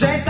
Jeta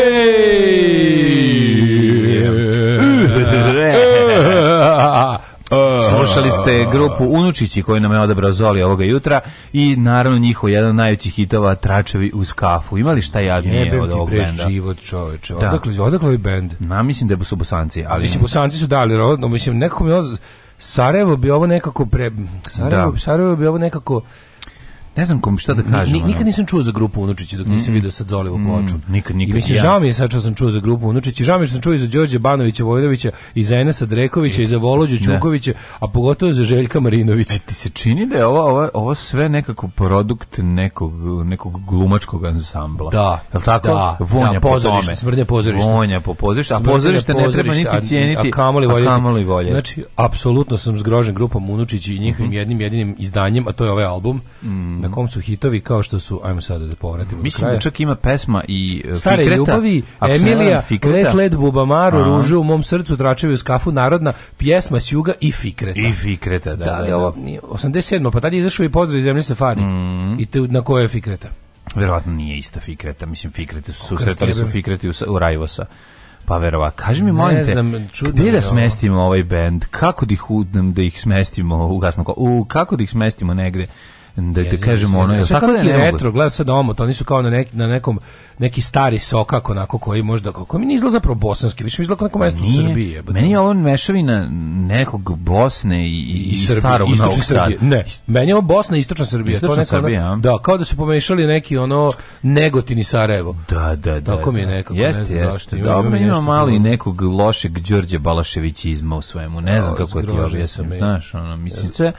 slušate grupu Unučići koji nam je odabrao Zoli ovoga jutra i naravno njihov jedan od najvećih hitova Tračevi uz kafu. Imali šta jadnije od ovog benda? Jebem ti pre život čoveče. Odakle, da. odakle je bend? Na, mislim da su bosanci. Ali... Mislim, bosanci su dali rodno. Mislim, nekako mi ovo... Sarajevo bi ovo nekako pre... Sarajevo, da. Sarajevo bi ovo nekako Ne znam kom šta da kažem. Ni, nikad nisam čuo za grupu Unučići dok nisam mm, video sa Zolivu ploču. Mm, nikad, nikad. I mislim, žao mi je sad što sam čuo za grupu Unučići, žao mi je što sam čuo i za Đorđe Banovića Vojdovića, i za Enesa Drekovića, i, i za Volođu da. Ćukovića, a pogotovo za Željka Marinovića. E, ti se čini da je ovo, ovo, ovo sve nekako produkt nekog, nekog glumačkog ansambla. Da. Je tako? Da, Vonja da, pozorište, po tome. smrdnje pozorište. Vonja po pozorište, a pozorište, ne treba niti cijeniti, a, kamoli volje. A kamoli volje. Znači, apsolutno sam zgrožen grupom Unučići i njihovim mm -hmm. jednim jedinim izdanjem, a to je ovaj album. Mm na kom su hitovi kao što su ajmo sada da povratimo Mislim da kraja. da čak ima pesma i uh, Stare Fikreta, ljubavi, Emilija, Let Let Bubamaru, ružu u mom srcu, Tračevi u skafu, Narodna, pjesma s juga i Fikreta. I Fikreta, da. da, da, da. da. da ovo, 87. pa tad je izašao i pozdrav iz zemlje Safari. Mm. I te, na kojoj je Fikreta? Verovatno nije ista Fikreta, mislim Fikrete su susretali su Fikreti u, u Rajvosa. Pa verova, kaži mi molim te, gdje da smestimo ovaj bend? Kako da ih, da ih smestimo u gasno? U, kako da ih smestimo negde? da te da kažemo ono je tako da ne retro gledam sad omot oni su kao na neki na nekom neki stari sokak onako koji možda kako mi ne izlazi zapravo bosanski više mi izlazi kako pa mesto u Srbiji je meni je on mešavina nekog Bosne i i, i starog Novog Srbije ne meni je on Bosna i istočna Srbija istočna to neka Srbija, da kao da su pomešali neki ono Negotin i Sarajevo da da da tako mi je da. nekako jeste, ne znam zašto da meni ima mali nekog lošeg Đorđe Balaševićizma u svojemu ne znam kako ti objasnim znaš ono mislice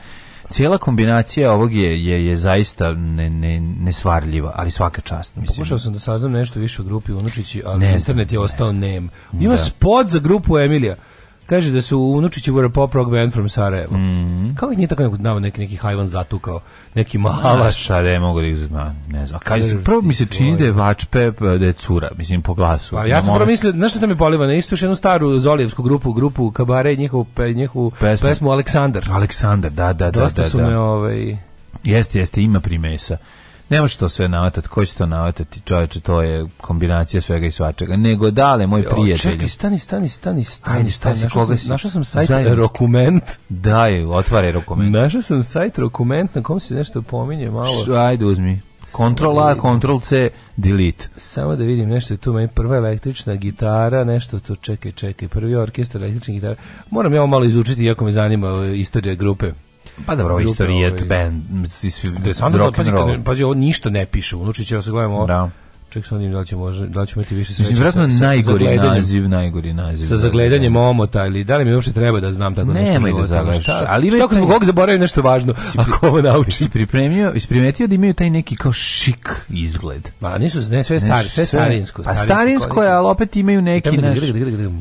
cijela kombinacija ovog je, je, je zaista ne, ne, nesvarljiva, ali svaka čast. Mislim. Pokušao sam da saznam nešto više o grupi Unučići, ali ne internet je ostao ne nem. Ima da. spot za grupu Emilija. Kaže da su unučići were pop rock band from Sarajevo. Mm -hmm. Kako ih nije tako neko, neki, neki hajvan zatukao, neki mahala. šta da mogu da ih zna, ne znam. Kaj, Kaj prvo mi se čini da je vačpe, da je cura, mislim, po glasu. Pa, ja sam prvo mislio, znaš šta mi poliva, na istuš jednu staru zolijevsku grupu, grupu Kabare i njihovu, pe, njihovu pesmu. pesmu Aleksandar. Aleksandar, da, da, da. Dosta da, da, su me, ovaj... Jeste, jeste, ima primesa nema što sve navatati, ko će to navatati, čoveče, to je kombinacija svega i svačega. Nego dale, moj prijatelj. Čekaj, stani, stani, stani, stani. Ajde, stani, našao koga sam, si? Našao sam sajt Zajem. Rokument. Daj, otvaraj Rokument. Našao sam sajt Rokument na kom se nešto pominje malo. Š, ajde, uzmi. Ctrl A, Ctrl C, delete. Samo da vidim nešto je tu, meni prva električna gitara, nešto to, čekaj, čekaj, prvi orkestar električnih gitara. Moram ja malo izučiti, iako me zanima e, istorija grupe. Pa dobro, grupe, istorijet, ovaj, band, svi, da, rock and roll. Pazi, ovo ništa ne piše, unučiće, ja da se gledamo, da. Ček sa da, da će može, da li će imati više sreće. Mislim verovatno najgori naziv, najgori naziv. Sa da, da, zagledanjem omota ili da li mi uopšte treba da znam tako nešto. Nemoj da zagledaš. Ali šta ako smo kog zaboravili nešto važno. Si, ako ovo naučim. pripremio, isprimetio da imaju taj neki kao šik izgled. Pa nisu ne sve stari, sve starinsko, A pa starinsko je, al opet imaju neki naš.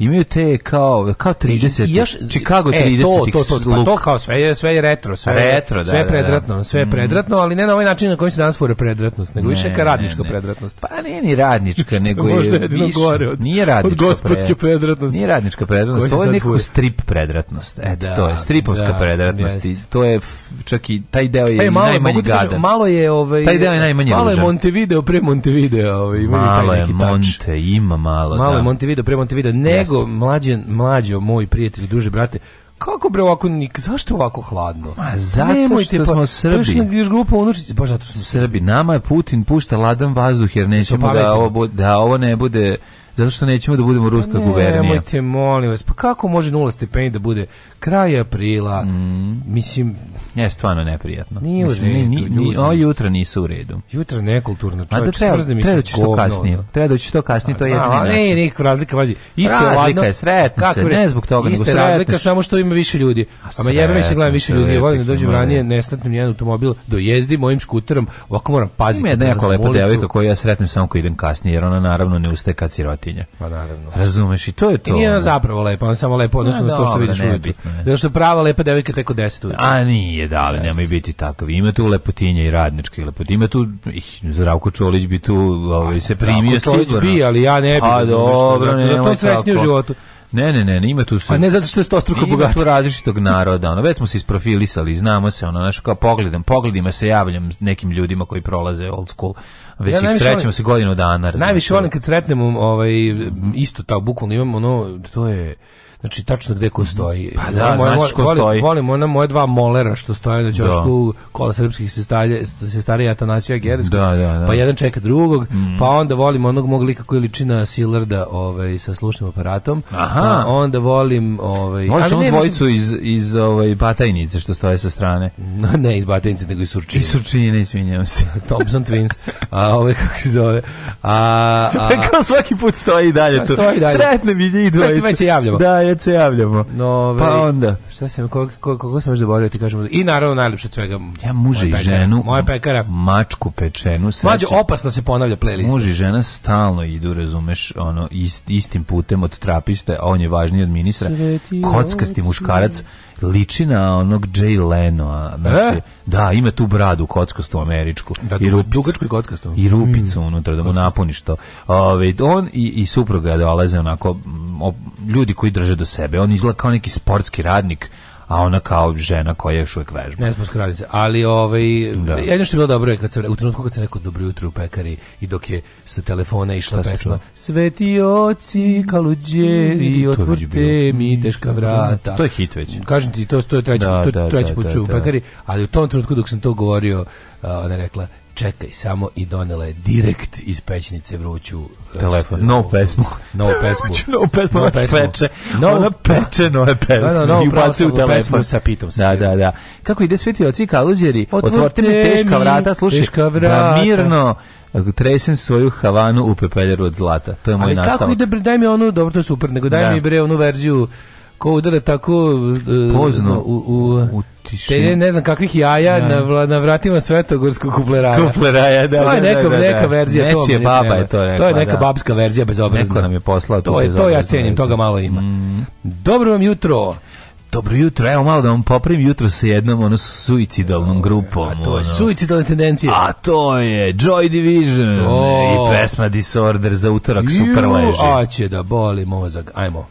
Imaju te kao kao 30. E, Chicago 30. To to to to pa kao sve je sve je retro, sve retro, sve predratno, sve mm. predratno, ali ne na ovaj način na koji se danas fore predratnost, nego više ka radnička predratnost. Pa nije ni radnička, nego je više. gore od, nije radnička od gospodske predratnosti. Nije radnička predratnost, to je nekako strip predratnost. Eto, da, to je stripovska da, predratnost. To je čak i taj deo je e, malo, najmanji gadan. malo je ovaj taj deo je najmanji Malo je Montevideo pre Montevideo, ovaj ima malo taj neki Monte, ima malo. Malo da. je Montevideo pre Montevideo, nego mlađen, mlađo moj prijatelj, duže brate, Kako bre ovako nik, zašto ovako hladno? Ma zato Nemojte, što pa, smo Srbi. Pa još glupo unučić, pa zato što smo Srbi. Srbi. Nama je Putin pušta ladan vazduh jer nećemo pa, da ovo, da ovo ne bude zato što nećemo da budemo ruska ne, gubernija. Pa nemojte, molim vas, pa kako može nula stepeni da bude kraj aprila? Mm. Mislim... Je stvarno neprijatno. Nije mislim, u redu. Ni, ni, o, jutra nisu u redu. Jutra nekulturno, čovječ, da treba, smrzne mi treba se treba da govno. Kasnije, treba doći da što kasnije, to je jedini način. Ne, nikakva razlika, vazi. Isto razlika ladno, je, sretno se, ne zbog toga, nego sretno razlika, samo što ima više ljudi. A ma jebe mi se gledam više ljudi, volim da dođem ranije, ne jedan automobil, dojezdi mojim skuterom, ovako moram paziti. Ima jedna da jako lepa devojka koju ja sretnem samo ko idem kasnije, jer ona naravno ne ustaje kad siroti životinje. Pa naravno. Razumeš i to je to. I nije ona zapravo lepa, ona samo lepo odnosno na to što vidiš ujutru. Zato što prava lepa devojka tek od 10 ujutru. A nije, da, ali nemoj biti takav. Ima tu lepotinje i radničke lepotinje. Ima tu ih, Zdravko Čolić bi tu, ovaj se primio sigurno. Čolić bi, ali ja ne bih. A pa dobro, ne, to srećni u životu. Ne, ne, ne, ne ima tu sve. A ne zato što je stostruko bogat. Ima tu različitog naroda, ono, već smo se isprofilisali, znamo se, ono, znaš, kao pogledam, pogledima se javljam nekim ljudima koji prolaze old school, već ja ih srećemo volim, se godinu dana. Najviše volim kad sretnemo, um, ovaj, isto ta, bukvalno imamo, ono, to je, znači tačno gde ko stoji. Pa da, da moja, znači ko volim, stoji. Volim ona moje dva molera što stoje na da. ćošku kola srpskih sestalje, sestara Atanasija Geretska. Da, da, da. Pa jedan čeka drugog, mm. pa onda volim onog mog lika koji liči na Silarda, ovaj sa slušnim aparatom. Aha. Pa onda volim ovaj Možeš ali ne, dvojicu iz iz ovaj Batajnice što stoje sa strane. ne iz Batajnice nego iz Surčine. Iz Surčine, izvinjavam se. Thompson Twins. A ovaj kako se zove? A, a... Kao svaki put stoji dalje pa tu. Stoji dalje. Sretne mi njih dvojica. Kad se javljamo. Da, je već se javljamo. No, ovaj, pa onda. Šta se, koliko, koliko, koliko sam još zaboravio da ti kažem. I naravno najljepše od svega. Ja muže i ženu. Moja pekara. Mačku pečenu. Sreće. Mađo, opasno se ponavlja playlist. Muži i žena stalno idu, razumeš, ono, ist, istim putem od trapiste, a on je važniji od ministra. Sveti Kockasti muškarac liči na onog Jay Leno, znači, e? da, ima tu bradu kockastu američku da, i rupicu, dugačku i kockastu. I rupicu mm. unutra da mu napuniš to. Ove, on i, i supruga dolaze onako ljudi koji drže do sebe. On izgleda kao neki sportski radnik a ona kao žena koja je uvek vežba. Ne smo skrali ali ovaj, da. jedno što je bilo dobro je kad se, u trenutku kad se neko dobro jutro u pekari i dok je sa telefona išla pesma Sveti oci, kaluđeri, mm, otvorite mi teška mm, vrata. To je hit već. Kažem ti, to, to je treći, da, to, da, treći da, put da, u da. pekari, ali u tom trenutku dok sam to govorio, ona rekla čekaj samo i donela je direkt iz pećnice vruću eh, telefon uh, no pesmu no pesmu no pesmu no pesmu peče no ona peče no je da, da, pesma no, no, no, i ubaci u telefon sa pitom sa da da da kako ide sveti oci kaluđeri otvorite mi teška vrata slušaj teška da vrata. da mirno tresem svoju Havanu u pepeljeru od zlata to je moj nastavak ali kako ide daj mi onu dobro to je super nego daj da. mi bre onu verziju ko udara tako e, pozno u, u, u te ne znam kakvih jaja ja. Da. na, na vratima Svetogorskog kupleraja. Kupleraja, da. To je da, da, neka, da, da, da. neka verzija. Nečije to, baba je to rekla. To je neka da. babska verzija bezobrazna. Neko nam je poslao to. To, je, to ja cenim, toga malo ima. Mm. Dobro vam jutro. Dobro jutro, evo malo da vam poprim jutro sa jednom ono suicidalnom grupom. A to je ono. suicidalne tendencije. A to je Joy Division oh. i pesma Disorder za utorak su leži. A će da boli mozak, ajmo.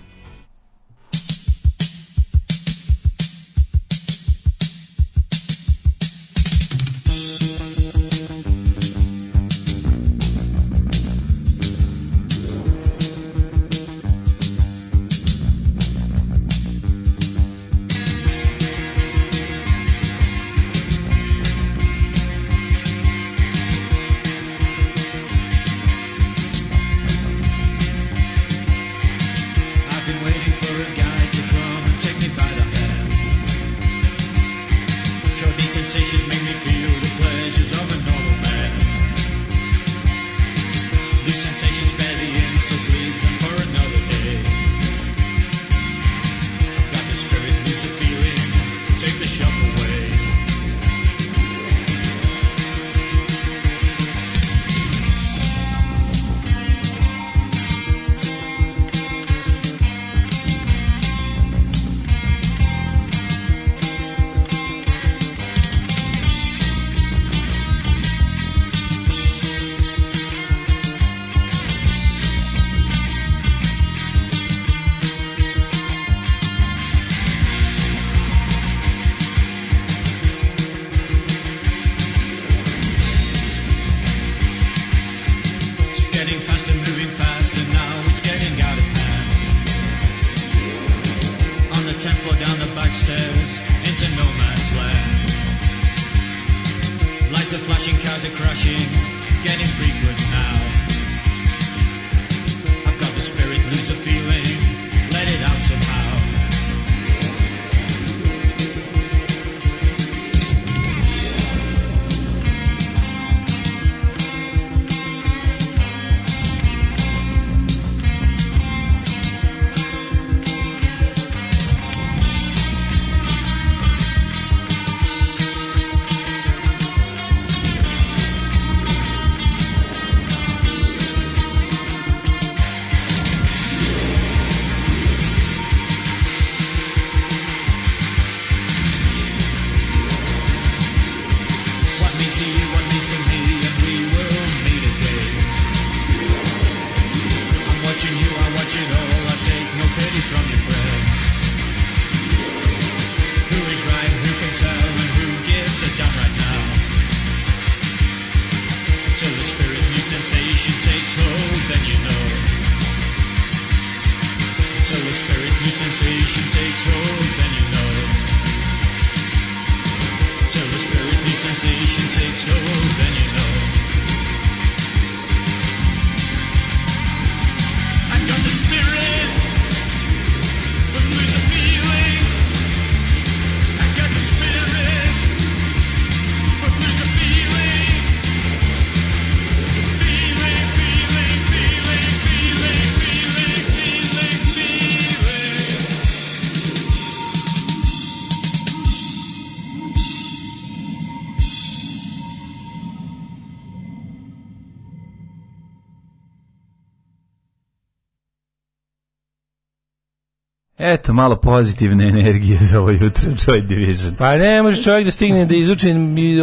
Eto, malo pozitivne energije za ovo jutro Joy Division. Pa ne može čovjek da stigne da izuči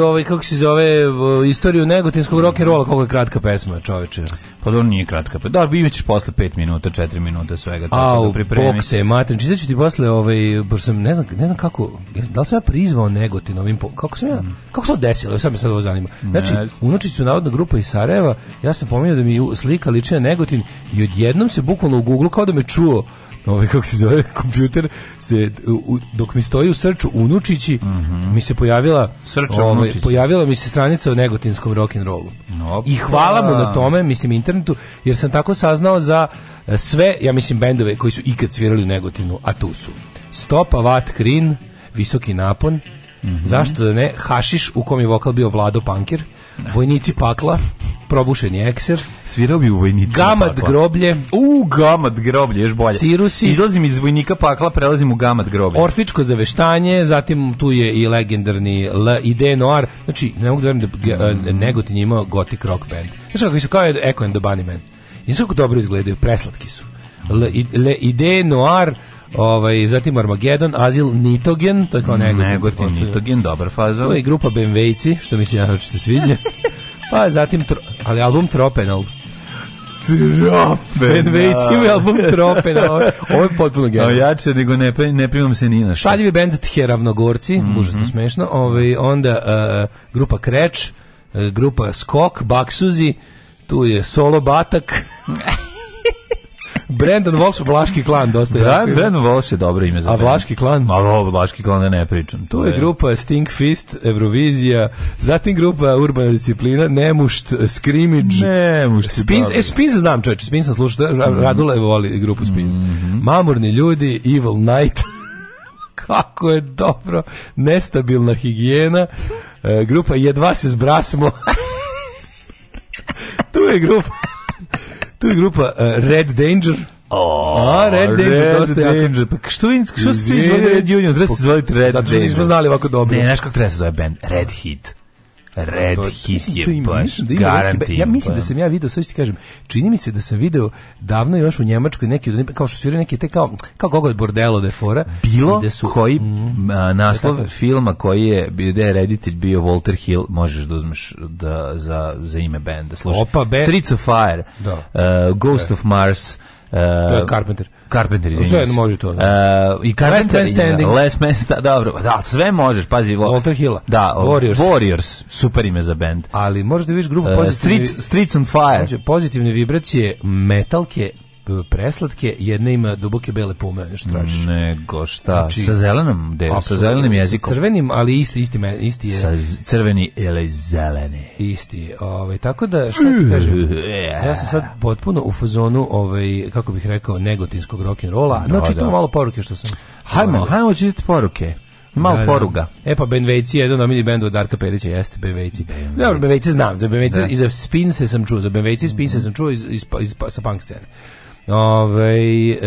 ovaj, kako se zove, istoriju negotinskog rock'n'rolla, koliko je kratka pesma, čoveče. Pa dobro, nije kratka. Pa da, bit ćeš posle 5 minuta, 4 minuta svega. Au, da pripremi bok te, materin, čitaću ti posle, ovaj, pošto sam, ne znam, ne znam kako, da li sam ja prizvao negotin ovim, kako sam ja, mm. kako se to desilo, sad me sad ovo zanima. Znači, unočiću narodna grupa iz Sarajeva, ja sam pominjao da mi slika liče negotin i odjednom se bukvalno u Google kao da me čuo ovaj kako se zove kompjuter se u, dok mi stoji u srču unučići mm -hmm. mi se pojavila srča ovaj, pojavila mi se stranica o negotinskom rock and rollu. I hvala mu na pa. tome, mislim internetu, jer sam tako saznao za eh, sve, ja mislim bendove koji su ikad svirali u Negotinu, a tu su Stopa, Vat, Krin, Visoki napon, mm -hmm. zašto da ne, Hašiš, u kom je vokal bio Vlado Pankir, Vojnici pakla, Probušeni ekser, Svirao bi u vojnici. Gamad groblje. U, gamad groblje, još bolje. Cirusi. Izlazim iz vojnika pakla, prelazim u gamad groblje. Orfičko zaveštanje, zatim tu je i legendarni L Ide Noir. Znači, ne mogu da verujem da e, Negotin je imao gotik rock band. Znači, kako su kao Echo and the Bunnymen. Nisu kako dobro izgledaju, preslatki su. Le Ide Noir, ovaj, zatim Armageddon, Azil Nitogen, to je kao Negotin. Negotin, Nitogen, dobra faza. To je grupa bmw što mi da se naročito sviđa. pa zatim, ali album Tropenal. Trope. Ben Vejci da. album Trope. Na, ovo, ovo je potpuno genijalno. jače nego ne, ne primam se ni na što. Šaljivi band Tjeravnogorci, mm -hmm. užasno smešno. Ovaj, onda uh, grupa Kreč, uh, e, grupa Skok, Baksuzi, tu je Solo Batak. Brandon Walsh, Vlaški klan, dosta Bra, jako. Brandon Walsh je dobro ime za A Vlaški klan? A o, Vlaški klan da ne pričam. To, to je, je grupa Sting Fist, Eurovizija, zatim grupa Urbana disciplina, Nemušt, Scrimmage, Nemušt, Spins, da, da. e, Spins znam čoveče, Spins sam slušao, mhm. Radula je voli grupu Spins. Mm -hmm. Mamurni ljudi, Evil Knight, kako je dobro, nestabilna higijena, e, grupa Jedva se zbrasmo, tu je grupa Tu je grupa e, Red Danger. Oh, A, Red, Red Danger, dosta Red Danger. Pa što, što se izvali Red Union? Treba se izvaliti Red Danger. Zato što nismo znali ovako dobro. Ne, nešto kako treba se zove band? Red Heat. Red His je ima, baš da ima Ja mislim da pa. sam ja video, sve što ti kažem, čini mi se da sam video davno još u Njemačkoj neki, kao što sviraju neki, te kao, kao koga od Bordelo de Fora. Bilo da su, koji mm, a, naslov filma koji je, gde je reditelj bio Walter Hill, možeš da uzmeš da, za, za ime benda. Slušaj, Opa, be. Streets of Fire, da. uh, Ghost okay. Da. of Mars, Uh, Carpenter. Carpenter, izvinjam Sve može to. Da. Uh, I Carpenter, Last Man Standing. Last Man da, Standing, dobro. Da, sve možeš, pazi. Walter Hilla. Da, Warriors. Warriors, super ime za band. Ali možeš da vidiš grupu uh, Streets, Streets on Fire. Pozitivne vibracije metalke preslatke, jedna ima duboke bele pume, nešto tražiš. Nego šta, znači, sa zelenom delu, sa zelenim jezikom. Sa crvenim, ali isti, isti, isti, je. Sa crveni ili zeleni. Isti je, ovaj, tako da, šta ti kažem, ja sam sad potpuno u fazonu, ovaj, kako bih rekao, negotinskog rock'n'rolla, no, znači da. da. malo poruke što sam... Hajmo, ovaj. hajmo čitati poruke. Malo da, da. poruga. Da. E pa Benvejci je jedan omilji bend od Darka Perića, jeste Benvejci. Benvejci. Dobro, Benvejci znam, za Benvejci da. i za Spinse sam čuo, za Benvejci i Spinse sam čuo iz, iz, iz, iz, sa punk scene. Ovaj e,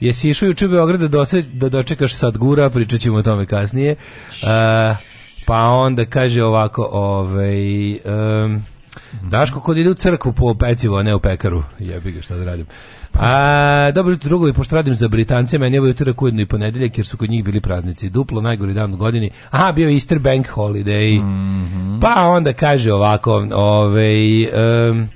jesi išao juče u Beograd da, dose, da dočekaš Sadgura, pričaćemo o tome kasnije. E, pa onda kaže ovako, ovaj e, Daško kod ide u crkvu po pecivo, a ne u pekaru. Jebi ga šta da radim. A, dobro jutro drugovi, pošto radim za Britance, meni je ovo jutro ujedno i ponedeljak, jer su kod njih bili praznici duplo, najgori dan u godini. Aha, bio je Easter Bank Holiday. Mm -hmm. Pa onda kaže ovako, ovaj... Um,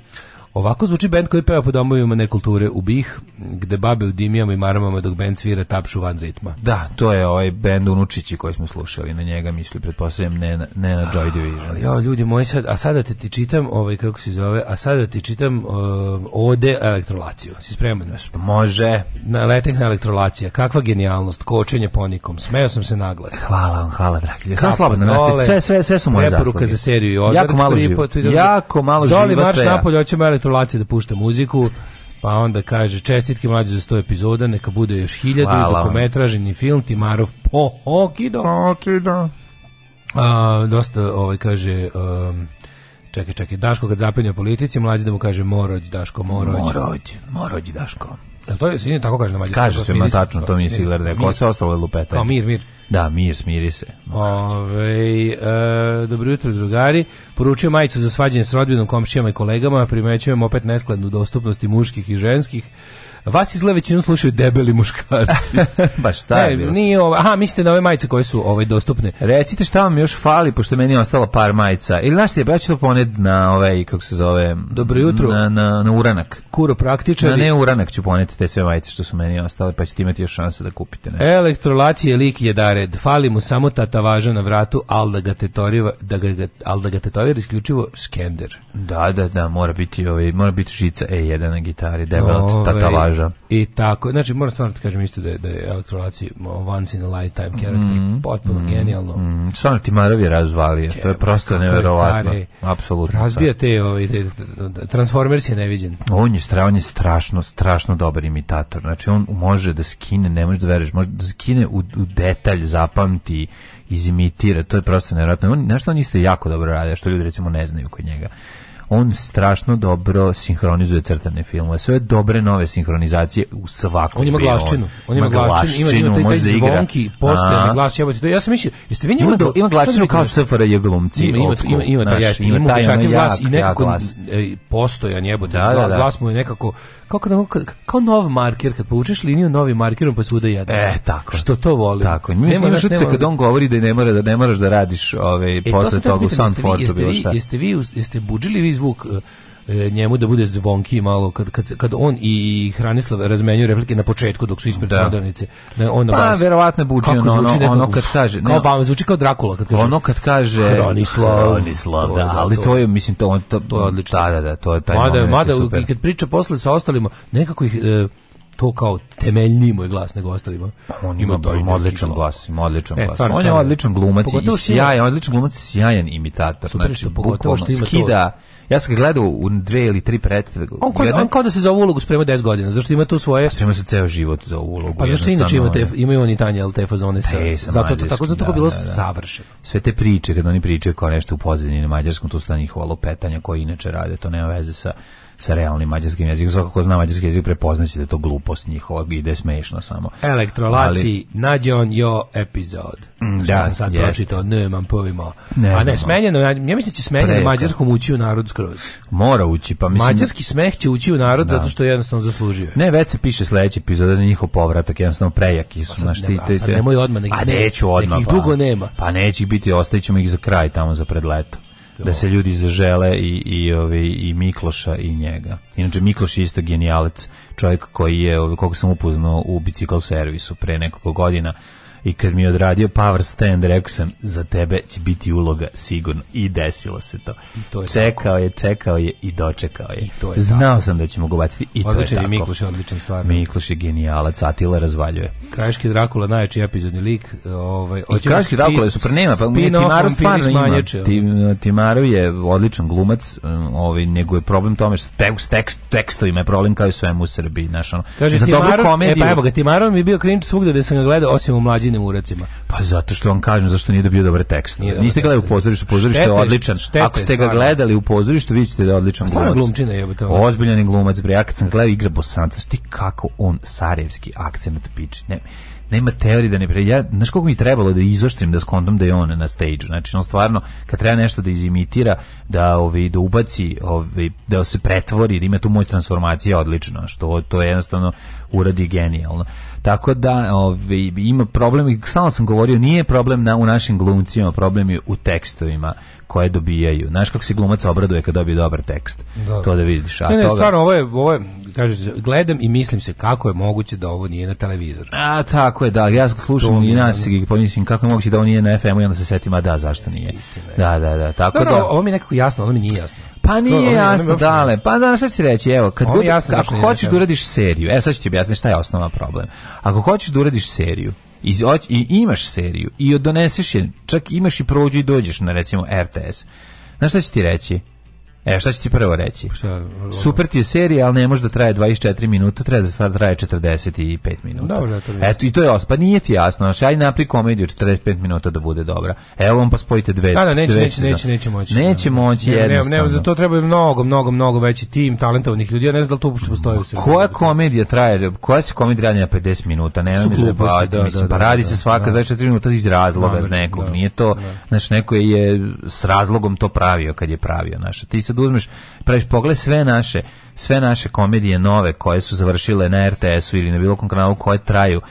Ovako zvuči bend koji peva po domovima nekulture u Bih, gde babe u dimijama i maramama dok bend svira tapšu van ritma. Da, to je ovaj bend Unučići koji smo slušali, na njega misli, pretpostavljam, ne, ne na Joy Division. Jo, ljudi moji, sad, a sada te ti čitam, ovaj, kako se zove, a sada ti čitam uh, um, ode elektrolaciju. Si spreman? Pa može. Na letekna elektrolacija, kakva genijalnost, kočenje ponikom, smeo sam se naglas. Hvala vam, hvala, dragi. Sam slobodno nastaviti, sve, sve, sve su moje zasluge. Preporuka za seriju i ozor. Jako malo živo. Da jako malo živo, sve. Zoli marš napolje, hoćemo počeo da pušta muziku, pa onda kaže, čestitke mlađe za 100 epizoda, neka bude još hiljadu, Hvala. dokumetraženi film, Timarov po okido. Okido. A, dosta, ovaj, kaže, um, čekaj, čekaj, Daško kad zapenja politici, mlađe da mu kaže Morođ, Daško, Morođ. Morođ, Morođ, Daško. Jel to je, tako kaže na mađarskom? Kaže se, ma tačno, to mi da je Sigler rekao, sve ostalo je lupeta. Kao mir, mir. Da, mir, smiri se. Ove, e, dobro jutro, drugari. Poručujem majicu za svađanje s rodbinom, komšijama i kolegama. Primećujem opet neskladnu dostupnosti muških i ženskih. Vas izgleda većinom slušaju debeli muškarci. Baš šta je bilo? Nije ovo, aha, mislite na ove majice koje su ovaj dostupne. Recite šta vam još fali, pošto meni je ostalo par majica. Ili znaš ti, ja ću to poned na ovaj, kako se zove... Dobro jutro. Na, na, na uranak. Kuro praktičari. Na ne uranak ću poneti te sve majice što su meni ostale, pa ćete imati još šanse da kupite. Ne? Elektrolacije lik je dared. Fali mu samo tata tatavaža na vratu, al da ga tetoriva, da ga, al da ga tetovira isključivo skender. Da, da, da, mora biti ovaj mora biti žica E1 na gitari, debela ovaj, tatalaža. I tako, znači moram stvarno da kažem isto da je, da je Electrolaci once in a lifetime character, mm, potpuno mm, genijalno. Mm, stvarno Timarov je razvalio, to je prosto neverovatno. Apsolutno. Razbija te, ovaj, te, Transformers je neviđen. On je, stra, on je strašno, strašno dobar imitator. Znači on može da skine, ne možeš da veruješ, može da skine u, u detalj, zapamti izimitira, to je prosto nevjerojatno. On, nešto on isto jako dobro radi, što ljudi recimo ne znaju kod njega on strašno dobro sinhronizuje crtane filmove. Sve je dobre nove sinhronizacije u svakom. On ima glasčinu, on, ima glasčinu, ima, ima taj, taj da zvonki posle na glas jebote. Ja sam mislio, jeste vi njemu ima, do, ima glasčinu kao SFRJ glumci. Ima ima ima, ima taj, naš, taj, ima taj, taj glas i nekako e, postojan jebote. Da, da, glas mu je nekako kao, da kad, kao nov marker, kad povučeš liniju novim markerom pa svuda jedan. E, tako. Što to voli. Tako. Mi smo još nema... kad on govori da ne mora da ne moraš da radiš ovaj e, posle to da toga u Sanfordu. Jeste vi, jeste vi jeste budžili vi zvuk uh, E, njemu da bude zvonki malo kad, kad, kad on i Hranislav razmenjuju replike na početku dok su ispred prodavnice. Da. da on na pa verovatno buči ono, ono, nekako, ono kad kaže, Kao kao zvuči kao Drakula kad kaže. Ono kad kaže Hranislav, Hranislav da, da, ali to je mislim to on to, to je odlično. Da, da, da, to je taj mada, moment, mada, i kad priča posle sa ostalima, nekako ih e, to kao temeljniji moj glas nego ostalima. Pa on ima, ima odličan glas, ima odličan e, glas. On je odličan glumac i sjajan, odličan glumac, sjajan imitator. Super, znači, pogotovo što ima skida, Ja sam ga gledao u dve ili tri predstave. On, kao, on kao da se za ovu ulogu sprema 10 godina, zašto ima tu svoje... Pa sprema se ceo život za ovu ulogu. Pa zašto inače ima te, imaju oni Tanja ali te fazone sa... E, zato to tako, zato da, bilo da, da. savršeno. Sve te priče, kada oni pričaju kao nešto u pozadini na mađarskom, to su ta njihova lopetanja koji inače rade, to nema veze sa sa realnim mađarskim jezikom. Svakako zna mađarski jezik prepoznaće da je to glupost njihovog i da je smešno samo. Elektrolaci, Ali... nađon jo epizod. Mm, da, sam sad jest. pročitao, ne mam pojma. Ne A ne, smenjeno, ja, ja mislim da će smenjeno mađarskom ući u narod skroz. Mora ući, pa mislim... Mađarski smeh će ući u narod da. zato što jednostavno zaslužio. Ne, već se piše sledeći epizod za njihov povratak, jednostavno prejaki su, pa znaš, ti... Nemoj odmah, nekih, pa neću odmah, nekih dugo nema. Pa neće biti, ostavit ćemo ih za kraj tamo za predleto da se ljudi zažele i, i, ove, ovaj, i Mikloša i njega. Inače, Mikloš je isto genijalac, čovjek koji je, ove, ovaj, koliko sam upoznao, u bicikl servisu pre nekoliko godina, i kad mi je odradio power stand, rekao sam, za tebe će biti uloga sigurno. I desilo se to. I to je čekao tako. je, čekao je i dočekao je. I to je Znao tako. sam da ćemo ga baciti i odličan to je, je tako. Mikluš je odličan stvar. Mikluš je genijalac, Atila razvaljuje. Krajiški Drakula, najjači epizodni lik. Ovaj, I da Krajiški Drakula je super, nema, pa Timaru stvarno ima. E, Timaru je odličan glumac, e, ovaj, nego je problem tome što tekst, tekst, tekstovima je problem kao i svemu u Srbiji. Naš, ono. Kaže, za Timaru, komediju, e, pa evo ga, Timaru mi je bio krinč svugde gde sam ga gledao, osim u mlađi brzine u uracima. Pa zato što vam kažem, zašto nije dobio dobre tekste. Nije Niste gledali u pozorištu, pozorište je odličan. Štete, Ako ste ga gledali u pozorištu, vidite da je odličan glumac. glumčina je to. Ozbiljan glumac, bre. Ja kad sam gledao igra Bosanca, ti kako on sarajevski akcenat piči. Ne, nema teorije da ne pre... Ja, znaš koliko mi je trebalo da izoštrim da skontam da je on na stage Znači, on stvarno, kad treba nešto da izimitira, da, ovi, ovaj, da ubaci, ovi, ovaj, da se pretvori, da ima tu moć transformacije, odlično. Što to je jednostavno uradi genijalno. Tako da ovaj, ima problem, i stalno sam govorio, nije problem na, u našim glumcima, problem je u tekstovima koje dobijaju. Znaš kako se glumac obraduje kad dobije dobar tekst. Da. To da vidiš. A ne, ne, toga... stvarno, ovo je, ovo je kaže, gledam i mislim se kako je moguće da ovo nije na televizoru. A, tako je, da. Ja slušam to i nas i pomislim kako je moguće da ovo nije na FM-u i onda se setim, a da, zašto nije. Istina, da, da, da. Tako Dobro, da, da, da, ovo mi je nekako jasno, ono mi nije jasno. Pa nije Ovo, jasno, dale. Pa da, šta ti reći, evo, kad god, jasno, ako hoćeš da uradiš seriju, evo sad ću ti objasniti šta je osnova problem. Ako hoćeš da uradiš seriju, i, i imaš seriju i doneseš je, čak imaš i prođu i dođeš na recimo RTS, znaš šta ću ti reći? E, šta ću ti prvo reći? Pa šta, Super ti je serija, ali ne može da traje 24 minuta, treba da sad traje 45 minuta. Dobro, Eto, i to je pa nije ti jasno. Znači, aj napri komediju 45 minuta da bude dobra. Evo vam pa spojite dve. Da, da, neće, dve neće, neće, neće moći. Neće da, da, da. moći, jednostavno. Ne, ne, za to treba mnogo, mnogo, mnogo veći tim talentovanih ljudi. Ja ne znam da li to uopšte postoji u Srbiji. Koja komedija traje, koja se komedija radi na 50 minuta? Ne, ne zabavati, da, mislim, da, pa da, pa radi se svaka za 4 minuta iz razloga, nekog. Nije to, znači, neko je s razlogom to pravio kad je pravio, naša. Ti se sad da uzmeš, praviš pogled sve naše, sve naše komedije nove koje su završile na RTS-u ili na bilo kom kanalu koje traju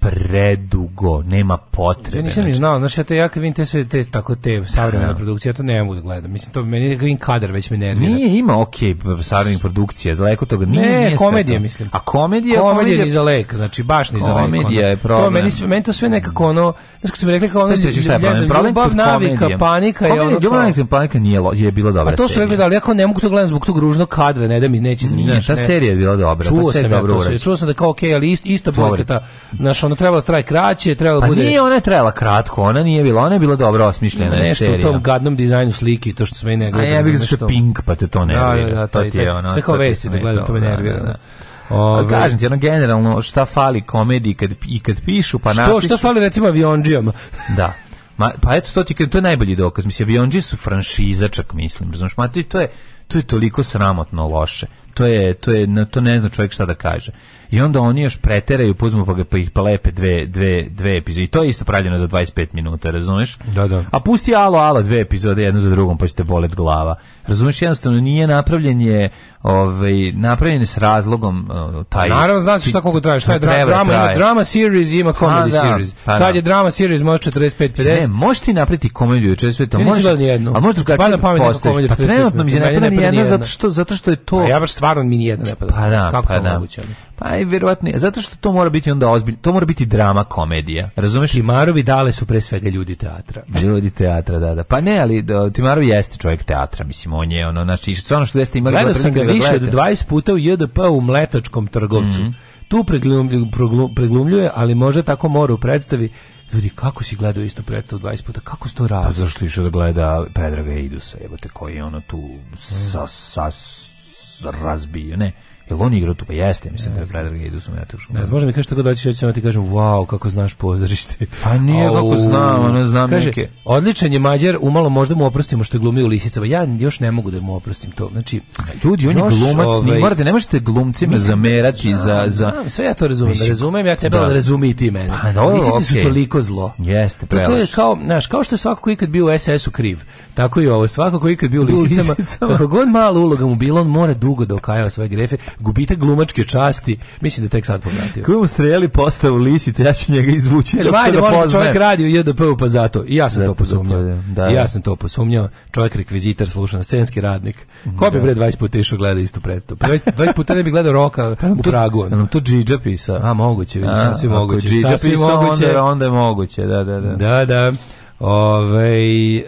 predugo, nema potrebe. Ja nisam ni znači. znao, znaš, ja, te, ja kad vidim te sve, te, tako te savremene da. produkcije, ja to ne mogu da gledam. Mislim, to meni vidim kadar već me nervira. Nije, ima ok savremena produkcija, daleko toga. Nije, ne, nije komedija, to. mislim. A komedija? Komedija, komedija za lek, znači, baš ni za lek. Komedija je problem. To, meni, meni to sve nekako ono, znaš, kad su mi rekli kao ono, ljubav, navika, panika. Komedija, ono, ljubav, navika, panika nije, je bila dobra A pa to su rekli, da, ali ja ne mogu to gledam zbog tog ružnog kadra, ne da mi neće. Da nije, ta serija je bila dobra. Čuo sam ja to, čuo sam da kao ok, ali isto, isto, isto, ono trebalo traje kraće, trebalo pa bude. nije ona je trajala kratko, ona nije bila, ona je bila dobro osmišljena ne, nešto u tom gadnom dizajnu slike, to što sve i ne gledali. A ja bih da što pink, pa te to ne. Da, da, da taj, to ti je ona. Sve kao vesti da gledam, to me da, nervira. Da, da. Ove, kažem ti, ono generalno šta fali komediji kad, i kad pišu, pa što, napišu. Što fali recimo avionđijama? da. Ma, pa eto, to, ti, to je najbolji dokaz. Mislim, avionđi su franšiza čak, mislim. Znaš, ma, to je, to je toliko sramotno loše. To je, to je, to ne zna čovjek šta da kaže i onda oni još preteraju, pozmu pa ga pa ih palepe dve, dve, dve epizode. I to je isto pravljeno za 25 minuta, razumeš? Da, da. A pusti alo, alo, dve epizode, jednu za drugom, pa ćete bolet glava. Razumeš, jednostavno nije napravljen je ovaj napravljen je s razlogom uh, taj Naravno znaš šta koliko traje, šta je pa drama, da drama, ima drama series, ima pa comedy da, series. Pa, Kad da. je drama series može 45 50. Ne, možeš ti napraviti komediju 45, možeš. A možeš drugačije. Pa, pa trenutno mi je ne pada ni jedna zato što zato što je to. A pa ja baš stvarno mi ni jedna ne pada. Pa da, Kako pa da. Pa najverovatnije zato što to mora biti onda ozbiljno, to mora biti drama komedija. Razumeš? Timarovi dale su pre svega ljudi teatra. Ljudi teatra, da, da. Pa ne, ali da, Timarov jeste čovjek teatra, mislim on je ono znači stvarno što jeste imali Gledao sam ga da više od 20 puta u JDP u Mletačkom trgovcu. Mm -hmm. Tu preglum, preglum, preglumljuje, ali može tako mora u predstavi ljudi kako si gledao isto predstavu 20 puta kako se to radi pa zašto išao da gleda Predraga Idusa jebote koji je ono tu sa, sa, sa razbije ne Jel on igrao tu? Pa jeste, mislim ne da je Predrag Idus u Metušu. Ne, da možda mi kažeš tako da ćeš, ja ću ti kažem, wow, kako znaš pozorište. Pa nije, kako znam, ono znam Kaže, neke. odličan je Mađar, umalo možda mu oprostimo što je glumio u Lisicama. Ja još ne mogu da mu oprostim to. Znači, ljudi, on je glumac, ovaj, ni morate, ne možete glumcima zamerati za... za... sve ja to razumem, mislim, razumem, ja tebe, da. razumi i ti mene. Pa, no, okay. su toliko zlo. Jeste, prelaš. To je kao, znaš, kao što je svako koji ikad bio u SS-u kriv, tako i ovo, svako koji ikad bio u Lisicama, kako god mala uloga mu bila, on mora dugo da okajava svoje grefe gubitak glumačke časti, mislim da tek sad povratio. Kako mu streli postavu lisice, ja ću njega izvući. Jer, ajde, moram, čovjek radi u jdp pa zato. I ja sam zato, to posumnjao. Da, da. I ja sam to posumnjao. Čovjek rekvizitar, slušan, scenski radnik. Ko bi da. bre 20 puta išao gleda istu predstavu? 20 pa puta ne bi gledao roka pa u Pragu. Ono. To Džidža pisa. A, moguće, vidi, sasvim moguće. Džidža pisa, onda, onda je moguće, da, da, da. Da, da. Ove, e,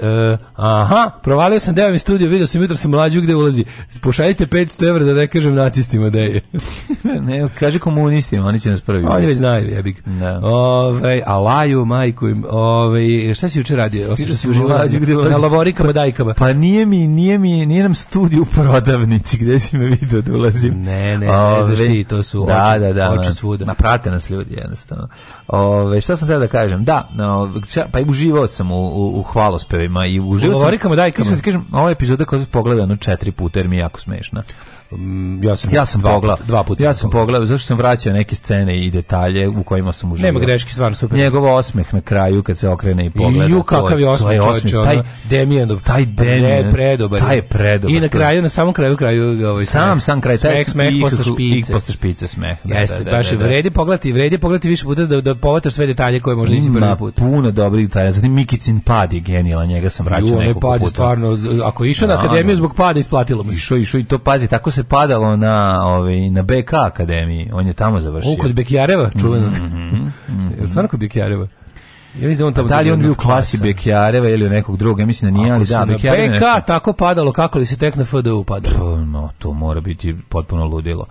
aha, provalio sam devam studio, vidio sam jutro da sam mlađu gde ulazi. Pošaljite 500 evra da ne kažem nacistima da je. ne, kaže komunistima, oni će nas prvi. Oni već znaju, jebik. No. Da. Ove, a laju, majku im. Ove, šta si juče radio? Osim što si uživala na lavorikama, dajkama. Pa nije mi, nije mi, nije nam studio u prodavnici gde si me vidio da ulazim. Ne, ne, Ove, ne znaš ti, to su da, oči, da, da, oči svuda. Naprate nas ljudi, jednostavno. Ove, šta sam teo da kažem? Da, no, pa i uživao sam u, u, u hvalospevima i uživao sam. U lovorikama, dajkama. Mislim da ti kažem, ova epizoda koja se pogleda ono četiri puta jer mi je jako smešna. Mm, ja sam ja sam pogledao dva puta ja sam pogledao zato što sam vraćao neke scene i detalje u kojima sam uživao nema greške stvarno super njegov osmeh na kraju kad se okrene i pogleda i ju kakav je osmeh čovječe taj Demianov taj Demian je predobar taj je predobar i na kraju na samom kraju kraju ovaj sam sam kraj taj smeh posle špice posle špice smeh da, jeste da, da, baš vredi pogledati vredi pogledati više puta da da povataš sve detalje koje možda nisi prvi put puno dobrih detalja zatim Mikicin pad je genijalan njega sam vraćao nekoliko puta stvarno ako išao na akademiju zbog pada isplatilo mu se išao išao i to pazi tako se se padalo na, ovaj, na BK akademiji, on je tamo završio. U, kod Bekjareva, čuveno. Mhm. -hmm, mm Stvarno kod Bekjareva. Ja da on tamo da li on bio u klasi Bekjareva ili nekog drugog, ja mislim da nije, ali da, Bekjareva. BK tako padalo, kako li se tek na FDU padalo? no, to mora biti potpuno ludilo.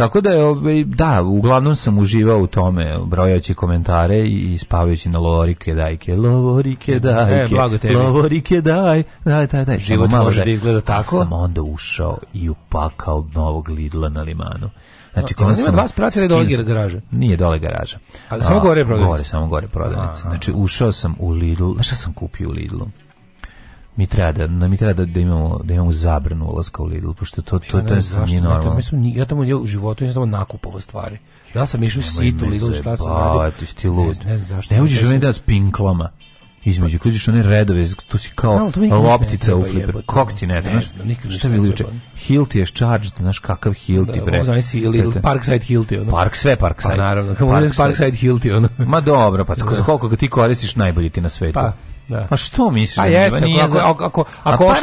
Tako da je, ovaj, da, uglavnom sam uživao u tome, brojajući komentare i spavajući na lovorike dajke, lovorike e, dajke, e, lovorike daj, daj, daj, daj. Život malo može da, da izgleda tako. Sam onda ušao i upakao novog Lidla na limanu. Znači, no, sam vas pratili dole garaže. Nije dole garaža. Ali samo gore prodavnice. Gore, samo gore prodavnice. Znači, ušao sam u Lidl, znaš šta sam kupio u Lidlu? mi treba da no, da, mi treba da, da, imamo da imamo zabranu ulaska u Lidl pošto to to ja to je nije normalno. Mislim ja tamo u životu nisam tamo nakupovao stvari. Ja sam išao sit u Lidl šta sam radio. A ti si lud. Ne, ne znam zašto. Ne uđeš onaj da s pinklama. Između kad ideš one redove, tu si kao Znalo, loptica u fliper. Kok ti ne, znaš? Šta mi liče? Hilti je charged, znaš kakav Hilti, da, bre. Znaš si Lidl, Parkside Hilti, ono. Park, sve Parkside. Pa naravno, kako Parkside Hilti, ono. Ma dobro, pa koliko ga ti koristiš, najbolji ti na svetu. Pa, Da. Pa što misliš? Pa jeste, nije ako, ako, ako, ako,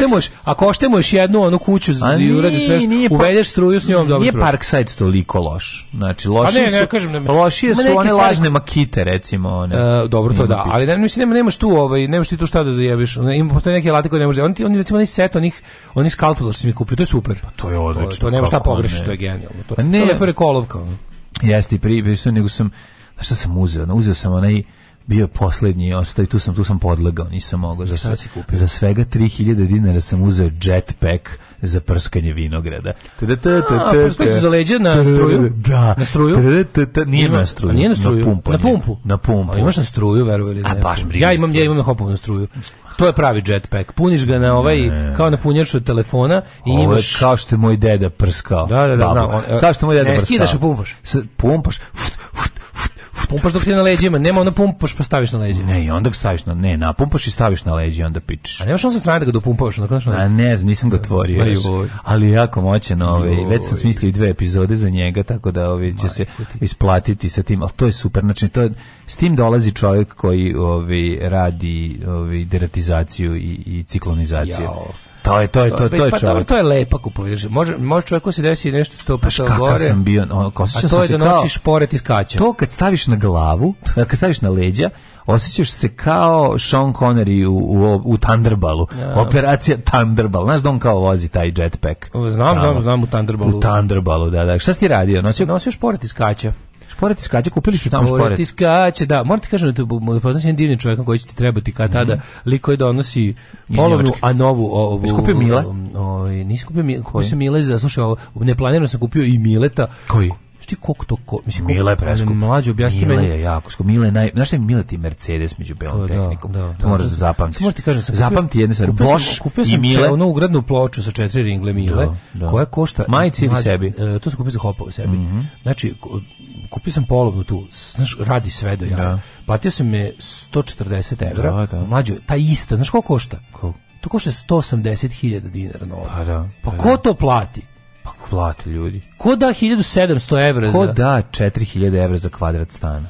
ako oštemuješ jednu onu kuću i uradiš sve, nije, uvedeš struju s njom dobro. Nije Parkside toliko loš. Znači, loši pa ne, su, ne, kažem, ne, lošije su one stvari... lažne makite, recimo. One. E, dobro, to da, ali ne, mislim, nema, nemaš tu, ovaj, nemaš ti tu šta da zajebiš. Ima, postoje neke alate koje ne može. Oni, oni recimo, oni set, onih, oni skalpelo što mi kupio, to je super. Pa to je odlično. To, to nema šta pogrešiš, to je genijalno. To, ne, pa to je lepo rekolovka. Jeste, pri, nego sam, šta sam uzeo? Uzeo sam onaj, bio poslednji, ostao tu sam, tu sam podlegao, nisam mogao. Za, sve, za svega 3000 dinara sam uzeo jetpack za prskanje vinograda. Tada, tada, pa tada, tada, za leđa na struju? Da. Na struju? nije na struju. Nije na struju. Na pumpu. Na pumpu. Na pumpu. imaš na struju, verujem ili ne. baš Ja imam, ja imam na hopovu struju. To je pravi jetpack. Puniš ga na ovaj ne. kao na punjač od telefona i Ovo imaš kao što je moj deda prskao. Da, da, da, znam. Kao što je moj deda ne, prskao. Ne skidaš, pumpaš. S, pumpaš. Fut, pumpaš dok ti na leđima, nema onda pumpaš pa staviš na leđima. Ne, i onda ga staviš na, ne, na pumpaš i staviš na leđima i onda pičeš. A nemaš on sa strane da ga dopumpavaš, onda kažeš. A ne, znam, nisam ga otvorio. Aj, ali jako moćan, ovaj, već sam smislio i dve epizode za njega, tako da ovaj će se isplatiti sa tim, al to je super. Znači to s tim dolazi čovjek koji ovaj radi ovaj deratizaciju i i ciklonizaciju. Jao to je to je to to je pa čovjek. Pa, to je lepa kupovina. Znači, može može čovjeku se desi nešto što puta pa gore. sam bio, on, a to je da nosiš pored i skače. To kad staviš na glavu, e, kad staviš na leđa, osjećaš se kao Sean Connery u, u, u Thunderballu. Ja. Operacija Thunderball. Znaš da on kao vozi taj jetpack? Znam, Tamo. znam, znam u Thunderballu. U Thunderballu, da, da. Šta si ti radio? Nosio, Nosio šporet iz kaća. Šporet iskače, kupili ste tamo šporet. Šporet iskače, da. Morate kažem da poznaš jedan divni čovjek koji će ti trebati kad tada, mm -hmm. lik koji donosi polovnu, a novu... ovu kupio Mile? Oj, o, nisam kupio Mile, koji? kupio sam Mile, za, slušaj, neplanirano da sam kupio i Mileta. Koji? Znaš ti koliko to... Ko, mislim, koliko, Mile je presko. Mlađe, objasni Mile meni. je jako skup. Mile je naj... Znaš ti Mile ti Mercedes među belom to, da, tehnikom? Da, da, to moraš da, da zapamtiš. Moram ti kažem, sam Zapamti jedne stvari. Bosch kupio sam i Mile. Ono ugradnu ploču sa četiri ringle Mile, da, da. koja košta... Majici ili sebi? E, to sam kupio za hopa u sebi. Mm -hmm. Znači, kupio sam polovnu tu. Znaš, radi sve do ja. Da. Platio sam je 140 evra. Da, da. Mlađe, ta ista, znaš koliko košta? Koliko? To košta 180.000 dinara novo. Pa da. Pa, pa ko da. to plati? Pa ko plate ljudi? Ko da 1700 evra ko za... Ko da 4000 evra za kvadrat stana?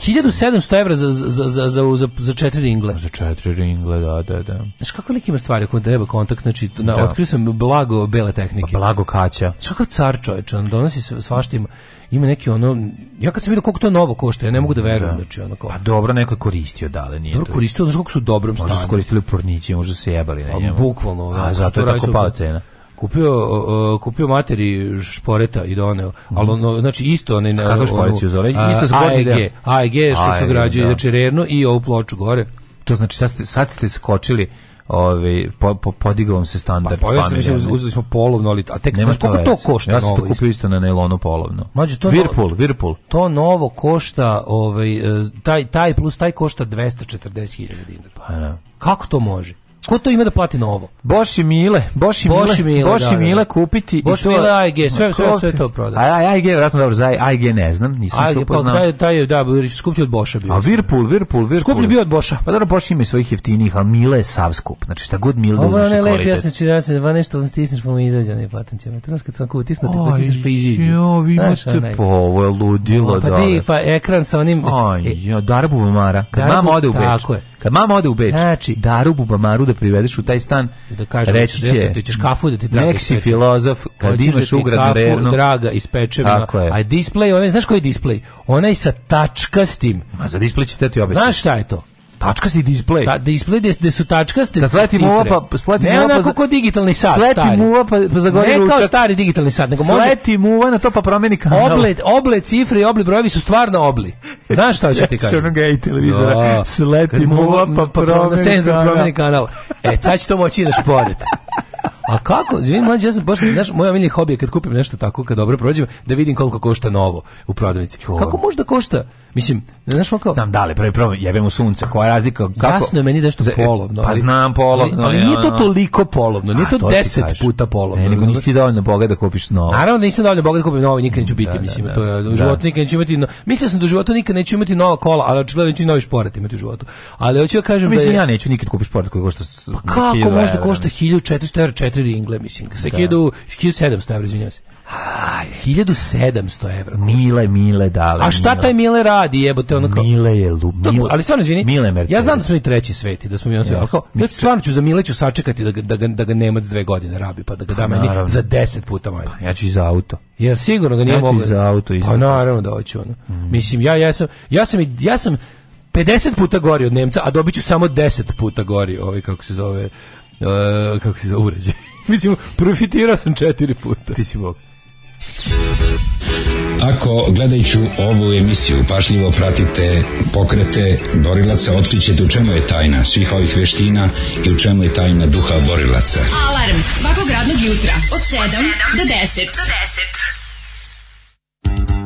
1700 evra za, za, za, za, za, za četiri ringle. Za četiri ringle, da, da, da. Znaš kako lik ima stvari kod treba kontakt, znači, na, da. otkrio sam blago bele tehnike. Pa blago kaća. Znaš kakav car čovječ, on donosi svašta ima, ima neki ono, ja kad sam vidio koliko to novo košta, ja ne mogu da verujem, da. znači, onako. Pa dobro, neko je koristio, da, ali nije dobro, to. koristio, znaš kako su u dobrom stanju. Možda su koristili u pornići, možda su se jebali na pa njemu. Bukvalno. Da, A, zato je tako pala cena kupio uh, kupio materi šporeta i doneo. Mhm. Ali ono znači isto oni na Kako šporet je zove? Isto za AEG, AEG što se građuje da. znači rerno i ovu ploču gore. To znači sad ste, sad ste skočili ovaj po, po podigao se standard pa, pa mislim uzeli smo polovno ali a tek Nema koliko to košta ja sam to kupio isto na nailonu polovno Mađu, to Virpul, novo, to novo košta ovaj e, taj taj plus taj košta 240.000 dinara pa ja. Da. kako to može Ko to ima da plati novo? Boši Mile, Boši Mile, Boši Mile, Boši da, da, Mile da, kupiti Boši i to. Boši Mile AIG, sve sve sve to proda. Aj aj AIG vjerojatno dobro za AIG ne znam, nisam AIG, se pa upoznao. Pa taj taj da skuplji od Boša bio. A Virpul, Virpul, Virpul. Skuplji bio od Boša. Pa dobro Boš ima svojih jeftinih, a Mile je sav skup. Znači šta god Mile dođe. Ovo da je lepo, ja sam ti ja sam nešto stisneš pa mi izađe na platim ćemo. Trebaš kad sam kutisnuti pa stisneš pa izađe. Jo, vi imate pa ovo je ludilo da. Pa di pa ekran sa onim. Aj, e- ja Darbu Mara. Kad mama ode u Beč. Tako je. Kad mama ode u Beč, znači, daru bubamaru da privedeš u taj stan, da kažeš, reći će, da ćeš kafu da ti draga Meksi filozof, kad imaš da ugradnu revnu. draga ispečem, a display, onaj, znaš koji je display? Onaj sa tačkastim. A za display će te ti objasniti. Znaš šta je to? Tačkasti display. Da, display gde, gde su tačkaste Kad sletim cifre. Uva, pa, sletim ne uva, onako pa, kod digitalni sat. Sletim uva pa, pa zagori Ne kao stari digitalni sat. Nego može, sletim uva na to pa promeni kanal. Oble, oble cifre i oble brojevi su stvarno obli. Znaš šta ću ti kažem? Ono gej televizora. Da. Sletim uva pa, pa promeni kanal. Na senzor promeni kanal. E, sad će to moći da šporet. A kako? Zvim mlađi, ja sam baš, znaš, moj omiljeni hobi je kad kupim nešto tako, kad dobro prođem, da vidim koliko košta novo u prodavnici. Kako može da košta? Mislim, znaš kako? kao... Znam, dale, prvi problem, jebem u sunce, koja je razlika? Kako? Jasno je meni nešto polovno. Pa ali, pa znam polovno. Ali, ali nije to toliko polovno, nije to deset puta polovno. Ne, nego nisi ti dovoljno boga da kupiš novo. Naravno, nisam dovoljno boga da kupim novo nikad neću da, biti, da, mislim, da, to je, u da. životu nikad neću imati, no, mislim sam da u životu nikad neću imati nova kola, ali očigledno da neću i novi šporet imati u životu. Ali hoću da kažem mislim, da je, ja neću nikad kupiti šporet koji košta... Pa kako možda košta 1400 €, četiri ringle, mislim. Sa da. 1000, 1700 evra, izvinjam se. Aj, 1700 evra. Mile, mile, dale. A šta mile. taj Mile radi, jebote, ono kao... Mile je lup. Mile, ali stvarno, izvini, mile Mercedes. ja znam da smo i treći sveti, da smo mi ono sve, ali kao, ja stvarno ću za Mile ću sačekati da ga, da ga, da ga Nemac dve godine rabi, pa da ga da meni pa za deset puta manje. Pa, ja ću i za auto. Jer sigurno ga nije mogu. Ja ću i za auto. I pa za pa naravno da hoću, ono. Mm. Mislim, ja, ja ja sam, ja sam, ja sam 50 puta gori od Nemca, a dobit ću samo 10 puta gori, ovaj kako se zove, uh, kako se zove, uređaj. Mislim, profitirao sam četiri puta. Ti si bog. Ako gledajuću ovu emisiju pašljivo pratite pokrete borilaca, otkrićete u čemu je tajna svih ovih veština i u čemu je tajna duha borilaca. Alarm svakog radnog jutra od 7 do 10. Do 10.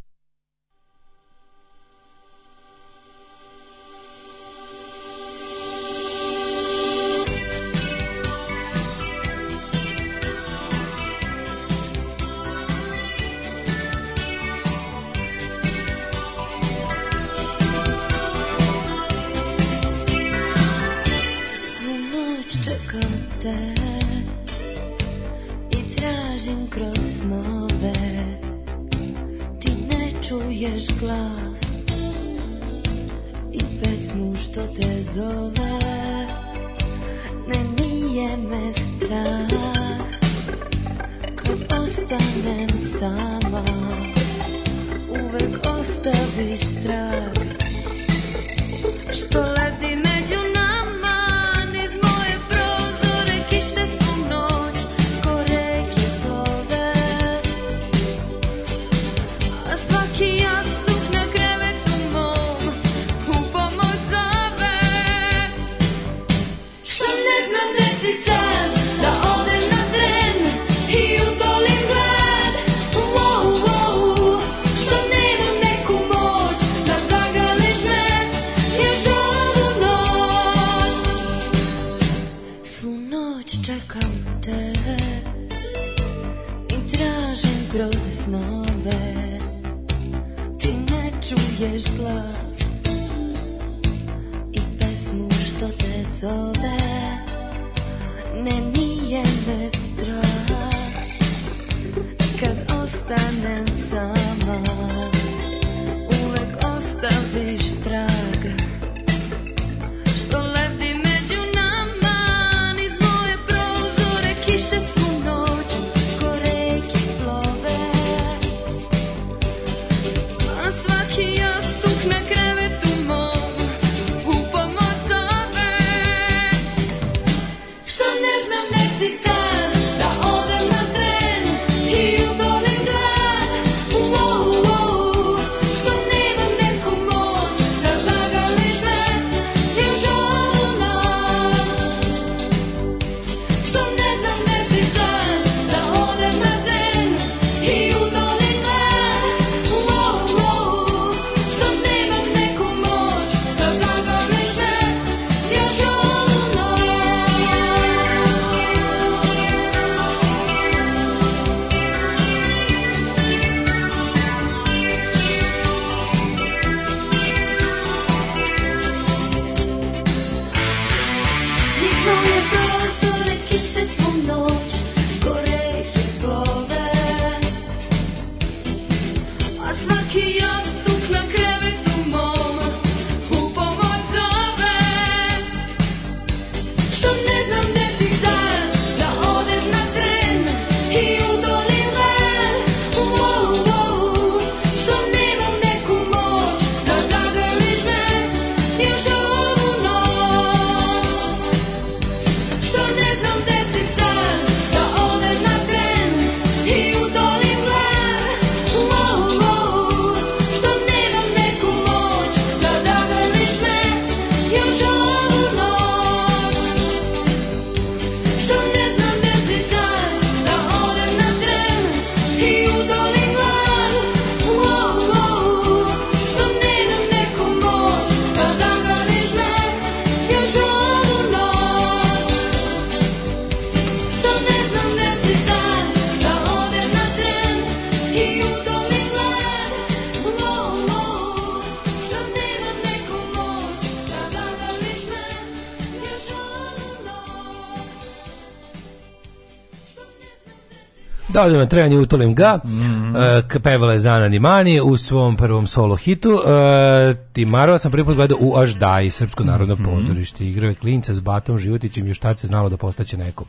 Kao da na trenje utolim ga, mm -hmm. uh, pevala je Zanani Mani u svom prvom solo hitu. Uh, e, Timarova sam prvi put gledao u Aždaji, Srpsko narodno mm -hmm. pozorište. Igrao je klinca s Batom Životićem, još tad se znalo da postaće neko.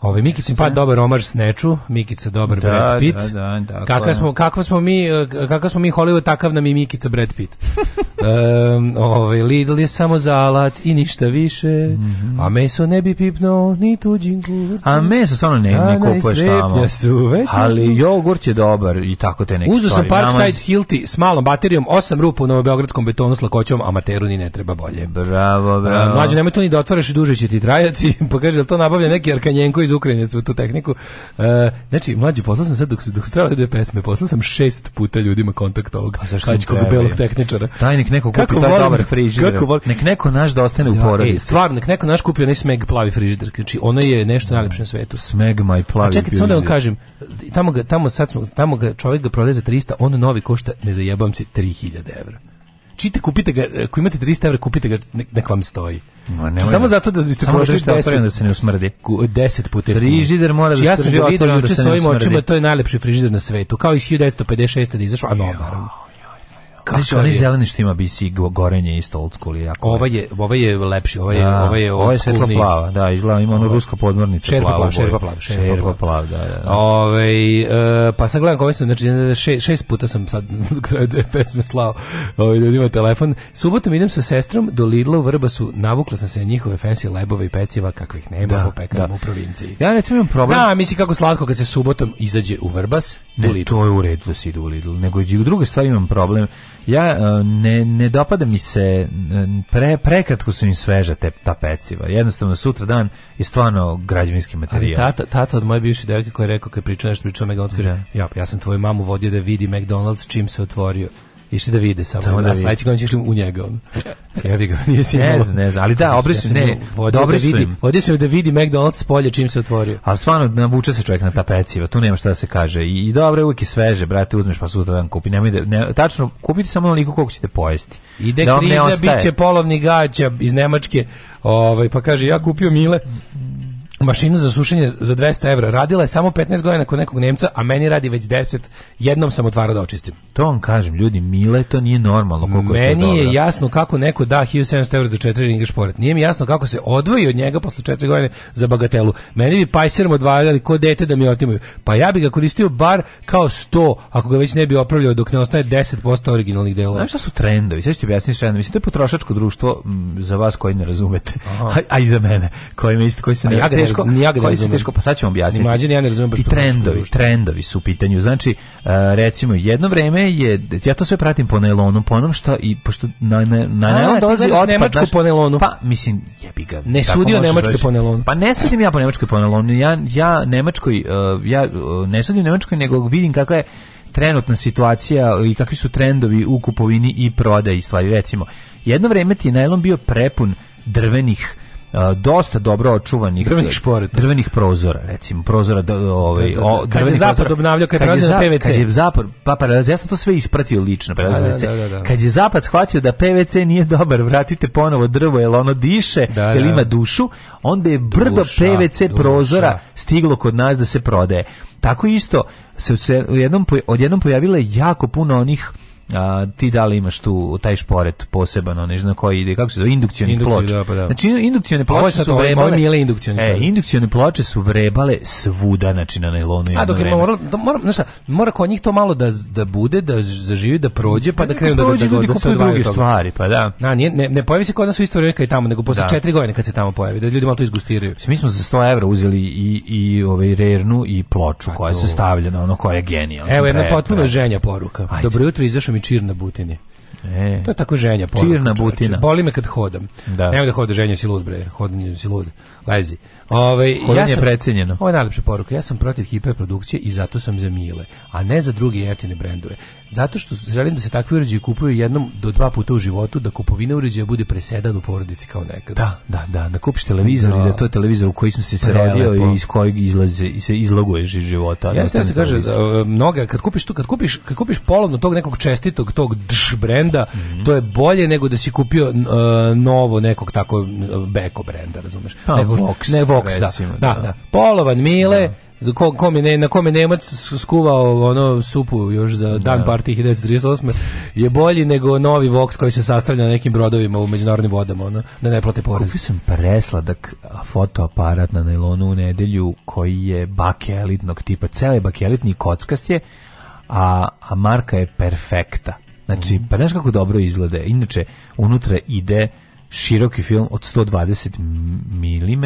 Ovaj Mikica pa dobar Omar Sneču, Mikica dobar da, Brad Pitt. Da, da, da kakva smo kakva smo mi kakva smo mi Hollywood takav nam i Mikica Brad Pitt. um, ovaj Lidl je samo za alat i ništa više. Mm -hmm. A meso ne bi pipno ni tuđim kurcem. A meso stvarno ne, ne kupuješ tamo. Su, ali jogurt je dobar i tako te neke Uzu stvari. Uzeo sam Parkside Hilti s malom baterijom, osam rupa u novobeogradskom betonu s lakoćom, amateru ni ne treba bolje. Bravo, bravo. Mlađe, nemoj to ni da otvaraš, duže će ti trajati. Pa kaže, to nabavlja neki Arkanjenko iz Ukrajine tu tehniku. Uh, znači, mlađe, poslao sam sad dok, dok strava dve pesme, poslao sam šest puta ljudima kontakt ovog pa hađkog belog tehničara. Daj, nek neko kupi taj dobar frižider. Nek neko naš da ostane ja, u porodici. Stvarno, nek neko naš kupio onaj smeg plavi frižider. Znači, ona je nešto najlepše na svetu. Smeg maj plavi frižider. Čekaj, samo da vam kažem, tamo ga, tamo sad smo, tamo ga čovjek ga prodaje za 300, on novi košta, ne zajebam se, 3000 evra. Čite, kupite ga, e, ako imate 300 evra, kupite ga, nek, nek vam stoji. Ma znači, ne, samo da- zato da biste prošli šta deset, da se ne usmrdi. 10 puta. Frižider mora da se znači, Ja sam ga vidio da juče svojim očima, to je najlepši frižider na svetu. Kao i 1956 da izašao, a nov naravno kakav znači, onaj zeleni što ima BC gorenje isto old school ovaj je jako. Ova je, ova je lepši, ova je, da, ova je ova je svetlo plava, da, izgleda ima ono ovaj- rusko podmornice. šerpa plava, šerpa plava, šerpa plava, da, da. da. Ovaj e, pa sad gledam ovaj sam znači šest, šest puta sam sad kraj dve pesme slao. Ovaj da ima telefon. Subotom idem sa sestrom do Lidla u Vrbasu, navukla sam se na njihove fancy lebove i peciva kakvih nema da, po pekarama da. u provinciji. Ja recimo imam problem. Znam, misli kako slatko kad se subotom izađe u Vrbas Ne, Lidl. to je u redu da si ide u Lidl, nego i u druge stvari imam problem. Ja e, ne, ne dopada mi se, e, pre, prekratko su im sveža te, ta peciva. Jednostavno, sutra dan je stvarno građevinski materijal. Ali tata, tata od moje bivše devojke koja je rekao kad je pričao nešto pričao McDonald's, kaže, da. ja, ja sam tvoju mamu vodio da vidi McDonald's čim se otvorio išli da vide samo. samo da vide. Sledeći godin će išli u njega. Ono. Ja bih ga nije si Ne znam, ne znam, ali da, obri su, ne, dobro vidi, im. Vodio sam da vidi McDonald's polje čim se otvorio. Ali stvarno, navuče se čovjek na ta peciva, tu nema šta da se kaže. I, i dobro, uvijek je sveže, brate, uzmeš pa sutra dan kupi. Nemoj da, ne, tačno, kupiti samo onoliko koliko ćete pojesti. Ide da kriza, bit će polovni gaća iz Nemačke, ovaj, pa kaže, ja kupio Mile, mašina za sušenje za 200 evra. Radila je samo 15 godina kod nekog Nemca, a meni radi već 10. Jednom sam otvara da očistim. To vam kažem, ljudi, mile, to nije normalno. Koliko meni je, to je jasno kako neko da 1700 evra za 4 ringa šporet. Nije mi jasno kako se odvoji od njega posle 4 godine za bagatelu. Meni bi pajserom odvajali ko dete da mi otimaju. Pa ja bi ga koristio bar kao 100, ako ga već ne bi opravljao dok ne ostane 10% originalnih delova. Znaš šta su trendovi? Sve ću ti objasniti sve jedno. Mislim, to je potrošačko društvo m, za vas koji ne razumete, a, a, i za mene, koji, mi isto, koji se ne teško, ja ga koji se teško, pa sad ćemo objasniti. Mlađe, ja ne razumijem baš I znači trendovi, trendovi su u pitanju. Znači, e, recimo, jedno vreme je, ja to sve pratim po nelonu, po onom što, i pošto na, na, na nelon dolazi otpad. Nemačko po nelonu. Pa, mislim, jebi ga. Ne sudio Nemačko po nelonu. Pa ne sudim ja po Nemačkoj po nelonu. Ja, ja Nemačkoj, e, ja e, ne sudim Nemačkoj, nego vidim kakva je trenutna situacija i kakvi su trendovi u kupovini i prodaji stvari. recimo jedno vreme ti je najlon bio prepun drvenih dosta dobro očuvanih drvenih šporeta. drvenih prozora, recimo prozora ovaj da, da, da. zapad prozora, obnavljao kad, kad je PVC. Kad je zapad, pa pa da, ja sam to sve ispratio lično, pa, da, da, Kad je zapad shvatio da PVC nije dobar, vratite ponovo drvo jel ono diše, jer ima dušu, onda je brdo duša, PVC duša. prozora stiglo kod nas da se prodaje. Tako isto se, u jednom, odjednom pojavile jako puno onih a, ti da li imaš tu taj šporet poseban, onaj na koji ide, kako se zove, indukcioni ploče. Da, pa da. Znači, indukcione ploče ovo je sad, su vrebale. Ovaj, ovo je indukcioni. E, indukcione ploče su vrebale svuda, znači na nailonu i A, dok ima, mora, da, mora, znači, mora kod njih to malo da, da bude, da zaživi, da prođe, pa da, da krenu da, da prođe, da, da, da, da se odvajaju toga. stvari, pa da. Na, nije, ne, ne pojavi se kod nas u isto vrijeme kao i tamo, nego posle da. četiri godine kad se tamo pojavi, da ljudi malo to izgustiraju. Mi smo za 100 evra uzeli i, i ovaj rernu i ploču pa koja se stavlja na ono koja je genijalna. Evo jedna potpuno ženja poruka. Dobro jutro, izašao mi čir na butini. E, to je tako ženja. Poruka, čirna butina. Boli me kad hodam. Da. Nemoj da hoda ženja si lud, bre. Hodanje si lud. Lezi. Ove, ovaj, Hodanje ja sam, je precenjeno. Ovo je najlepša poruka. Ja sam protiv hiperprodukcije i zato sam za mile, a ne za druge jeftine brendove. Zato što želim da se takvi uređaji kupuju jednom do dva puta u životu, da kupovina uređaja bude presedan u porodici kao nekada. Da, da, da, da kupiš televizor da. i da to je televizor u koji sam se, se rodio i iz kojeg izlaze i se izloguješ iz života. Da Jeste, ja da se kaže, da, e, mnoga, kad kupiš tu, kad kupiš, kad kupiš polovno tog nekog čestitog, tog dž brenda, mm -hmm. to je bolje nego da si kupio uh, novo nekog tako e, beko brenda, razumeš? A, pa, ne, Vox, ne Vox, da. recimo, da, da, da. Polovan Mile, Ko, ko ne, na kome Nemac skuvao ono supu još za da. dan partije 1938. je bolji nego novi Vox koji se sastavlja na nekim brodovima u međunarodnim vodama, ono, da ne plate porez. Kupio sam presladak fotoaparat na nailonu u nedelju koji je bakelitnog tipa, ceo je bakelitni kockast je, a, a marka je perfekta. Znači, mm. pa znaš kako dobro izgleda. Inače, unutra ide široki film od 120 mm,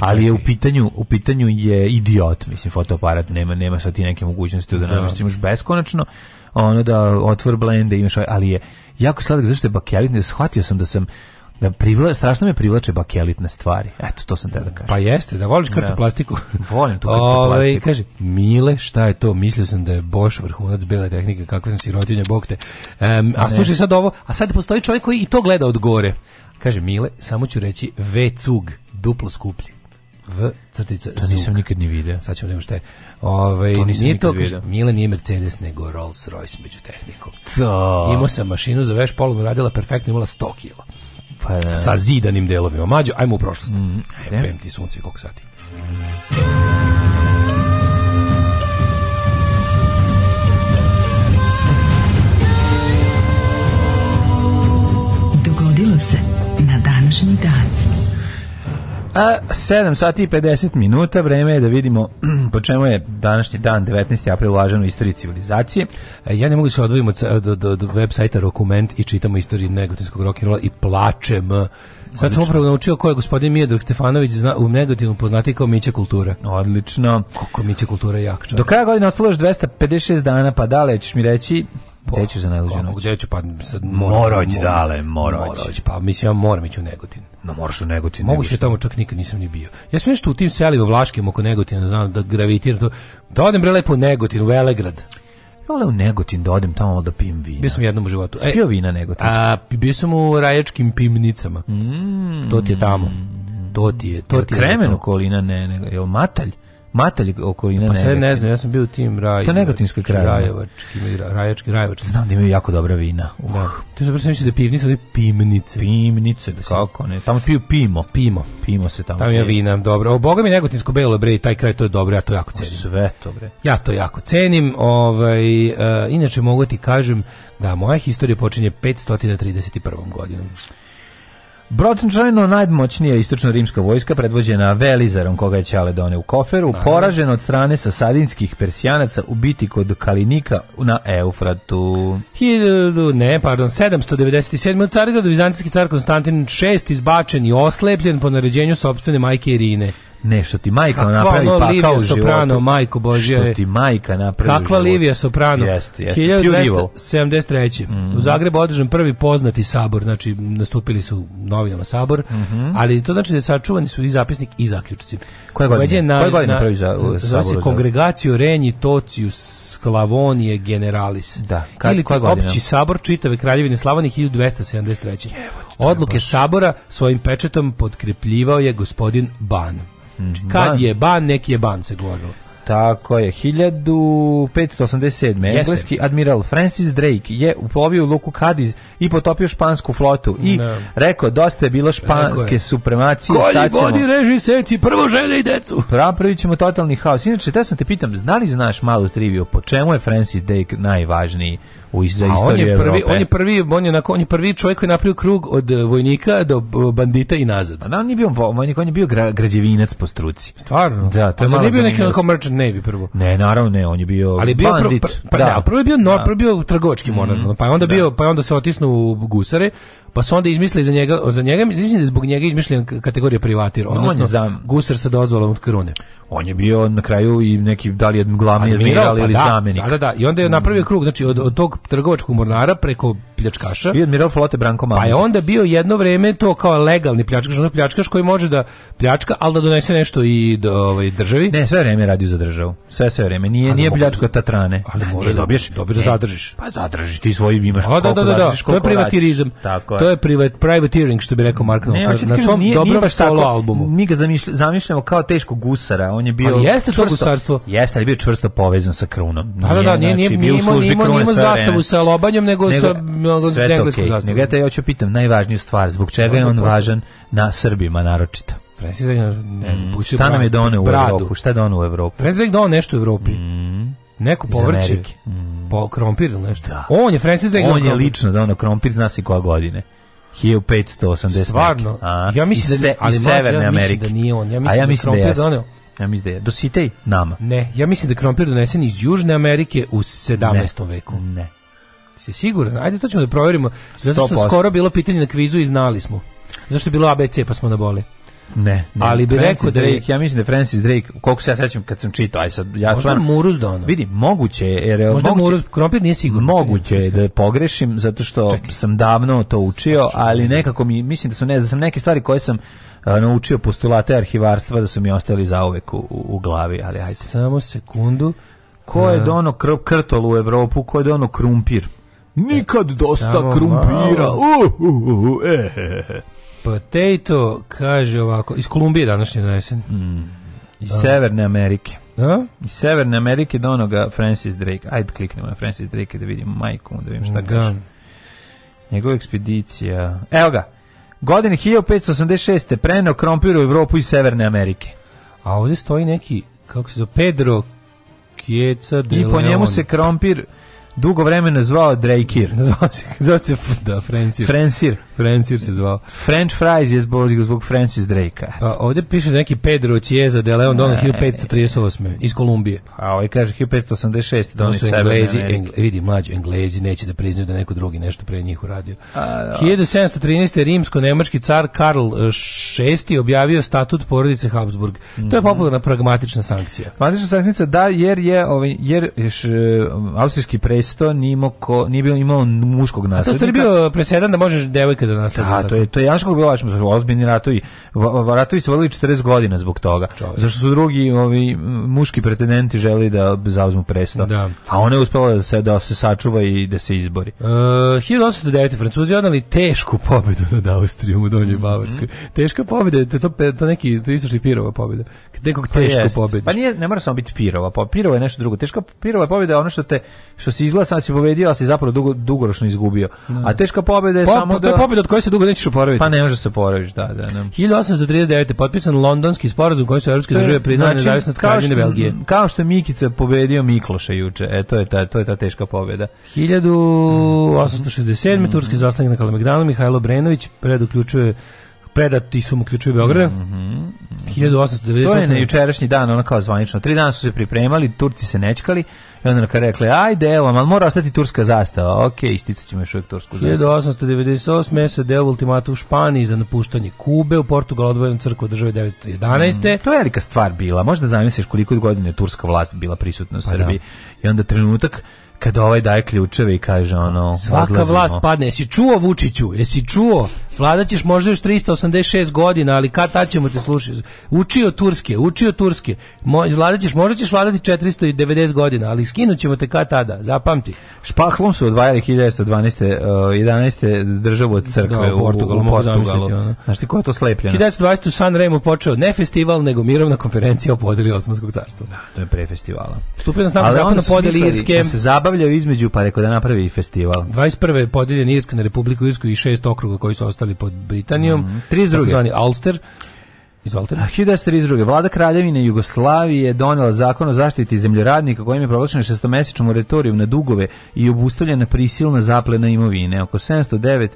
ali je u pitanju, u pitanju je idiot, mislim, fotoaparat, nema, nema sa ti neke mogućnosti da, da. imaš beskonačno, ono da otvor blende, imaš, ali je jako sladak, zašto je bakelit, shvatio sam da sam da privla, strašno me privlače bakelitne stvari. Eto, to sam te da kažem. Pa jeste, da voliš kartoplastiku. Da. Volim tu kartoplastiku. Ovaj, Ove, kaže, Mile, šta je to? Mislio sam da je Boš vrhunac bele tehnike, kakve sam sirotinja, bog te. Um, a slušaj sad ovo, a sad postoji čovjek koji i to gleda od gore. Kaže, Mile, samo ću reći V-cug, duplo skuplji. V crtica To nisam nikad ni video. Sad ćemo da vidjeti šta je. Ove, ovaj, to nisam nije nikad to, Mile nije Mercedes, nego Rolls Royce među tehnikom. To. Imao sam mašinu za veš polom, radila perfektno, imala 100 kila. Pa, e. Sa zidanim delovima. Mađo, ajmo u prošlost. Mm, ajmo, ti sunce, koliko sati. A 7 sati i 50 minuta, vreme je da vidimo po čemu je današnji dan 19. april ulažen u istoriji civilizacije. E, ja ne mogu da se odvojim od, od, od, od web sajta Dokument i čitamo istoriju negotinskog rock'n'rolla i plačem. Sad sam upravo naučio ko je gospodin Mijedrag Stefanović zna, u negotinu poznati kao Mića Kultura. Odlično. Kako Mića Kultura jak čar. Do kraja godine ostalo još 256 dana, pa da li ćeš mi reći Pa, gde ćeš za najluđu noć? Gde ću, pa sad moram. Moroć, dale, moroć. moroć. Pa mislim, ja moram ići u Negotin. No, moraš u Negotin. Moguće tamo čak nikad nisam ni bio. Ja sam nešto u tim selima vlaškim oko Negotina, znam da gravitiram to. Da odem bre lepo u Negotin, u Velegrad. Ja u Negotin da odem tamo da pijem vina. Bio sam jednom u životu. E, pio vina Negotinska? A, bio sam u Rajačkim pivnicama. Mm. To ti je tamo. To ti je. To ti je kremenu kolina, ne, ne, je matalj? Matalj okolina Pa sad ne znam, ja sam bio u tim Raj. Sa negotinskoj krajeva. Rajevački, rajački, rajevački. Znam da imaju jako dobra vina. Uh. Da. Tu sam mislio da pivnice, ali pimnice. Pimnice, da kako ne. Tamo piju pimo. Pimo. Pimo se tamo. Tamo je vina, dobro. O, boga mi negotinsko belo, bre, taj kraj, to je dobro, ja to jako cenim. Sve to, bre. Ja to jako cenim. Ovaj, uh, inače, mogu ti kažem da moja historija počinje 531. godinom. Brotončajno najmoćnija istočno-rimska vojska predvođena Velizarom koga je Ćale done u koferu, poražen od strane sasadinskih persijanaca u biti kod Kalinika na Eufratu. 1000, ne, pardon, 797. Carigrad, Vizantijski car Konstantin VI izbačen i oslepljen po naređenju sobstvene majke Irine. Ne, što ti majka Kakva napravi ono, pakao Livia u Soprano, životu, majko Božje. Što ti e. majka napravi Kakva u Soprano. Jeste, jeste. 1273. Mm -hmm. U Zagrebu održan prvi poznati sabor, znači nastupili su novinama sabor, mm -hmm. ali to znači da sačuvani su i zapisnik i zaključci. Koje godine? Na, Koje godine pravi za, u, Zove se Kongregacio Renji Tocius Sklavonije Generalis. Da. Kad, Ili opći sabor čitave kraljevine Slavonije 1273. Odluke sabora svojim pečetom potkrepljivao je gospodin Ban. Znači, kad je ban, neki je ban se govorilo. Tako je, 1587. Engleski admiral Francis Drake je uplovio u luku Kadiz i potopio špansku flotu i ne. Da. rekao, dosta je bilo španske je. supremacije. Koji vodi režiseci, prvo žene i decu. Prapravit ćemo totalni haos. Inače, te sam te pitam, znali znaš malu triviju po čemu je Francis Drake najvažniji u za A on je prvi, on je prvi, on je, on je prvi čovjek koji napravio krug od e, vojnika do bandita i nazad. A da, on nije bio vojnik, on je bio gra, građevinac po struci. Stvarno? Da, to je A malo nije bio neki kao merchant navy prvo? Ne, naravno ne, on je bio Ali bio bandit. Pr, pa- pr, pa pr, da. Ne, prvo je bio, nor, da. prvo je bio trgovački mm, mhm. monar, pa je onda da. bio, pa je onda se otisnuo u gusare, pa su onda izmislili za njega, za njega, mislim da zbog njega izmišljen kategorija privatir, odnosno za... gusar sa dozvolom od krune. On je bio na kraju i neki, da li je glavni admiral pa ili pa da, zamenik. Da, da, da, i onda je mm. napravio krug, znači od, od tog trgovačkog mornara preko pljačkaša. I admiral flote Branko Mamić. Pa je onda bio jedno vreme to kao legalni pljačkaš, ono pljačkaš koji može da pljačka, ali da donese nešto i do ovaj, državi. Ne, sve vreme radio za državu. Sve sve vreme. Nije, ali nije pljačka tatrane. Ali mora da dobiješ. Dobiješ, da zadržiš. Pa zadržiš, ti svoj imaš a, koliko da, da, da, da. To je privatirizam. Tako to je private, privateering, što bi rekao Mark Knopfler, da na svom nije, dobrom nije solo albumu. Mi ga zamišljamo kao teško gusara, on je bio... Ali jeste čvrsto, gusarstvo. Jeste, ali bio čvrsto povezan sa krunom. Nije, da, da, da, nije, znači, nije, nije, nije, imao zastavu sa lobanjom, nego, nego sa engleskom zastavom. Nego ja te hoću pitam, najvažniju stvar, zbog čega je on važan na Srbima, naročito? Francis ne znam, mm. šta nam je doneo u Evropu? Šta je doneo u Evropu? Francis Drake doneo nešto u Evropi. Mm. Neko povrće. Mm. Po krompir ili nešto. Da. On je Francis Drake. On je lično, da ono krompir zna se koja godine. 1580. Stvarno? A, ja mislim da, ali Severne ja da Amerike. da nije on. Ja mislim, ja da mislim da, krompir da doneo. Ja mislim da je. Dositej nama. Ne, ja mislim da krompir donesen iz Južne Amerike u 17. Ne. veku. Ne. Si siguran? Ajde, to ćemo da proverimo. Zato što 100%. skoro bilo pitanje na kvizu i znali smo. Zašto je bilo ABC pa smo na boli. Ne, ne. Ali bi Francis rekao da Drake, ja mislim da Francis Drake, koliko se ja sećam kad sam čitao, aj sad ja sam stvarno Murus dono. Da Vidi, moguće je, jer Možda moguće, Murus Krompir nije sigurno. Moguće je da pogrešim zato što Čekaj. sam davno to učio, da ali nekako mi mislim da su ne, da sam neke stvari koje sam naučio postulate arhivarstva da su mi ostali zauvek u, u glavi, ali ajde. Samo sekundu. Ko je dono da krv krtol u Evropu, ko je dono krumpir? Nikad dosta krumpira. Malo. Uh, uh, uh, uh, eh. Potato kaže ovako, iz Kolumbije današnje donesen. Mm. Iz da. Severne Amerike. Da? Iz Severne Amerike do onoga Francis Drake. Ajde kliknemo na Francis Drake da vidimo majku, da vidim šta da. kaže. Njegova ekspedicija. Evo ga. Godine 1586. preneo krompir u Evropu i Severne Amerike. A ovde stoji neki, kako se zove, Pedro Kjeca de I po Leon. njemu se krompir dugo vremena zvao Drejkir. Zvao se, zvao se da, Francir. Francir. Francir se zvao. French fries je zbog, zbog Francis Drake-a. ovdje piše da neki Pedro Cieza de Leon Donald 1538. iz Kolumbije. A ovaj kaže 1586. Donald su Englezi, engle, vidi, mlađi Englezi neće da priznaju da neko drugi nešto pre njih uradio. A, 1713. Da. rimsko-nemački car Karl VI e, objavio statut porodice Habsburg. Mm -hmm. To je mhm. popularna pragmatična sankcija. Pragmatična sankcija da, jer je, ovaj, jer je š, e, austrijski pre često nimo ko, nije bio, imao muškog naslednika. A to je bio presedan da možeš devojke da nasledi. Da, to je, to je Janško bilo važno, su ozbiljni ratovi. Ratovi su vodili 40 godina zbog toga. Čovjek. Zašto su drugi ovi muški pretendenti želi da zauzmu presto. Da. A ona je uspela da se, da se sačuva i da se izbori. E, uh, 1809. Francuzi odnali tešku pobedu nad Austrijom u Donjoj mhm. Bavarskoj. Mm -hmm. Teška pobeda, to, to, to neki, to isto Pirova pobeda. Nekog pa tešku pa pobedu. Pa nije, ne mora samo biti Pirova, pa Pirova je nešto drugo. Teška Pirova pobeda je ono što te, što se izgleda sam si pobedio, ali si zapravo dugo, dugoročno izgubio. Ne. Da. A teška pobeda je po, samo da... To je pobeda od koje se dugo nećeš oporaviti. Pa ne može se oporaviti, da, da. Ne. Da. 1839. je potpisan londonski sporazum koji su evropske države priznali znači, nezavisnost Kraljevine Belgije. Kao što je Mikica pobedio Mikloša juče. E, to je ta, to je ta teška pobeda. 1867. Mm. Turski mhm. zastanak na Kalemegdanu, Mihajlo Brenović preduključuje predati su mu ključevi Beograda. Mm -hmm. 1898. To je na jučerašnji dan, ono kao zvanično. Tri dana su se pripremali, Turci se nečkali i onda neka rekli, ajde, evo, ali mora ostati turska zastava. Ok, isticat ćemo još uvijek tursku zastavu. 1898. SAD deo ultimatu u Španiji za napuštanje Kube, u Portugal odvojena crkva države 911. Mm, to je velika stvar bila. Možda zamisliš koliko godine je turska vlast bila prisutna u pa da. Srbiji. Da. I onda trenutak kad ovaj daje ključeve i kaže ono Svaka odlazimo. vlast padne, jesi čuo Vučiću, jesi čuo Vladaćeš možda još 386 godina, ali kad tad ćemo te slušati. Učio turske, učio turske. Mo, vladaćeš, možda ćeš vladati 490 godina, ali skinut ćemo te kad tada, zapamti. Špahlom su odvajali 1912. Uh, 11. državu od crkve da, u Portugalu. U, Portugalu. Ono. Znaš ti ko je to slepljeno? 1920. u San Remo počeo ne festival, nego mirovna konferencija o podeli Osmanskog carstva. Da, to je pre festivala. Stupio na snagu zakon o podeli Irske. Da se zabavljaju između pa rekao da napravi festival. 21. je podeljen Irska na Republiku Irsku i šest okruga koji su ostali ostali pod Britanijom, mm -hmm. 32. takozvani Alster. Izvolite. 1932. Ah, Vlada Kraljevine Jugoslavije donela zakon o zaštiti zemljoradnika kojim je proglašena šestomesečnom moratorijum na dugove i obustavljena prisilna zaplena imovine. Oko 709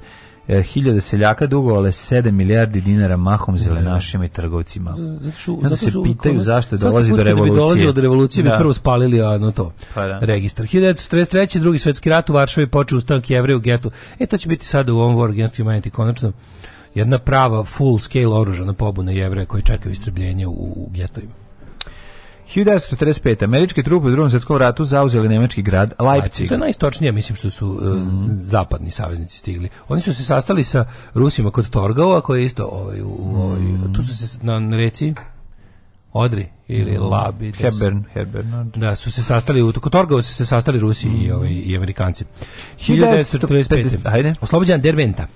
E, hiljade seljaka dugovale 7 milijardi dinara mahom da. zelenašima i trgovcima. Zato, što, se pitaju zašto dolazi do revolucije. Bi dolazi od revolucije, bi prvo spalili a, na to. Pa da. Registar. 1943. drugi svetski rat u Varšavi počeo ustanak jevreja u getu. E, to će biti sada u ovom War Against Humanity konačno jedna prava full scale oružana pobuna jevreja koji čekaju istrebljenje u, u getovima. 1945. Američke trupe u drugom svjetskom ratu zauzeli nemački grad Leipzig. To je najistočnije, mislim, što su uh, mm -hmm. zapadni saveznici stigli. Oni su se sastali sa Rusima kod Torgova, koji je isto ovaj, ovaj, mm. tu su se na reci Odri ili mm. Labi. Da Hebern, Hebern. Da, su se sastali, u kod Torgova su se sastali Rusi mm -hmm. i, ovaj, i Amerikanci. 1945. Ajde. Oslobođan Derventa.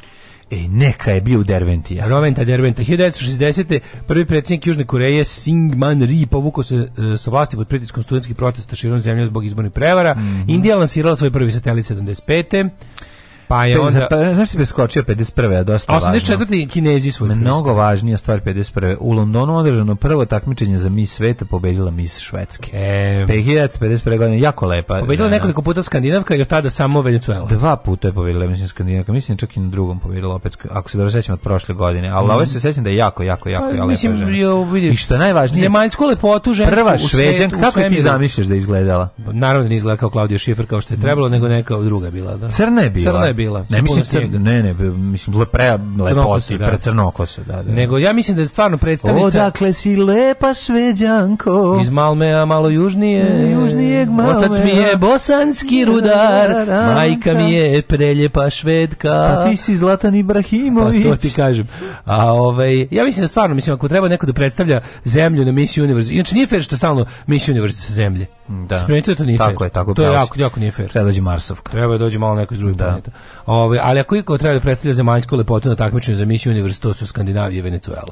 E, neka je bio u Derventija. Roventa Derventa. 1960. prvi predsjednik Južne Koreje Singman Ri povukao se e, sa vlasti pod pritiskom studentskih protesta širom zemlje zbog izbornih prevara. Mm -hmm. Indija lansirala svoj prvi satelit 75. Pa je onda... Pa, znaš si preskočio 51. a dosta 84. važno. kinezi svoj Mnogo važnija stvar 51. U Londonu održano prvo takmičenje za Miss Sveta pobedila Miss Švedske. E... 1951. godine, jako lepa. Pobedila žena. Da. nekoliko puta Skandinavka i tada samo Venezuela. Dva puta je pobedila, mislim, Skandinavka. Mislim, čak i na drugom pobedila opet, ako se dobro sećam od prošle godine. Ali mm. ovo se sećam da je jako, jako, jako pa, lepa mislim, žena. Jo, vidim, I što najvažnije... Zemaljsku lepotu žensku Prva Šveđanka, kako da je ti zamišljaš da izgledala? Naravno da izgleda kao Klaudija Šifer, kao što je mm. trebalo, nego neka druga bila. Da. Crna je bila. Crna je bila bila. Ne mislim cr, ne ne, mislim lepre da. lepoti, da. pre crnokose, da, da. Nego ja mislim da je stvarno predstavnica Odakle si lepa Šveđanko? Iz Malmea malo južnije, mm, južnijeg Malmea. Otac mi je da. bosanski da, rudar, majka mi je preljepa Švedka. A pa ti si Zlatan Ibrahimović. Pa to ti kažem. A ovaj ja mislim da stvarno mislim ako treba neko da predstavlja zemlju na Miss Universe. Inače nije fair što stalno Miss Universe sa zemlje. Da. Spremite to nije tako fair. Tako je, tako to je jako, jako nije fair. Treba dođe Marsovka. Treba dođe malo neko iz drugih da. planeta. Ove, ovaj, ali ako iko treba da predstavlja zemaljsku lepotu na takmičenju za misiju univerziteta, to su Skandinavija i Venecuela.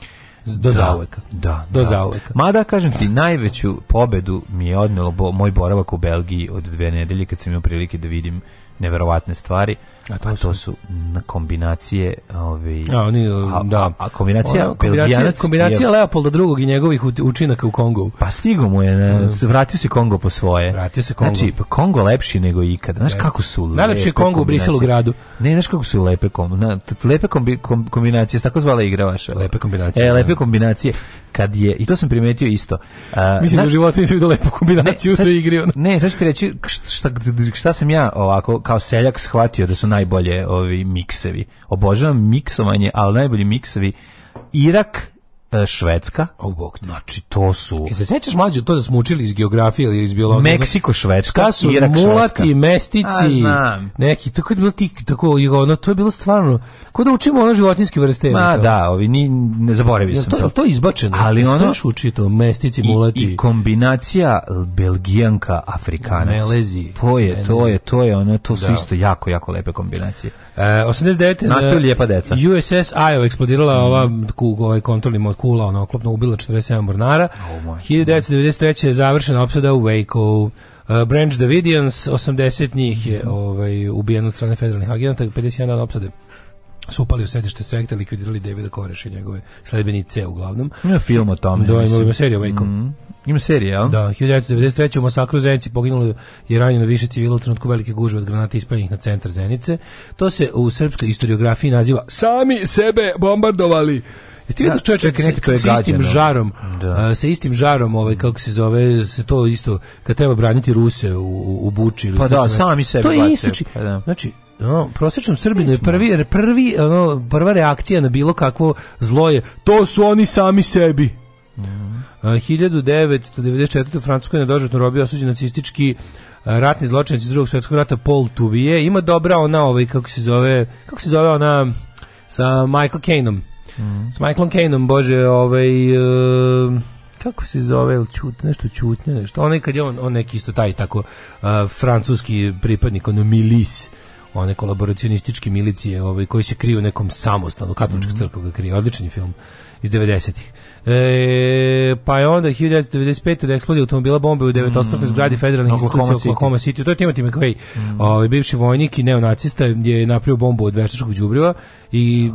Do da, zauveka. Da, do da. zauveka. Mada, kažem ti, najveću pobedu mi je odnelo bo, moj boravak u Belgiji od dve nedelje kad sam imao prilike da vidim neverovatne stvari. A to, a to su na kombinacije ovi ovaj, a oni da a, kombinacija Ona, kombinacija, kombinacija je, Leopolda II i njegovih učinaka u Kongu. Pa stigo mu je, ne, da. vratio se Kongo po svoje. Vratio se Kongo. Znači Kongo lepši nego ikada. Znaš Vest. kako su lepe. Najlepši je Kongo u Briselu gradu. Ne, znaš kako su lepe kom, na, lepe kombi, kom, kombinacije, tako zvala igra vaša. Lepe kombinacije. E, da. lepe kombinacije kad je i to sam primetio isto. Uh, Mislim da životinje životu nisam lepu kombinaciju u toj igri. Ono. Ne, sad ću ti reći šta, šta sam ja ovako kao seljak shvatio da su najbolje ovi miksevi. Obožavam miksovanje, ali najbolji miksevi Irak E, Švedska. Oh, Bog. Znači, to su... I e, se sjećaš mlađe to da smo učili iz geografije ili iz biologije? Meksiko, Švedska, Šta su mulati, mestici, A, neki, tako je bilo ti, tako, ono, to je bilo stvarno, ko da učimo ono životinske vrste. Ma to. da, ovi, ni, ne zaboravio ja, sam to. to. to je izbačeno, ali ono, još uči to, mestici, mulati. I, i kombinacija belgijanka, afrikanac. Melezi. To je, to je, to je, ono, to su da. isto jako, jako lepe kombinacije. Uh, eh, 89. Eh, Nastaju lijepa deca. USS Iowa eksplodirala mm. ova ovaj kontrolni mod kula, ona oklopno ubila 47 mornara. Oh 1993. je završena opsada u Wakeu. Uh, eh, Branch Davidians, 80 njih je mm. ovaj, ubijen od strane federalnih agenta, 51 dana opsade su upali u sedište sekte, likvidirali Davida Koreša i njegove sledbenice uglavnom. Ja, film o tome. Da, imali seriju Waco. Mm. Ima serije, jel? Da, 1993. u masakru Zenici poginulo je ranjeno više civila u trenutku velike gužve od granata ispaljenih na centar Zenice. To se u srpskoj historiografiji naziva Sami sebe bombardovali. Jeste vidio da, da čovjek čekaj, neki to je sa istim žarom, da. A, sa istim žarom, ovaj kako se zove, se to isto kad treba braniti Ruse u, u Buči ili Pa slično, da, sami sebe To je isto, pa da. znači ono, prosječnom Srbinu je prvi, prvi, ono, prva reakcija na bilo kakvo zlo je to su oni sami sebi. Mm 1994. u Francuskoj na dožutnu robiju osuđen nacistički ratni zločinac iz drugog svjetskog rata Paul Tuvije. Ima dobra ona, ovaj, kako se zove, kako se zove ona sa Michael Caineom. Mm. S Michaelom Caineom, bože, ovaj... Uh, kako se zove, ili čut, nešto čutnje, nešto. Onaj kad je on, on neki isto taj tako uh, francuski pripadnik, ono milis, one kolaboracionističke milicije ovaj, koji se kriju u nekom samostanu, katolička mhm. crkva ga krije, odličan film iz 90-ih. E, pa je onda 1995. da eksplodija automobila bombe u 98. Mm. zgradi federalnih institucija Oklahoma, Oklahoma City. To je Timothy McVeigh, mm. ovaj, bivši vojnik i neonacista je napravio bombu od veštačkog đubriva i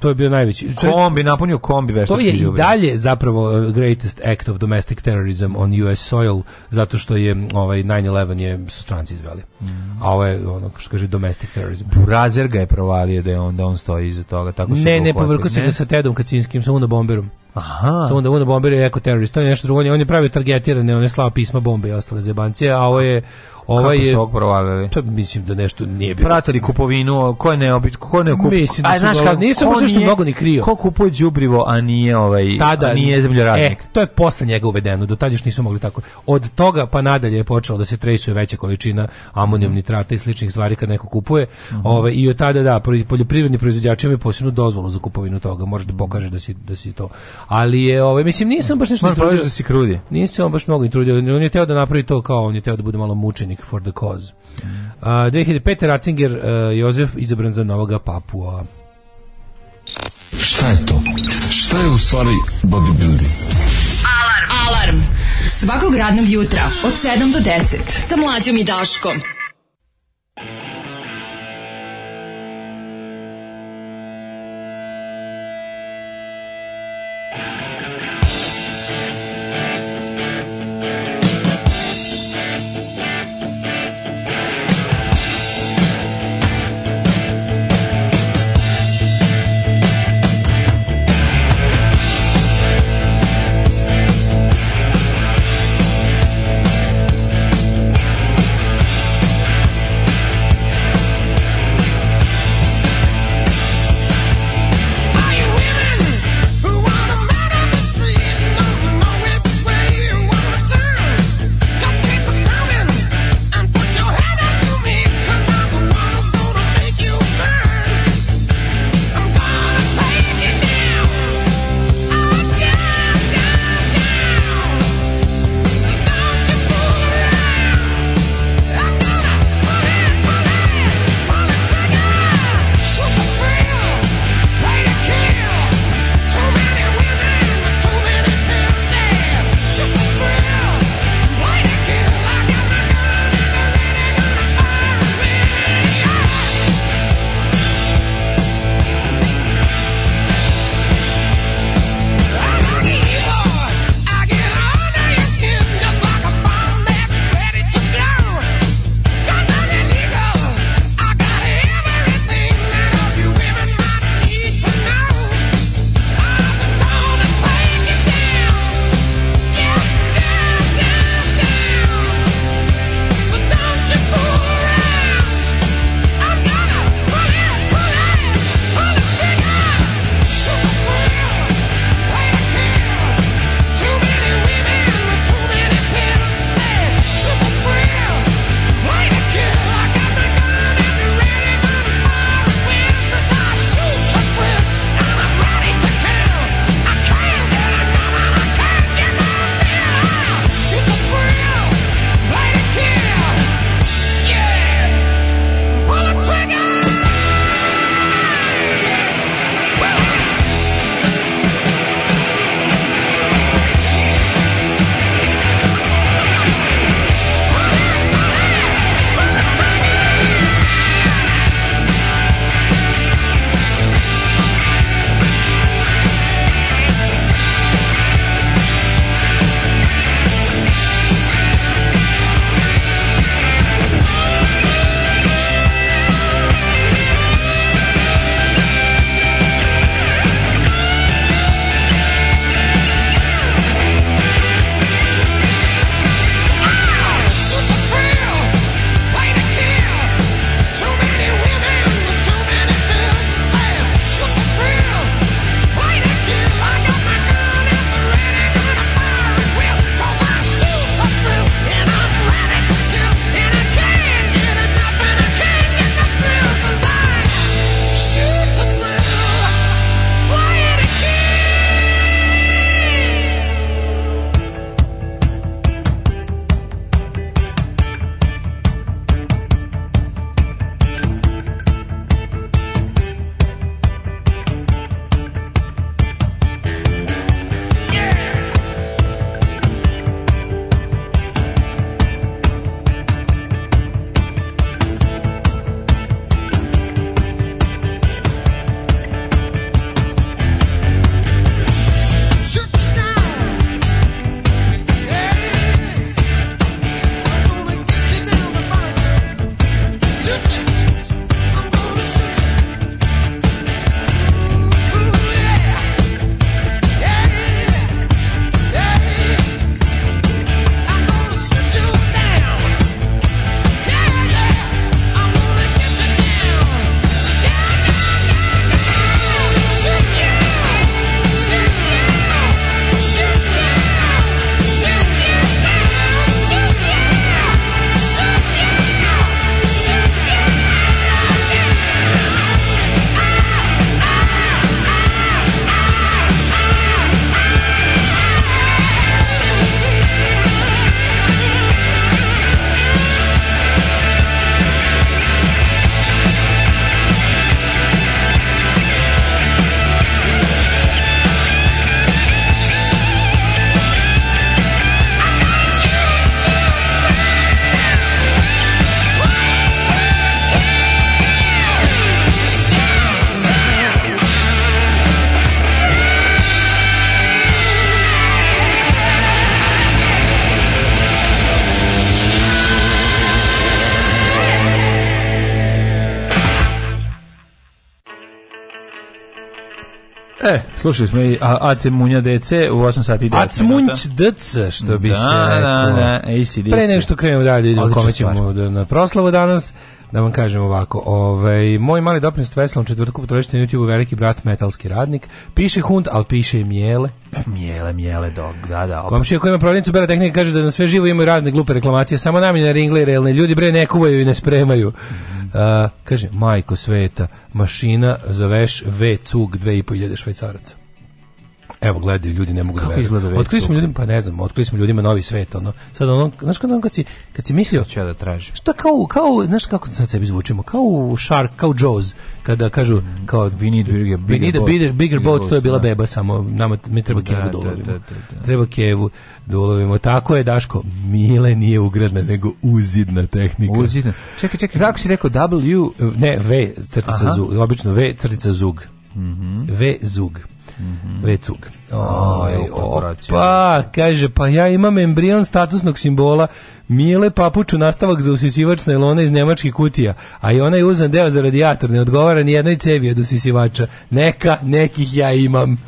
to je bio najveći. Kombi, napunio kombi veštački đubriva. To je i dalje zapravo uh, greatest act of domestic terrorism on US soil, zato što je ovaj 9-11 je su stranci izveli. Mm. A ovo je ono što kaže domestic terrorism. Burazer ga je provalio da je on, da on stoji iza toga. Tako ne, ne, povrko se ga sa Tedom Kacinskim, sa Uno Bomberom. Aha. Samo da onda bomber je eko terorist, on je nešto drugo, on je pravio targetirane, on je slao pisma bombe i ostale zebancije, a ovo je Ovaj je su provalili. To pa mislim da nešto nije bilo. Pratili kupovinu, ko je neobič, ko ne kup... Mislim da znaš kako, nisam baš nešto mnogo ni krio. Ko kupuje đubrivo, a nije ovaj Tada, a nije zemljoradnik. E, to je posle njega uvedeno, do tad još nisu mogli tako. Od toga pa nadalje je počelo da se trejsuje veća količina amonijum nitrata i sličnih stvari kad neko kupuje. Mm -hmm. Ovaj i od tada da poljoprivredni proizvođači imaju posebnu dozvolu za kupovinu toga, možeš da pokažeš da si da si to. Ali je ovaj mislim nisam baš nešto trudio. da si krudi. Nisam baš mnogo trudio. On je teo da napravi to kao on je teo da bude malo mučenik Ratnik for the Cause. Uh, 2005. Ratzinger uh, Jozef izabran za novoga Papua. Šta je to? Šta je u stvari bodybuilding? Alarm! Alarm! Svakog radnog jutra od 7 do 10 sa mlađom i Daškom. Slušali smo i AC Munja DC u 8 sati i 10 AC Munć DC, što bi da, se da, Da, da, ACDC. Pre nešto krenemo dalje, idemo kome ćemo da- na proslavu danas. Da vam kažem ovako, ovaj, moj mali doprinost veselom četvrtku potrošite na YouTube veliki brat metalski radnik. Piše hund, ali piše i mjele. Mjele, mjele, dog, da, da. Komšija koji ima prodavnicu Bela Tehnika kaže da na sve živo imaju razne glupe reklamacije, samo namjene ringlere, jer ljudi bre ne kuvaju i ne spremaju. A, kaže, majko sveta, mašina za veš V cug 2500 švajcaraca evo gledaju ljudi ne mogu da veruju. Otkrili smo ljudima pa ne znam, otkrili smo ljudima novi svet ono. Sad ono znaš kad on kad si kad si mislio šta da tražim. Šta kao kao znaš kako se sad sebi zvučimo kao Shark, kao Jaws kada kažu mm, kao we need bigger, bigger, we need a bigger, bigger boat, to je bila da. beba samo nama mi treba da, kevu da, dolovimo. Da, da, da, treba kevu dolovimo. Tako je Daško, Mile nije ugradna nego uzidna tehnika. Uzidna. Čekaj, čekaj, kako si rekao W ne, V crtica Aha. zug, obično V crtica zug. Mhm. V zug. Mm -hmm. Aj, pa kaže, pa ja imam embrion statusnog simbola Mile Papuču nastavak za usisivač najlona iz njemačkih kutija, a i onaj uzan deo za radijator, ne odgovara ni jednoj cevi od usisivača. Neka, nekih ja imam.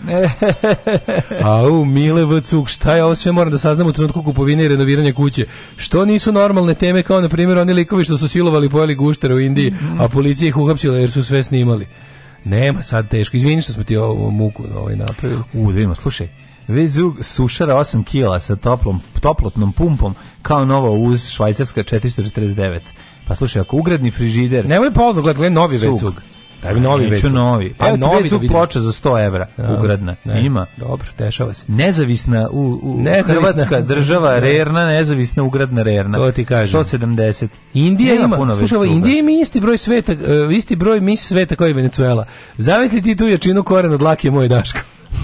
Au, Mile Vcuk, šta ja ovo sve moram da saznam u trenutku kupovine i renoviranja kuće? Što nisu normalne teme kao, na primjer, oni likovi što su silovali i pojeli guštere u Indiji, a policija ih uhapsila jer su sve snimali. Nema sad teško. Izvini što smo ti ovu muku ovaj napravili. U, da vidimo, slušaj. Vezug sušara 8 kg sa toplom, toplotnom pumpom kao novo uz švajcarska 449. Pa slušaj, ako ugradni frižider... Nemoj povodno gledati, gledaj novi Zug. vezug. Daj novi Neću novi. Pa Evo novi da ploča za 100 evra da. ugradna. Ne, Ima. Dobro, dešava se. Nezavisna u, u nezavisna. Hrvatska država, da. rerna, nezavisna ugradna rerna. To ti kaže 170. Indija Nema ima, puno slušaj, vecu, Indija ima isti broj sveta, uh, isti broj mis sveta kao i Venecuela. Zavisli ti tu jačinu korena dlake moje daška.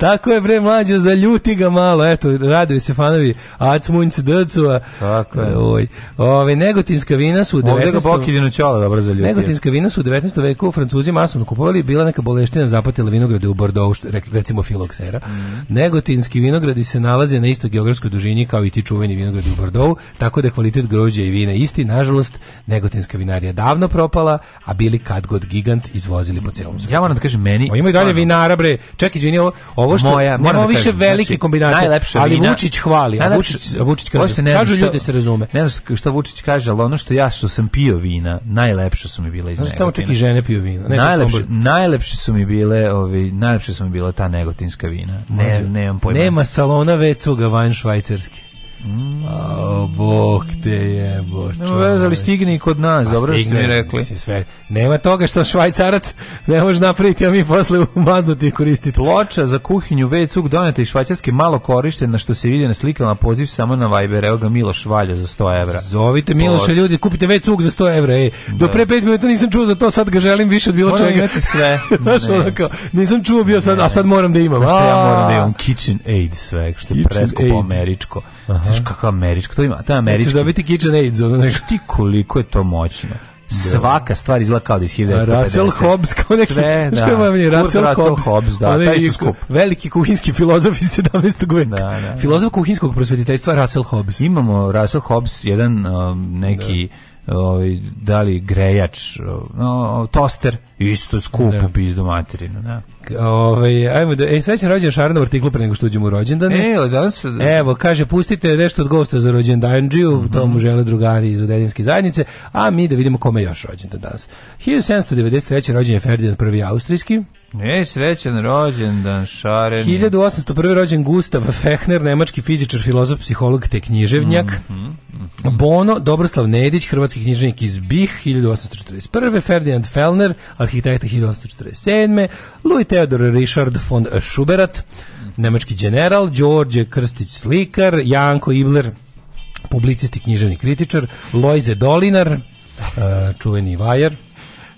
Tako je, bre, mlađe za ljuti ga malo. Eto, raduju se fanovi Ac Munc Dcova. Tako je. Oj. Ove, negotinska vina su u 19... Ovdje da ga Bokidinu Ćala dobro zaljuti. Negotinska vina su u 19. veku Francuzi masovno kupovali. Bila neka boleština zapatila vinograde u Bordeaux, recimo filoksera. Mm. Negotinski vinogradi se nalaze na istoj geografskoj dužini kao i ti čuveni vinogradi u Bordeaux, tako da je kvalitet grožđa i vina isti. Nažalost, negotinska vinarija davno propala, a bili kad god gigant izvozili po celom svetu. Ja moram da kažem, meni... O, ima i dalje vinara, bre. Ček, izvinio, ovo što moja, nema da više kažem, velike znači, najlepše ali vina, Vučić hvali, a Vučić, Vučić kaže, ne kažu ljudi da se razume. Ne znam šta Vučić kaže, ali ono što ja što sam pio vina, najlepše su mi bile iz Negotina. Znaš, tamo čak i žene piju vina. Najlepše, najlepše su mi bile, ovi, najlepše su mi bila ta negotinska vina. Ne, nemam pojma. Nema salona vecuga van švajcarski. Mm. A, bog te je, bog Vezali stigni kod nas, pa dobro ste rekli. Sve. Nema toga što švajcarac ne može napraviti, a mi posle umaznuti i koristiti. Ploča za kuhinju, već suk donete i švajcarski malo korišten, na što se vidi na slikama, poziv samo na Viber, evo ga Miloš valja za 100 evra. Zovite Miloša ljudi, kupite već suk za 100 evra, ej. Do da. pre 5 minuta nisam čuo za to, sad ga želim više od bilo moram čega. Imati sve. Znaš, onako, nisam čuo bio sad, ne. a sad moram da imam. Znaš ja moram da imam? Kitchen Aid sve, što je presko po američko. Aha Znaš kako američko, to ima, ta je da biti dobiti KitchenAid ono nešto. koliko je to moćno. Da. Svaka stvar izgleda kao da iz 1950. Russell Hobbes, kao neki, Sve, da. Manje, Russell, Russell Hobbes, Hobbes da, taj isto Veliki kuhinski filozof iz 17. veka. Da, da, da. Filozof kuhinskog prosvetiteljstva Russell Hobbes. Imamo Russell Hobbes, jedan um, neki... Da ovaj dali grejač, um, no, toster, isto skupu da. pizdu materinu, da. Ovaj ajmo da ej srećan rođendan Šarnu artiklu pre nego što uđemo u rođendan. E, danas Evo kaže pustite nešto od gosta za rođendandžiju, mm -hmm. to mu žele drugari iz Odeljinske zajednice, a mi da vidimo kome još rođendan danas. 1793. rođen je Ferdinand I austrijski. Ne, srećan rođendan, Šaren. 1801. rođen Gustav Fechner, nemački fizičar, filozof, psiholog te književnjak. Mm -hmm, Bono, Dobroslav Nedić, hrvatski knjižnik iz Bih, 1841. Ferdinand Fellner, arhitekta 1847. Louis Theodor Richard von Schubert, nemački general, Đorđe Krstić slikar, Janko Ibler, publicist i književni kritičar, Lojze Dolinar, e, čuveni vajer,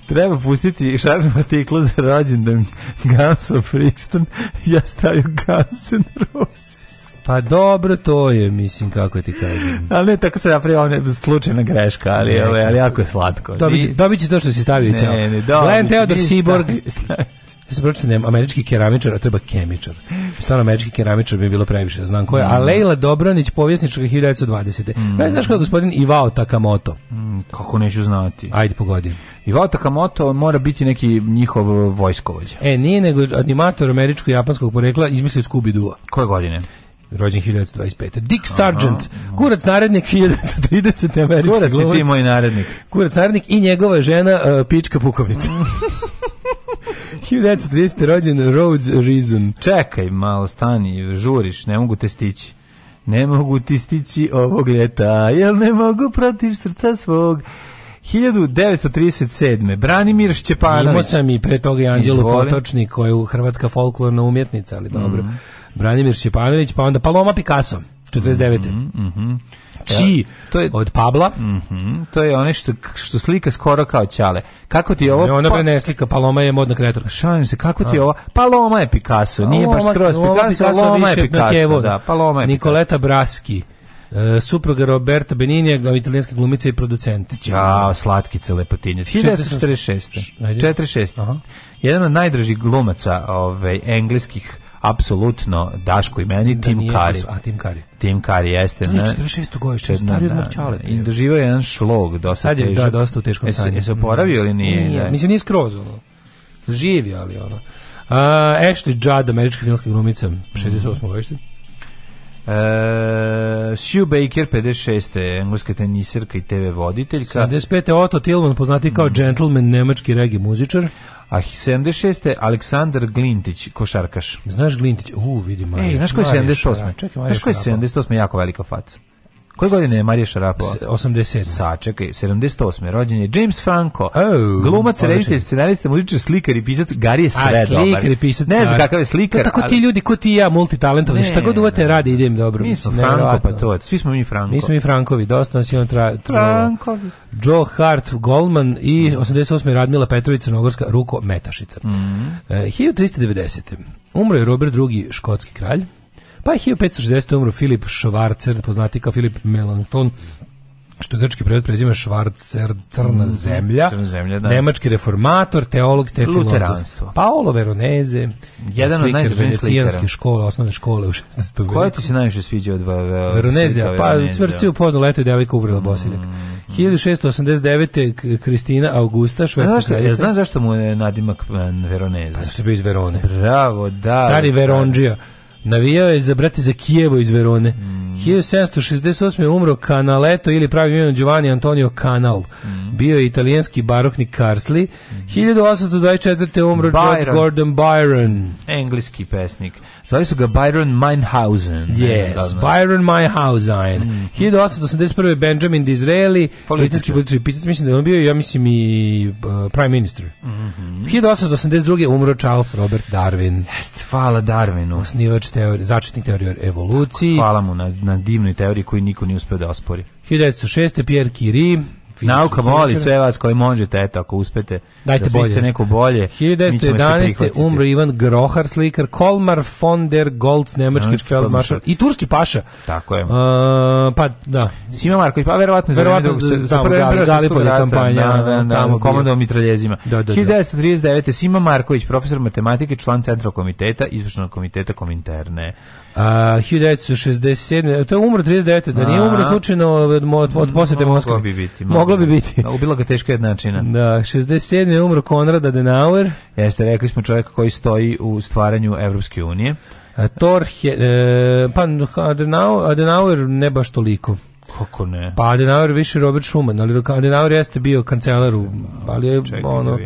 treba pustiti šarnu artiklu za rođendan Guns of Brixton, ja stavio Guns and Roses. Pa dobro, to je, mislim, kako ti kažem. Ali ne, tako se napravio, ono je slučajna greška, ali, ne, ali jako je slatko. Dobit će to što si stavio, ne, čao. Ne, ne, Glenn Theodor Seaborg, Ja sam pročito, da američki keramičar, a treba kemičar. Stvarno američki keramičar bi bilo previše, znam ko je. A mm. Leila Dobranić, povjesnička 1920. Mm. Ne znaš kao gospodin Ivao Takamoto. Mm, kako neću znati. Ajde, pogodi. Ivao Takamoto mora biti neki njihov e, vojskovođa. E, nije nego animator američko-japanskog porekla izmislio Scooby-Doo. Koje godine? rođen 1925. Dick Sargent, kurac narednik 1930. američki Kurac glumac. je ti moj narednik. Kurac narednik i njegova žena uh, Pička Pukovnica. 1930. rođen Rhodes Reason. Čekaj malo, stani, žuriš, ne mogu te stići. Ne mogu ti stići ovog ljeta, jel ne mogu protiv srca svog. 1937. Branimir Šćepanović. Imao sam i pre toga i Anđelu Izvoli. Potočnik, koja je hrvatska folklorna umjetnica, ali dobro. Mm Branimir Šćepanović, pa onda Paloma Picasso, 49. Mm -hmm, mm -hmm. Či to je, od Pabla. Mhm, to je one što, što slika skoro kao ćale. Kako ti je ovo? Ne, ona pa- bre ne slika, Paloma je modna kreatorka. Šalim se, kako ti je ovo? Paloma je Picasso, nije baš skroz Picasso, Paloma je Picasso, da, Paloma je Nikoleta Braski. Uh, e, supruga Roberta Beninija, italijanski glumica i producent. Ja, slatkice, lepotinjac. 1946. 46. Jedan od najdražih glumaca ove, ovaj, engleskih apsolutno Daško i meni da Tim Kari. A Tim Kari. Tim Kari jeste. On je 46. godište, stari da, od Marčale. Da, da. I doživao je jedan šlog, dosta Sad je, težak. Da, dosta u teškom stanju. se oporavio ili nije? Nije, mislim nije skroz ono. Živi, ali ono. Uh, Ashley Judd, američka filmska glumica, 68. Mm. godište. Uh, Sue Baker 56. engleska tenisirka i TV voditeljka 75. Otto Tillman poznati kao mm. gentleman nemački regi muzičar A 76. Aleksandar Glintić, košarkaš. Znaš Glintić? U, vidi Marija. Ej, znaš koji je 78. Čekaj, Marija. Znaš koji je 78. jako velika faca? Koje godine je Marija Šarapova? 87. Sačekaj, 78. rođen je James Franco, oh, glumac, reditelj, scenarista, muzičar, slikar i pisac, Gary je sve dobar. Slikar i pisac. Ne znam da. kakav je slikar. Tako ali... ti ljudi, ko ti ja, multitalentovni, šta god uvete radi, idem dobro. Mi smo Franco, pa to, svi smo mi Franco. Mi smo mi Frankovi, dosta nas je on tra... Frankovi. Joe Hart, Goldman i 88. Mm. Radmila Petrović, Crnogorska, Ruko Metašica. Mm e, -hmm. 1390. Umro je Robert II, škotski kralj. Pa je 1560. umro Filip Švarcer, poznati kao Filip Melanchthon, što je grčki prevod prezime Švarcer, crna mhm, zemlja, crna zemlja da. nemački reformator, teolog, te filozof. Paolo Veronese, jedan od najznačajnijih škole, osnovne škole u 16. veku. Koja ti se najviše sviđa od Veronese? Pa tvrci da. u pozno leto i devojka ubrila mm. bosiljak. 1689. Kristina Augusta, švedska znaš, kraljica. Ja znaš zašto mu je nadimak e, Veronese? Pa zašto bi bio iz Verone. Bravo, da. Stari Veronđija. Da. Navijao je za brate za Kijevo iz Verone. Mm. 1768. je umro Canaletto ili pravi imeno Giovanni Antonio Canal. Mm. Bio je italijanski barokni Karsli. Mm. 1824. umro Byron. George Gordon Byron. Engleski pesnik. Zvali su ga Byron Meinhausen. Yes, da Byron Meinhausen. Mm. 1881. Benjamin Disraeli, politički politički pisac, mislim da je on bio, ja mislim, i uh, prime minister. Mm -hmm. 1882. umro Charles Robert Darwin. Jeste, hvala Darwinu. Osnivač teorije, začetnik teorije evoluciji. Hvala mu na, na divnoj teoriji koju niko nije uspio da ospori. 1906. Pierre Curie, Nauka moli sve vas koji možete, eto, ako uspete Dajte da bolje. neko bolje. 1911. umro Ivan Grohar, slikar, Kolmar von der Goltz, nemački feldmaršal i turski paša. Tako je. Uh, pa, da. Sima Marković, pa verovatno, verovatno za, za, za prve Galipolje kampanja. Da da da, da, da, da, tamo komandom mitraljezima. Da, da, 1939. Sima Marković, profesor matematike, član Centralnog komiteta, izvršnog komiteta Kominterne. A, 1967. To je umro 39. Da nije umro slučajno od, od, od posete Moskve. Moglo bi biti. Moglo, moglo bi biti. Da, ubila ga teška jednačina. Da, 67. je umro Konrad Adenauer. Jeste, rekli smo čovjek koji stoji u stvaranju Evropske unije. A, Thor, e, pa Adenauer, Adenauer ne baš toliko. Kako ne? Pa Adenauer više Robert Schumann, ali Adenauer jeste bio kancelaru, ali je Čekaj, ono... Da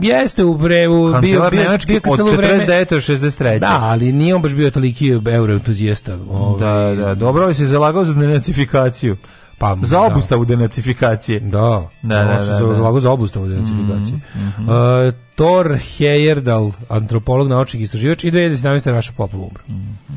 Jeste u brevu, bio, bio, bio od 49. do 63. Da, ali nije on baš bio toliki euroentuzijasta. Ovaj. Da, da, dobro, ali se zalagao za denacifikaciju. Pa, za da. obustavu da. denacifikacije. Da, da, da, da, da. za da. obustavu denacifikacije. Mm -hmm. uh, Thor Heyerdahl, antropolog, naučnik, istraživač i 2017. Raša Popov umro. Mm -hmm.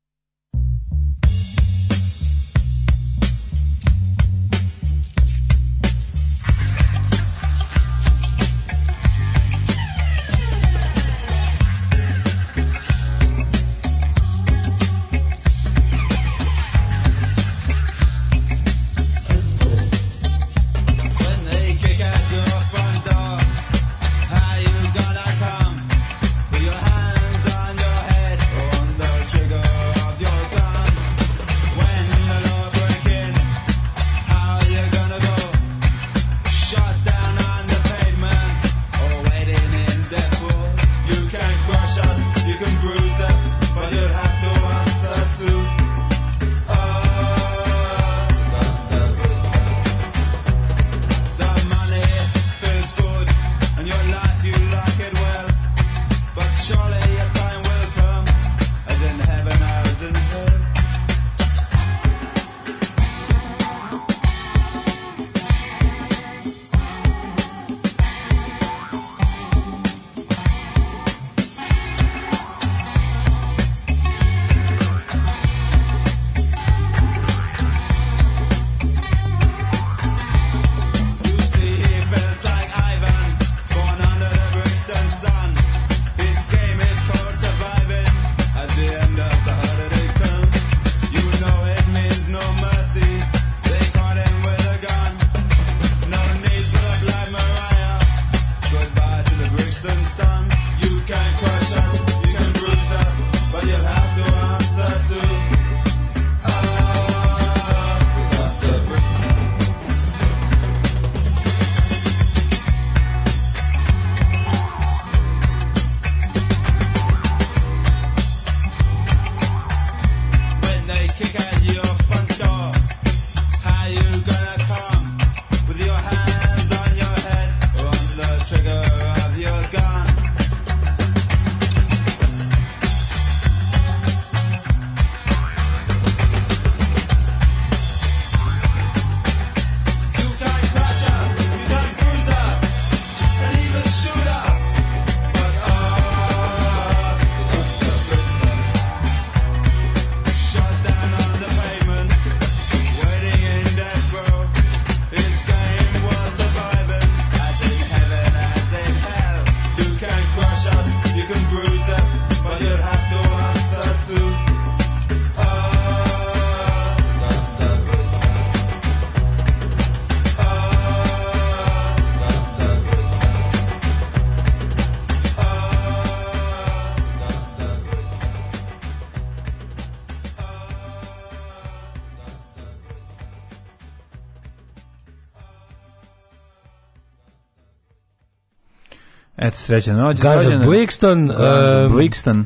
srećan rođendan. Gaza Brixton. Gaza Brixton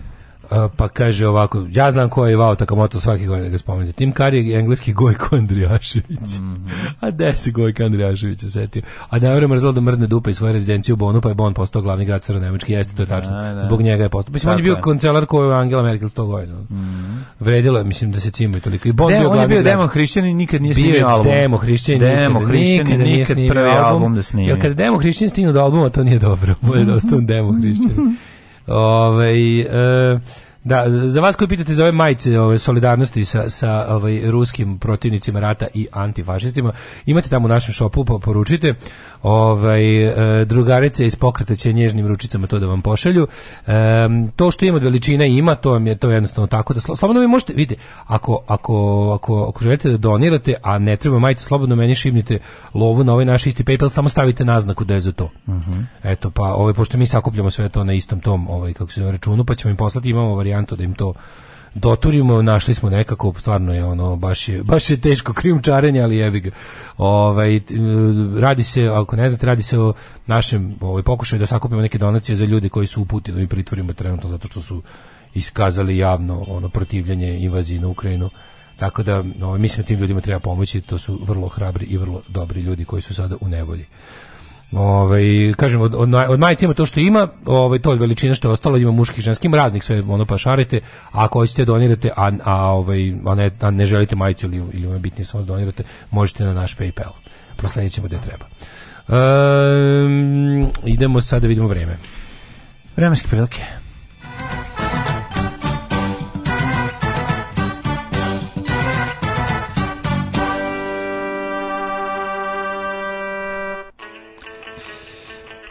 pa kaže ovako, ja znam ko je Ivao Takamoto svake godine ga spomenuje. Tim Kari je engleski Gojko Andrijašević. Mm -hmm. A gde se Gojko Andrijašević setio? A da je mrzelo da mrdne dupe i svoje rezidencije u Bonu, pa je Bon postao glavni grad Crnonemački. Jeste, to je da, tačno. Da, da. Zbog njega je postao. Mislim, Tako on je bio je. kancelar je Angela Merkel to godina. Mm -hmm. Vredilo je, mislim, da se cimo i toliko. I Bon De, bio on je bio demo hrišćan i nikad nije snimio bio album. Demo hrišćan demo hrišćan nikad, nikad, nikad prvi album, da snimi. Jer kada demo hrišćan stignu do albuma, to nije dobro. Bolje da ostane demo hrišćan. Ove, ovaj, e, da, za vas koji pitate za ove majice ove solidarnosti sa, sa ovaj, ruskim protivnicima rata i antifašistima, imate tamo u našem šopu, pa poručite ovaj, e, drugarice iz pokreta će nježnim ručicama to da vam pošalju. E, to što ima od veličine ima, to vam je to jednostavno tako da slobodno vi možete, vidite, ako, ako, ako, ako želite da donirate, a ne treba majice, slobodno meni šibnite lovu na ovaj naš isti PayPal, samo stavite naznaku da je za to. Uh mhm. -huh. Eto, pa ovaj, pošto mi sakupljamo sve to na istom tom, ovaj, kako se zove, računu, pa ćemo im poslati, imamo varijantu da im to doturimo, našli smo nekako, stvarno je ono, baš je, baš je teško krijumčarenje, ali jebi ga. Ovaj, e, radi se, ako ne znate, radi se o našem ovaj, pokušaju da sakupimo neke donacije za ljude koji su u Putinu i pritvorimo trenutno zato što su iskazali javno ono protivljenje invaziji na Ukrajinu. Tako da ovaj, mislim da tim ljudima treba pomoći, to su vrlo hrabri i vrlo dobri ljudi koji su sada u nevolji. Ove, ovaj, kažem od od, od majice to što ima, ovaj to je veličina što je ostalo, ima muških, ženskih, raznih sve ono pa šarite, a ako hoćete donirate, a a ovaj a ne, a ne želite majicu ili ili vam bitnije samo da donirate, možete na naš PayPal. Prosledićemo gde treba. Um, idemo sad da vidimo vreme. Vremenske prilike.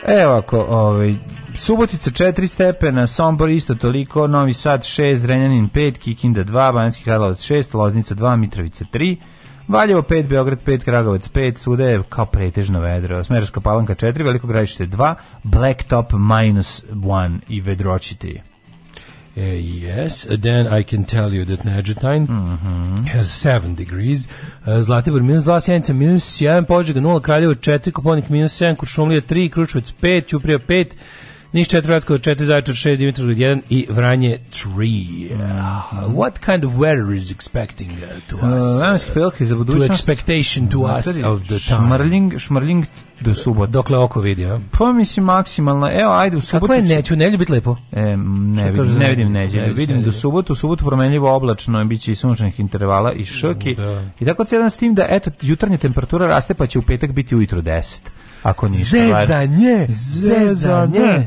Evo ako, ovaj, Subotica 4 stepena, Sombor isto toliko, Novi Sad 6, Zrenjanin 5, Kikinda 2, Banacki Karlovac 6, Loznica 2, Mitrovica 3, Valjevo 5, Beograd 5, Kragovac 5, svuda je kao pretežno vedro. Smerska palanka 4, Veliko gradište 2, Blacktop minus 1 i vedroći 3. Uh, yes, uh, then I can tell you that Negetine mm -hmm. has 7 degrees, uh, Zlatibor minus 2, Sjenica minus 1, Požega 0, Kraljevo 4, Koponik minus 7, Kuršumlija 3, Kručevac 5, Ćuprija 5, Niš 4 Vratsko 4 Zaječar 6 Dimitrovgrad 1 i Vranje 3. Mhm. Uh, what kind of weather is expecting uh, to uh, us? Uh, vremenske To expectation to us of the time. Šmrling, šmrling do subota. Dokle oko vidio? Pa mislim maksimalno. Evo, ajde u subotu. Kako je neću, ne neđe biti lepo? E, ne, vidim, ne vidim neđe. Ne vidim do subotu, u subotu promenljivo oblačno, biće i sunčanih intervala i šoki. Da. I tako cedan s tim da, eto, jutarnja temperatura raste, pa će u petak biti ujutro 10. Ako ništa. Zezanje! Zezanje! zezanje.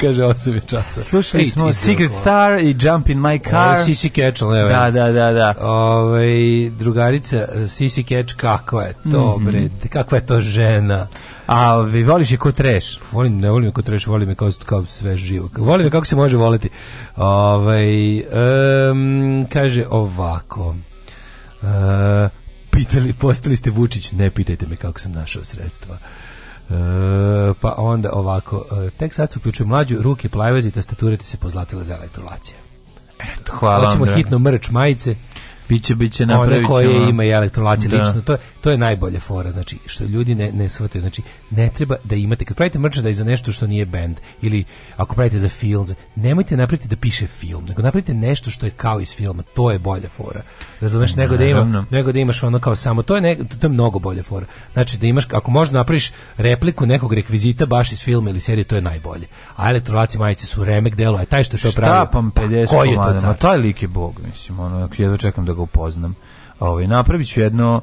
kaže 8 je časa. Slušali Eight smo Secret Star i Jump in My Car. Ovo Sisi Catch, evo. Da, da, da. da. Ove, ovaj, drugarica eh, Sisi Catch, kakva je to, mhm. bre, kakva je to žena. A vi voliš je ko treš? Volim, ne volim je ko treš, volim je kao, kao sve živo. Volim je kako se može voliti. Ove, ovaj, um, kaže ovako. Uh, pitali, postali ste Vučić, ne pitajte me kako sam našao sredstva. E, pa onda ovako, e, tek sad se uključuje mlađu, ruke plajvezi, tastature ti se pozlatile za elektrolacija. Eto, hvala Hoćemo da. hitno mrč majice. Biće, biće, napravit ćemo. One koje ima i elektrolacija da. lično. To je, to je najbolja fora, znači što ljudi ne ne shvate znači ne treba da imate kad pravite merchandise za nešto što nije band ili ako pravite za film, nemojte napraviti da piše film, nego napravite nešto što je kao iz filma, to je bolja fora. Razumeš nego da ima nego da imaš ono kao samo to je ne, to je mnogo bolja fora. Znači da imaš ako možeš da napraviš repliku nekog rekvizita baš iz filma ili serije, to je najbolje. A elektrolaci majice su remek delo, a taj što pa, je to pravi. Štapam 50 pa, je taj lik je bog, mislim, ono, jedva čekam da ga upoznam. Ovaj napraviću jedno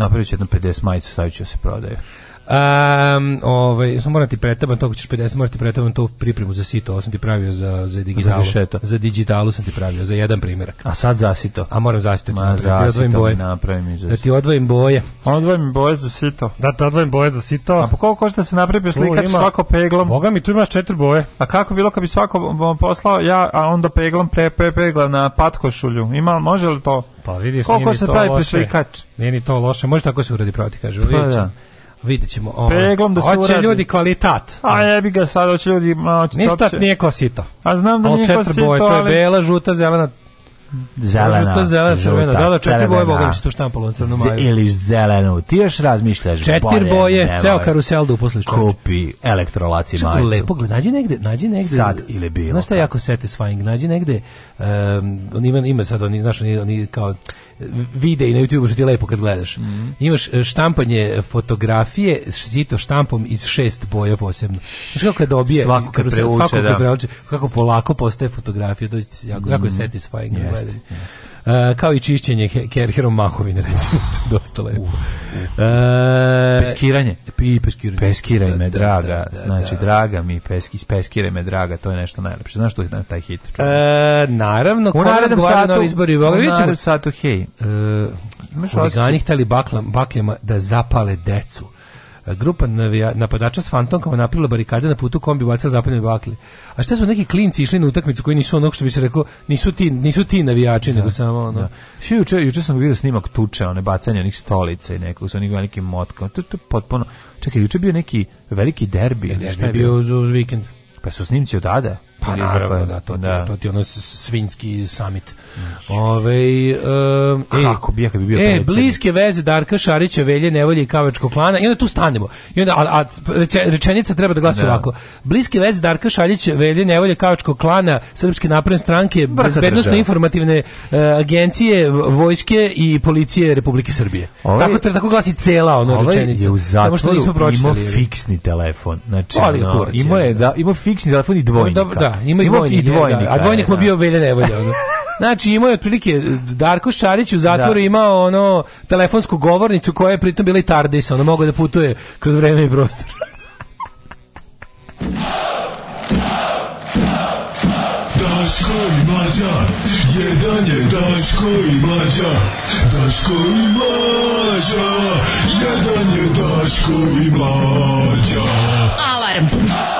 Napravit ću jedno 50 majica, stavit ću da se prodaju. Um, ovaj, sam moram ti pretaban, to ćeš 50, morati ti pretaban to pripremu za sito, ovo sam ti pravio za, za digitalu. Za, za digitalu sam ti pravio, za jedan primjerak. A sad za sito? A moram za sito. Ma, za da ti sito boje. napravim i za sito. Da ti odvojim boje. odvojim boje za sito. Da ti odvojim boje za sito. A po pa koliko košta da se napravio slikač ima, svako peglom? Boga mi, tu imaš četiri boje. A kako bilo kad bi svako poslao ja, a onda peglom pre, pre, peglam na patkošulju? Ima, može li to? Pa vidiš, Koliko se pravi preslikač? Nije ni to loše. Može tako se uradi praviti, kaže. Pa, da. Vidjet ćemo. Ovo. Ovaj. Peglom da se Hoće uradi. ljudi kvalitat. A ne bi ga sad, hoće ljudi... Hoće, Ništa nije kosito. A znam da nije kosito, ali... To je bela, žuta, zelena, zelena, žuta, zelena, crvena, da, da, četiri boje, boga mi se to štampalo na crnom maju. Ili zelenu, ti još razmišljaš. Četiri bolje, boje, ceo karusel da uposliš. Kupi elektrolaci majicu. Lepo, gled, nađi negde, nađi negde. Sad ili bilo. Znaš šta je jako satisfying, nađi negde, um, on ima, ima sad, oni, znaš, oni, oni kao vide i na YouTubeu što ti je lepo kad gledaš. Mm -hmm. Imaš e, štampanje fotografije zito štampom iz šest boja posebno. Znaš kako kad dobije, svako kad preuče, svako kad da. preuče, kako polako postaje fotografija, to je jako, mm -hmm. jako satisfying. Jest, E, kao i čišćenje kerherom mahovine recimo to je dosta lepo. Uh, uh. peskiranje i peskiranje. Peskiraj me da, da draga, da, da, znači da. draga mi peski, peskiraj me draga, to je nešto najlepše. Znaš što je taj hit? E, naravno, u narednom satu izbori u Beogradu satu hej. Uh, Huligani hteli baklam, bakljama da zapale decu grupa navija, napadača s fantomkama napravila barikade na putu kombi baca zapadne bakle. A šta su neki klinci išli na utakmicu koji nisu onog što bi se rekao, nisu ti, nisu ti navijači, da, nego samo da. ono. Da. Juče, juče sam vidio snimak tuče, one bacanje onih stolica i nekog sa onih velikim motkama. To, to potpuno... Čekaj, juče bio neki veliki derbi. Derbi je bio uz, uz vikend. Pa su snimci odada? Pa tako pa da, je, da, to, da. to ti ono svinski summit. Ove, um, e, Kako bi, bi bio E, bliske veze Darka Šarića, Velje, Nevolje i Kavačkog klana, i onda tu stanemo. I onda, a, a rečenica treba da glasi da. ovako. Bliske veze Darka Šarića, Velje, Nevolje, Kavačkog klana, Srpske napredne stranke, bezbednostno informativne uh, e, agencije, vojske i policije Republike Srbije. Ove, ovaj- tako, treba, tako glasi cela ona ovaj rečenica. Je u Samo što nismo pročitali. Imao fiksni telefon. Znači, no, imao je, da, da. ima fiksni telefon i dvojnika. Da, da, ima i dvojnik. I dvojnik da, da, a dvojnik mu da. bio velja nevolja. Ono. Znači imao je otprilike Darko Šarić u zatvoru da. imao ono telefonsku govornicu koja je pritom bila i TARDIS, ono mogao da putuje kroz vreme i prostor. Daško i mlađa, jedan je Daško i mlađa, Daško i mlađa, jedan je Daško i mlađa. Alarm!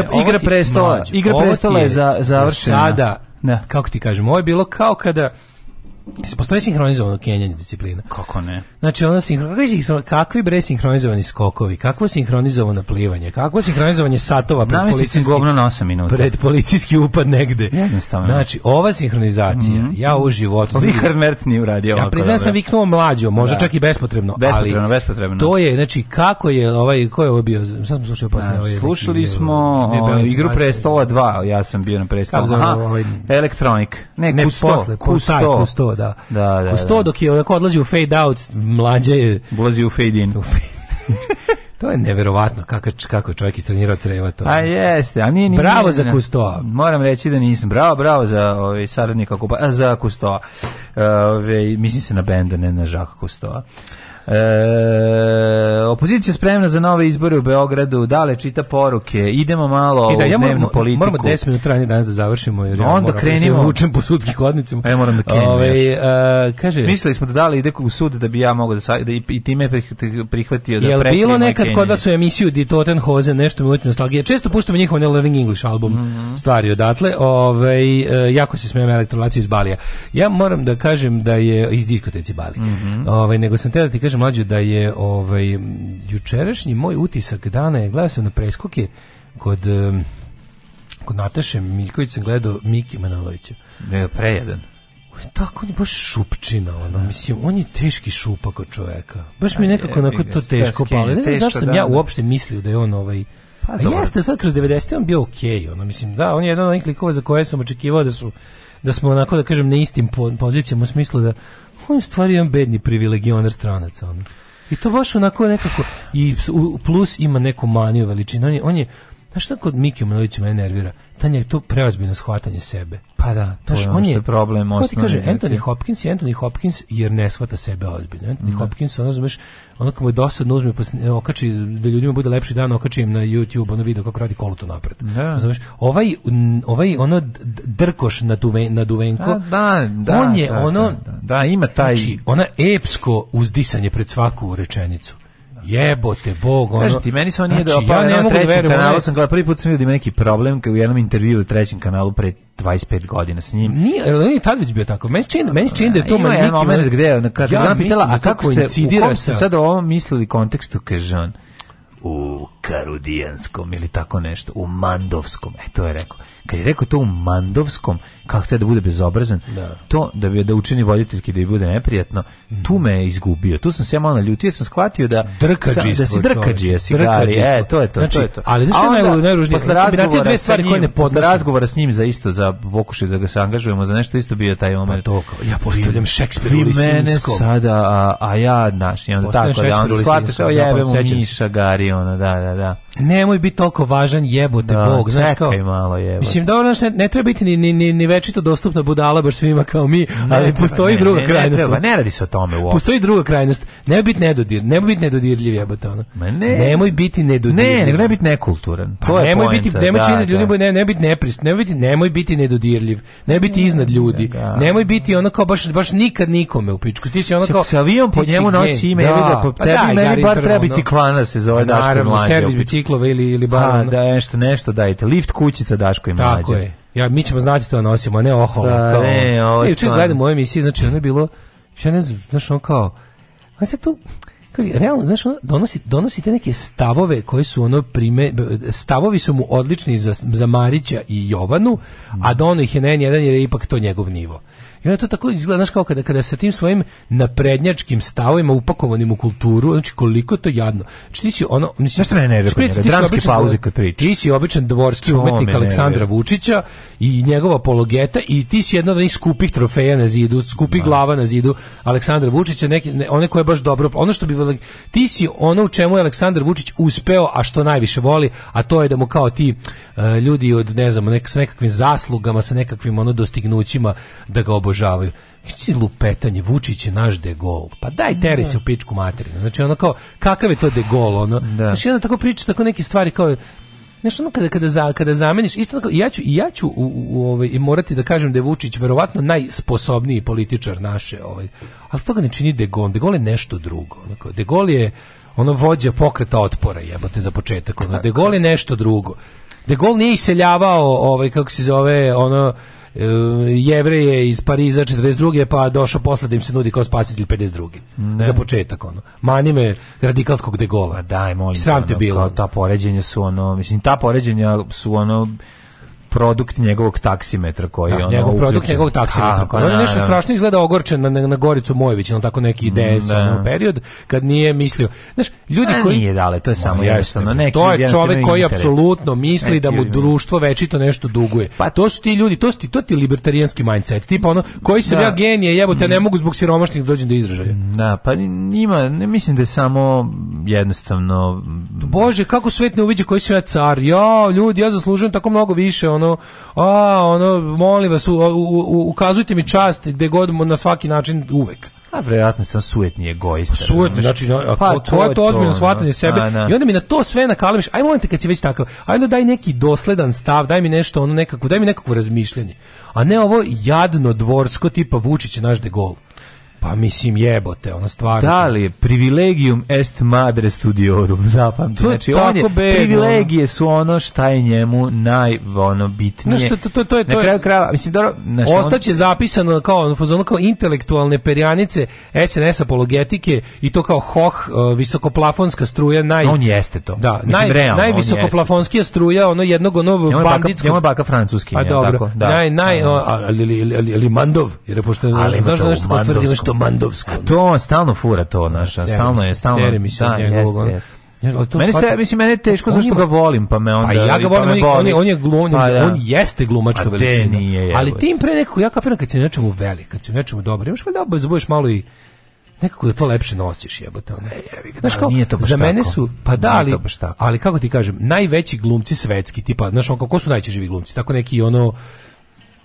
igra, igra ti, prestola, mlađu, igra prestola je, za završena. Sada, ne. Da. kako ti kažem, ovo je bilo kao kada Postoje sinhronizovano kenjanje disciplina. Kako ne? Znači, ono, kakvi, kakvi bre sinhronizovani skokovi, kakvo sinhronizovano plivanje, kakvo sinhronizovanje satova pred policijski, na 8 minuta. Pred policijski upad negde. Jednostavno. Znači, ova sinhronizacija, mm -hmm. ja u životu... Richard Mertz nije uradio Ja priznam da sam viknuo mlađo, možda da. čak i bespotrebno, bespotrebno, ali... Bespotrebno, To je, znači, kako je ovaj, ko je ovo bio? Sad smo slušali poslije. Da, ovaj, slušali neki, smo o, o, igru prestola 2, ja sam bio na prestolu. Aha, ovaj, elektronik. Ne, ne kusto, posle, kusto, kusto, da. Da, da. Kusto da. dok je onako odlazi u fade out, mlađe je... Ulazi u fade in. U fade to je neverovatno kako kako čovjek istrenirao treva to. A jeste, a nije, ni Bravo nije, za Kustoa. Moram reći da nisam. Bravo, bravo za ovaj saradnika Kupa, za Kustoa. E, Ove, ovaj, mislim se na benda, ne na Žaka Kustoa. E, opozicija spremna za nove izbore u Beogradu, dale čita poruke, idemo malo I e da, ja u dnevnu politiku. Moramo 10 minuta ranije danas da završimo, jer ja onda da krenimo. Da po sudskim hodnicima. E, ja moram da krenem. Ove, ovaj, a, kaže, Smislili smo da dale ide u sud da bi ja mogao da, da i, i time prihvatio da Jel bilo nekad kod vas u emisiju Di Tottenhose nešto mi uvjeti nostalgije? Često puštamo njihov ne Learning English album mm -hmm. stvari odatle. Ove, ovaj, jako se smijem elektrolaciju iz Balija. Ja moram da kažem da je iz diskoteci Bali. Mm -hmm. Ove, ovaj, nego sam te da ti kažem kažem mlađe da je ovaj jučerašnji moj utisak dana je gledao sam na preskoke kod kod Nataše Miljković sam gledao Miki Manolovića. Ne, prejedan. Tako on je baš šupčina, ono, da. mislim, on je teški šupak od čoveka. Baš mi nekako onako to teško palo. Ne znam zašto sam da, ja da. uopšte mislio da je on ovaj, pa, a jeste sad kroz 90. on bio okej, okay, ono, mislim, da, on je jedan od onih likova za koje sam očekivao da su, da smo onako, da kažem, na istim pozicijama u smislu da On je stvari jedan bedni privilegioner stranaca. Ono. I to baš onako nekako, i plus ima neku maniju veličinu. On je, on je Znaš šta kod Miki Manovića mene nervira? Ta je to preozbiljno shvatanje sebe. Pa da, to Znaš, je što je, problem osnovni. ti kaže, Anthony Hopkins je Anthony Hopkins jer ne shvata sebe ozbiljno. Anthony da. Hopkins, ono zumeš, ono kako je dosadno uzme, pa e, okači, da ljudima bude lepši dan, okači im na YouTube, ono video kako radi kolutu napred. Da. Znaš, ovaj, ovaj ono drkoš na, duve, na duvenko, da, da, on je da, ono... Da, da, da, ima taj... Znači, ona epsko uzdisanje pred svaku rečenicu Jebote, bog, ono. Kaži meni se on nije znači, dopao, ja ne na da trećem verim, kanalu ovaj- sam gledao, prvi put sam vidio da neki problem u jednom intervjuu u trećem kanalu pre 25 godina s njim. Nije, on je tad već bio tako. Meni čini, meni čini da je to maniki. Ima moment gde, ona kad ja, pitala, a da kako ste, u kom ste sad o ovom mislili kontekstu, kaže on, u Karudijanskom ili tako nešto, u Mandovskom. E, to je rekao. Kad je rekao to u Mandovskom, kako te da bude bezobrazan, da. to da bi da učini voditeljki da bi bude neprijatno, mm. tu me je izgubio. Tu sam se ja malo naljutio, sam shvatio da sa, da si drkađi, sigari, e, to je to, znači, to je to. Ali da što je najružnije? Posle razgovora, dve stvari njim, koje ne posle razgovora s njim za isto, za pokušaj da ga se angažujemo, za nešto isto bio taj moment. Pa to kao, ja postavljam Šekspira u mene sada, a, a ja, naš, i onda tako, da, onda shvatiš, jebe mu Miša Gari, ono, da, da, da. da. nemoj biti toliko važan jebote da, bog znaš čekaj, kao malo jebote mislim da ona ne, ne treba biti ni ni ni večito dostupna budala baš svima kao mi ne, ali postoji ne, druga ne, krajnost ne, treba, ne radi se o tome uopšte postoji druga krajnost nemoj biti nedodir nemoj biti nedodirljiv jebote ono ne, nemoj biti nedodirljiv ne nego ne biti nekulturan pa je nemoj pointa, biti nemoj da, činiti ljudima da. ne, ne biti neprist ne biti nemoj biti nedodirljiv nemoj biti iznad ljudi da, da. nemoj biti ona kao baš baš nikad nikome u pičku ti si ono kao sa avion po njemu nosi ime da, da. pa tebi meni bar treba biciklana se zove pa daško mlađe biciklove ili, ili bar... A, da, nešto, nešto dajte. Lift kućica Daško i mlađe. Tako je. Ja, mi ćemo znati da to nosimo, a ne oholo. Da, pa, kao, ne, ovo je stvarno. gledam moje emisije, znači ono je bilo, ja ne znam, znaš ono kao, on se tu, kao, realno, znaš, ono, donosi, donosi te neke stavove koji su ono prime, stavovi su mu odlični za, za Marića i Jovanu, a dono da ih je na N1 jer je ipak to njegov nivo. I onda to tako izgleda, znaš, kao kada, kada sa tim svojim naprednjačkim stavovima upakovanim u kulturu, znači koliko to jadno. Znači ti si ono... Mislim, znaš me ne špret, dramski pauze kad priča. Ti si običan dvorski to umetnik Aleksandra Vučića i njegova pologeta i ti si jedna od onih skupih trofeja na zidu, skupih no. Da. glava na zidu Aleksandra Vučića, neke, ne, one koje je baš dobro... Ono što bi... Ti si ono u čemu je Aleksandar Vučić uspeo, a što najviše voli, a to je da mu kao ti uh, ljudi od, ne znam, nek, sa nekakvim zaslugama, sa nekakvim ono dostignućima da ga obožavaju obožavaju. Ići lupetanje, Vučić je naš de Gaulle. Pa daj da. teri se u pičku materinu. Znači ono kao, kakav je to de Gaulle? Ono? Da. Znači ono tako priča, tako neke stvari kao, Nešto ono kada, kada, za, kada zameniš, isto tako, ja ću, ja ću u, u, ovaj, i morati da kažem da je Vučić verovatno najsposobniji političar naše, ovaj, ali ga ne čini De Gaulle, De Gaulle je nešto drugo. Onako, De Gaulle je ono vođa pokreta otpora, jebote, za početak. Ono, De Gaulle je nešto drugo. De Gaulle nije iseljavao, ovaj, kako se zove, ono, Eh, jevreje iz Pariza 42. pa došao posle da im se nudi kao spasitelj 52. Ne. Za početak ono. Mani me radikalskog de gola. Pa daj, molim. Sram te ono, bilo. Ta poređenja su ono, mislim ta poređenja su ono produkt njegovog taksimetra koji da, ono njegov produkt uključen. njegovog taksimetra tako, koji pa ono nešto strašno izgleda ogorčen na, na Goricu Mojević na tako neki mm, DS da. period kad nije mislio znaš ljudi A, koji nije dale to je samo jednostavno neki to je čovjek koji apsolutno misli da mu da. društvo večito nešto duguje pa to su ti ljudi to su ti to ti libertarijanski mindset tipa ono koji se da. ja genije jebote ne mm. mogu zbog siromašnih da dođem do izražaja da pa nema ne mislim da je samo jednostavno bože kako svet ne uviđa koji svet car ja ljudi ja zaslužujem tako mnogo više ono ono, a, ono, molim vas, u, u, u, ukazujte mi čast gde god na svaki način uvek. A vjerojatno sam sujetni egoista. Pa sujetni, znači, a, pa, to, je to ozbiljno shvatanje da, sebe. A, da. na. I onda mi na to sve nakalamiš, ajmo molim te kad si već takav, aj daj neki dosledan stav, daj mi nešto, ono nekako, daj mi nekako razmišljanje. A ne ovo jadno dvorsko tipa Vučić je naš degol. Pa mislim jebote, ona stvar. Da li je privilegium est madre studiorum, zapamti. Znači, on je, privilegije su ono šta je njemu naj ono bitnije. No što, to, to, to je, to je, Na kraju krava, mislim, dobro... Znači, Ostaće on... zapisano kao, ono, kao intelektualne perjanice SNS apologetike i to kao hoh, eh, visokoplafonska struja, naj... On jeste to. Da, mislim, naj, realno, najvisokoplafonskija struja, ono jednog ono banditskog... Njemu je baka francuski, pa, dobro, tako, da. Naj, naj, da, da, da. ali, ali, ali, ali, Mandov, jer je pošto, znaš da nešto potvrdi, nešto Otomandovsko. A to stalno fura to naša, ja, stalno je, stalno. Sjeri mi se da, njegovog. Ali to meni se mislim meni je teško pa zašto ga volim pa me onda pa ja ga pa volim on, on, je on je glum, pa, ja. Da. on jeste glumačka veličina nije, ali tim pre nekako ja kapiram kad si nečemu velik kad si nečemu dobro, imaš valjda da zabuješ malo i nekako da to lepše nosiš jebote Ne, jebi Znaš da, kao, nije to baš za mene su pa da ali, ali kako ti kažem najveći glumci svetski tipa znaš on kako su najčešći glumci tako neki ono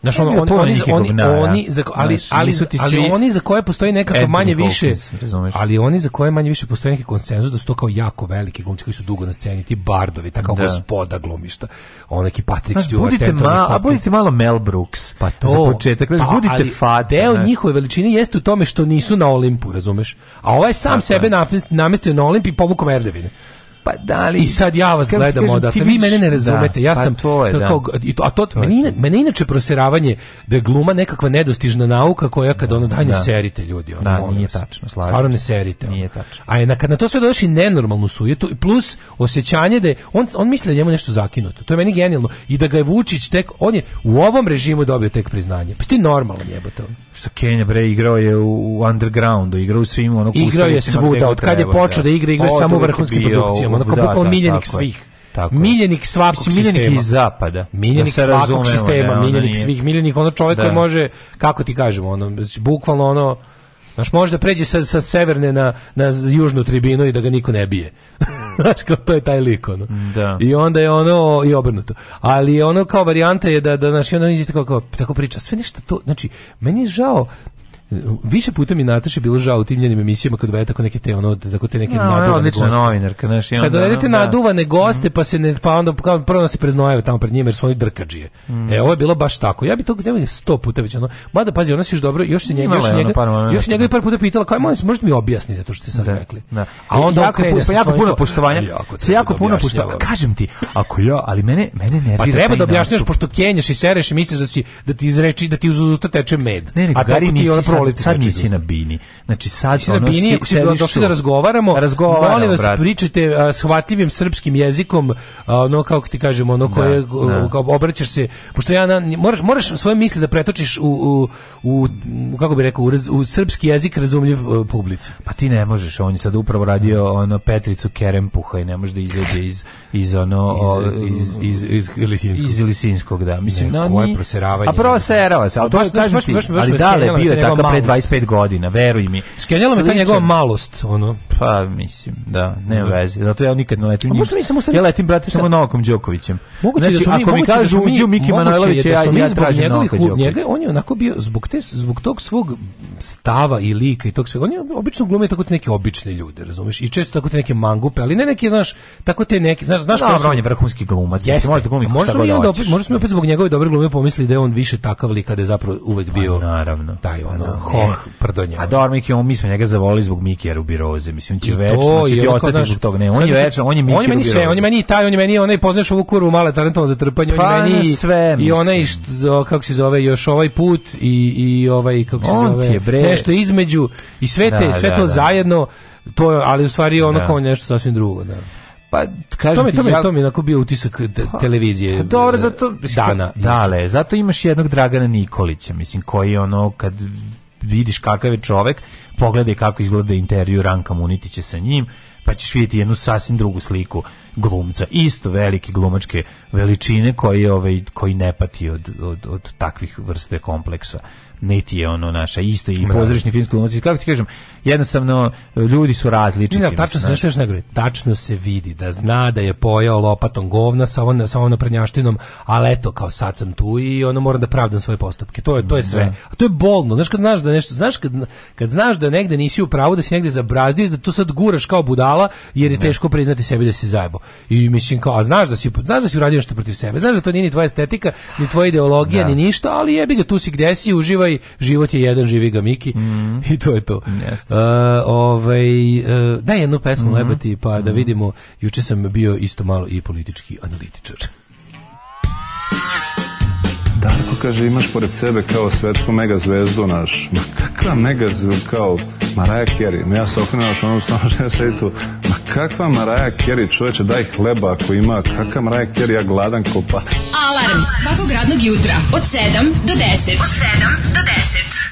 Znaš, ono, oni, oni, oni, oni, za, ali, ali, ali oni za koje postoji nekako manje više, ali oni za koje manje više postoji neki konsenzus da su to kao jako veliki glumci koji su dugo na sceni, ti bardovi, tako da. gospoda glumišta, on neki Patrick Stewart. Budite, ma, a budite malo Mel Brooks pa to, za početak, znaš, pa, budite faca. Deo ne. njihove veličine jeste u tome što nisu na Olimpu, razumeš? A ovaj sam sebe namestio na Olimpi i povukao merdevine. Pa da li... I sad ja vas gledam odatle. Vi mene ne da, razumete. Ja pa sam... Pa to je, da. kao, da. A to, to meni, je. mene inače proseravanje da je gluma nekakva nedostižna nauka koja kad ono daj ne da. serite ljudi. Ono, da, nije tačno. Stvarno ne serite. Nije tačno. A je, na, kad na to sve dodaš i nenormalnu sujetu plus osjećanje da je... On, on misli da njemu nešto zakinuto. To je meni genijalno. I da ga je Vučić tek... On je u ovom režimu dobio tek priznanje. Pa ti normalan jebote. Što Kenja bre igrao je u, undergroundu, igrao u svim ono Igrao je svuda, od kad je počeo da. da igra, igrao samo vrhunskim produkcijama, onako da, bukvalno da, miljenik svih. Tako miljenik svakog Mislim, miljenik sistema. iz zapada. Miljenik da svakog sistema, da, miljenik svih, miljenik ono čovjek da. koji može, kako ti kažemo, ono, znači, bukvalno ono, Znaš, da pređe sa, sa severne na, na južnu tribinu i da ga niko ne bije. Znaš, kao to je taj lik, ono. Da. I onda je ono i obrnuto. Ali ono kao varijanta je da, da znaš, ono izvite kao, kao, tako priča. Sve ništa to, znači, meni je žao, više puta mi Nataša bilo žao u tim njenim emisijama kad dovede tako neke te ono da te neke no, naduvane odlična goste. novinarka, znaš, i onda kad dovedete no, da. naduvane goste mhm. pa se ne pa onda kao prvo da se preznojave tamo pred njima jer su oni drkadžije. Mm. E ovo je bilo baš tako. Ja bi to gde 100 puta već ono. Mada pazi, ona siš dobro, još se njega još njega par još njega par puta pitala, kao molim, možete mi objasniti to što ste sad da, rekli. Da. A onda e, jako, krene, pa jako da puno poštovanja. Se jako puno poštovanja. Kažem ti, ako ja, ali mene mene nervira. Pa treba da objašnjaš pošto kenješ i sereš i misliš da si da ti izreči da ti uz usta teče med. Ne, ne, a pa ti ona volite. Sad nisi na bini. Znači sad nisi ono na bini, ako si došli da razgovaramo, razgovaramo molim vas, pričajte uh, shvatljivim srpskim jezikom, uh, ono kako ti kažem, ono da, koje da, obraćaš se, pošto ja na, moraš, moraš svoje misli da pretočiš u, u, u, kako bi rekao, u, u srpski jezik razumljiv uh, publici. Pa ti ne možeš, on je sad upravo radio ono Petricu Kerempuha i ne može da izađe iz, iz ono... Iz, iz, iz, iz Lisinskog. Iz Lisinskog, da. Mislim, ne, koje proseravanje. A proserava se, ali pa to baš, kažem ti, ali dale, bio je takav pre 25 godina, veruj mi. Skenjala me ta njegova malost, ono. Pa, mislim, da, ne u da. vezi. Zato ja nikad ne letim. Pa možda mi samo Ja letim brate samo Novakom Đokovićem. Moguće da znači, da su ako mi da kažu uđu Miki Manojlović ja ja tražim njegovih njega, on je onako bio zbog te zbog tog svog stava i lika i tog svega. On je obično glumio tako te neke obične ljude, razumeš? I često tako te neke mangupe, ali ne neki, znaš, tako te neki, znaš, znaš no, on je vrhunski glumac. Jeste. Može da glumi možda da onda, možda smo opet zbog njegove dobre glume pomislili da je on više takav lik kada je zapravo uvek pa bio. naravno. Taj ono Eh, Hoh, prdonja. A Dormik je on, mi smo njega zavolili zbog Mikija Rubiroze, mislim, će večno, će ti ostati naš, zbog toga, ne, on je večno, on je Mikija On je meni sve, on je meni i taj, on je meni onaj, poznaš ovu kurvu male talentovan za trpanje, pa, on je meni sve, i onaj, što, kako se zove, još ovaj put i, i ovaj, kako se on zove, je, bre. nešto između i sve, te, da, sve da, to da. zajedno, to je, ali u stvari ono da. kao nešto sasvim drugo, da. Pa kažem to mi, ti, to mi, ja... to mi onako bio utisak te, pa, televizije. Pa, dobro, zato dana. Dale, zato imaš jednog Dragana Nikolića, mislim koji ono kad vidiš kakav je čovek, pogledaj kako izgleda intervju Ranka Munitića sa njim, pa ćeš vidjeti jednu sasvim drugu sliku glumca, isto velike glumačke veličine koji je ovaj koji ne pati od, od, od takvih vrste kompleksa niti je ono naša isto i da. pozorišni filmski glumac kako ti kažem jednostavno ljudi su različiti ne, tačno mislim, se nešto ne tačno se vidi da zna da je pojao lopatom govna sa onom sa onom prednjaštinom ali eto kao sad sam tu i ono mora da pravda svoje postupke to je to je sve da. a to je bolno znaš kad znaš da nešto znaš kad, kad znaš da negde nisi u pravu da si negde zabrazdio da to sad guraš kao budala jer je da. teško priznati sebi da si zajebao. I mislim kao, a znaš da si, znaš da si uradio nešto protiv sebe, znaš da to nije ni tvoja estetika, ni tvoja ideologija, da. ni ništa, ali jebi ga, tu si gde si, uživaj, život je jedan, živi ga Miki, mm. i to je to. Uh, ovaj, uh, daj jednu pesmu mm lebati, pa mm. da mhm. vidimo, juče sam bio isto malo i politički analitičar. Darko kaže, imaš pored sebe kao svetsku mega zvezdu naš. Ma kakva mega zvezdu, kao Maraja Kerry. Ma ja se okrenuo naš onom stano što ja tu. Ma kakva Maraja Kerry, čoveče, daj hleba ako ima. Kakva Maraja Kerry, ja gladan ko pas. Alarm svakog radnog jutra od 7 do 10. Od 7 do 10.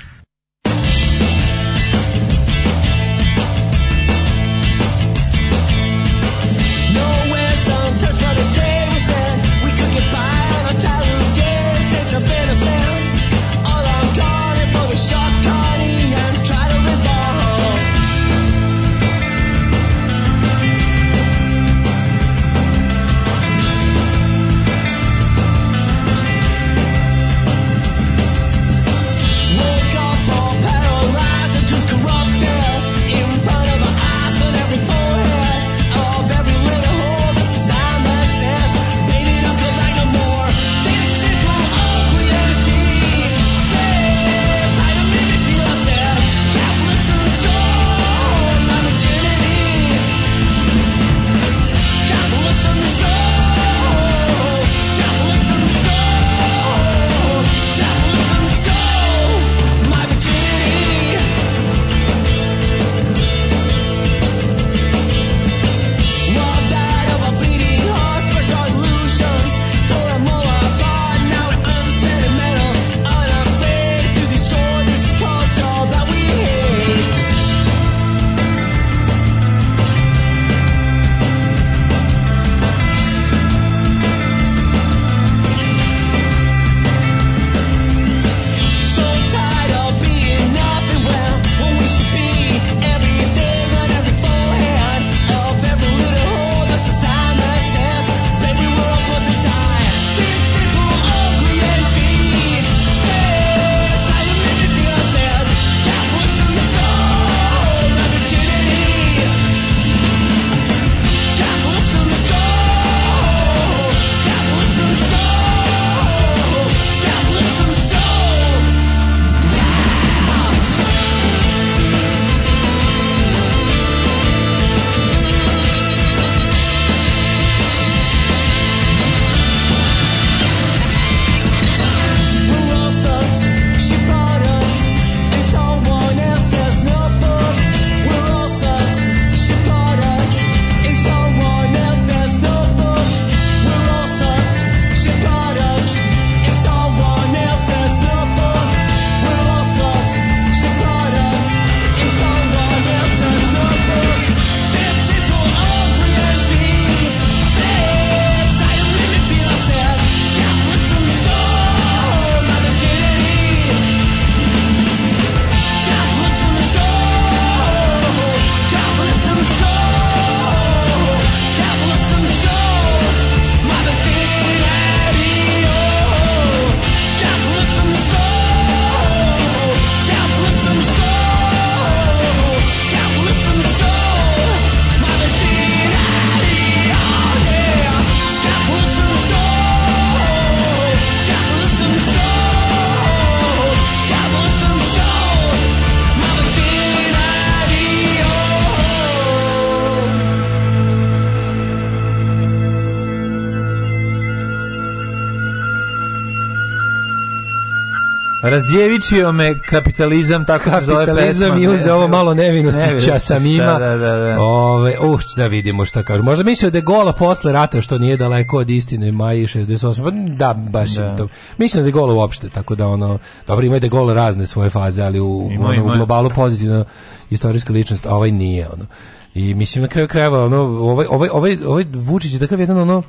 Razdjevičio me kapitalizam, tako se zove Kapitalizam i uzeo ovo malo nevinosti, nevinosti ča sam ima. Šta, da, da, da. Ove, uh, da vidimo šta kažu. Možda mislio da je gola posle rata, što nije daleko od istine, maji 68. Pa da, baš da. to. Mislim da je gola uopšte, tako da ono, dobro ima da je gola razne svoje faze, ali u, ima, ono, u globalu pozitivno istorijska ličnost, ovaj nije, ono. I mislim na kraju krajeva, ono, ovaj, ovaj, ovaj, ovaj Vučić je takav jedan, ono,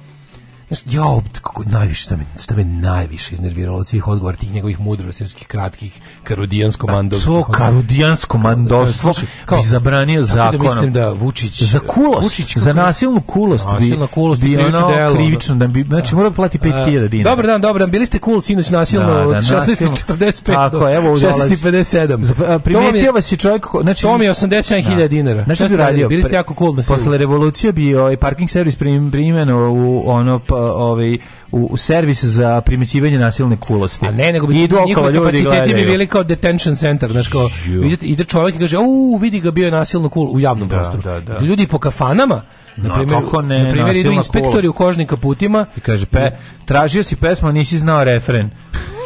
Ja, kako najviše šta me, šta me najviše iznerviralo od svih odgovora tih njegovih mudrosirskih kratkih karudijansko mandovskih. To karudijansko mandovstvo bi zabranio da zakonom. Da mislim da Vučić za kulost, Vučić, za nasilnu kulost, nasilna kulost bi, bi ono delo, krivično da bi znači mora plati 5000 dinara. Dobar dan, dobar dan. Bili ste cool sinoć nasilno da, da, od 16:45. Tako, evo 16:57. Primetio vas je čovjek, znači to mi je 87.000 da. dinara. Znači bi radio. Bili ste jako cool da Posle revolucije bio ovaj, i parking servis primjeno u ono pa ovaj u, u servis za primećivanje nasilne kulosti. A ne, nego bi idu okolo ljudi gledaju. bi bili kao detention center, znači kao vidite ide čovjek i kaže: "U, vidi ga bio je nasilno kul u javnom da, prostoru." Da, da. Ljudi po kafanama Na primjer, no, ne, na primjer idu inspektori kulost. u kožnim kaputima i kaže pe, tražio si pesmu, nisi znao refren.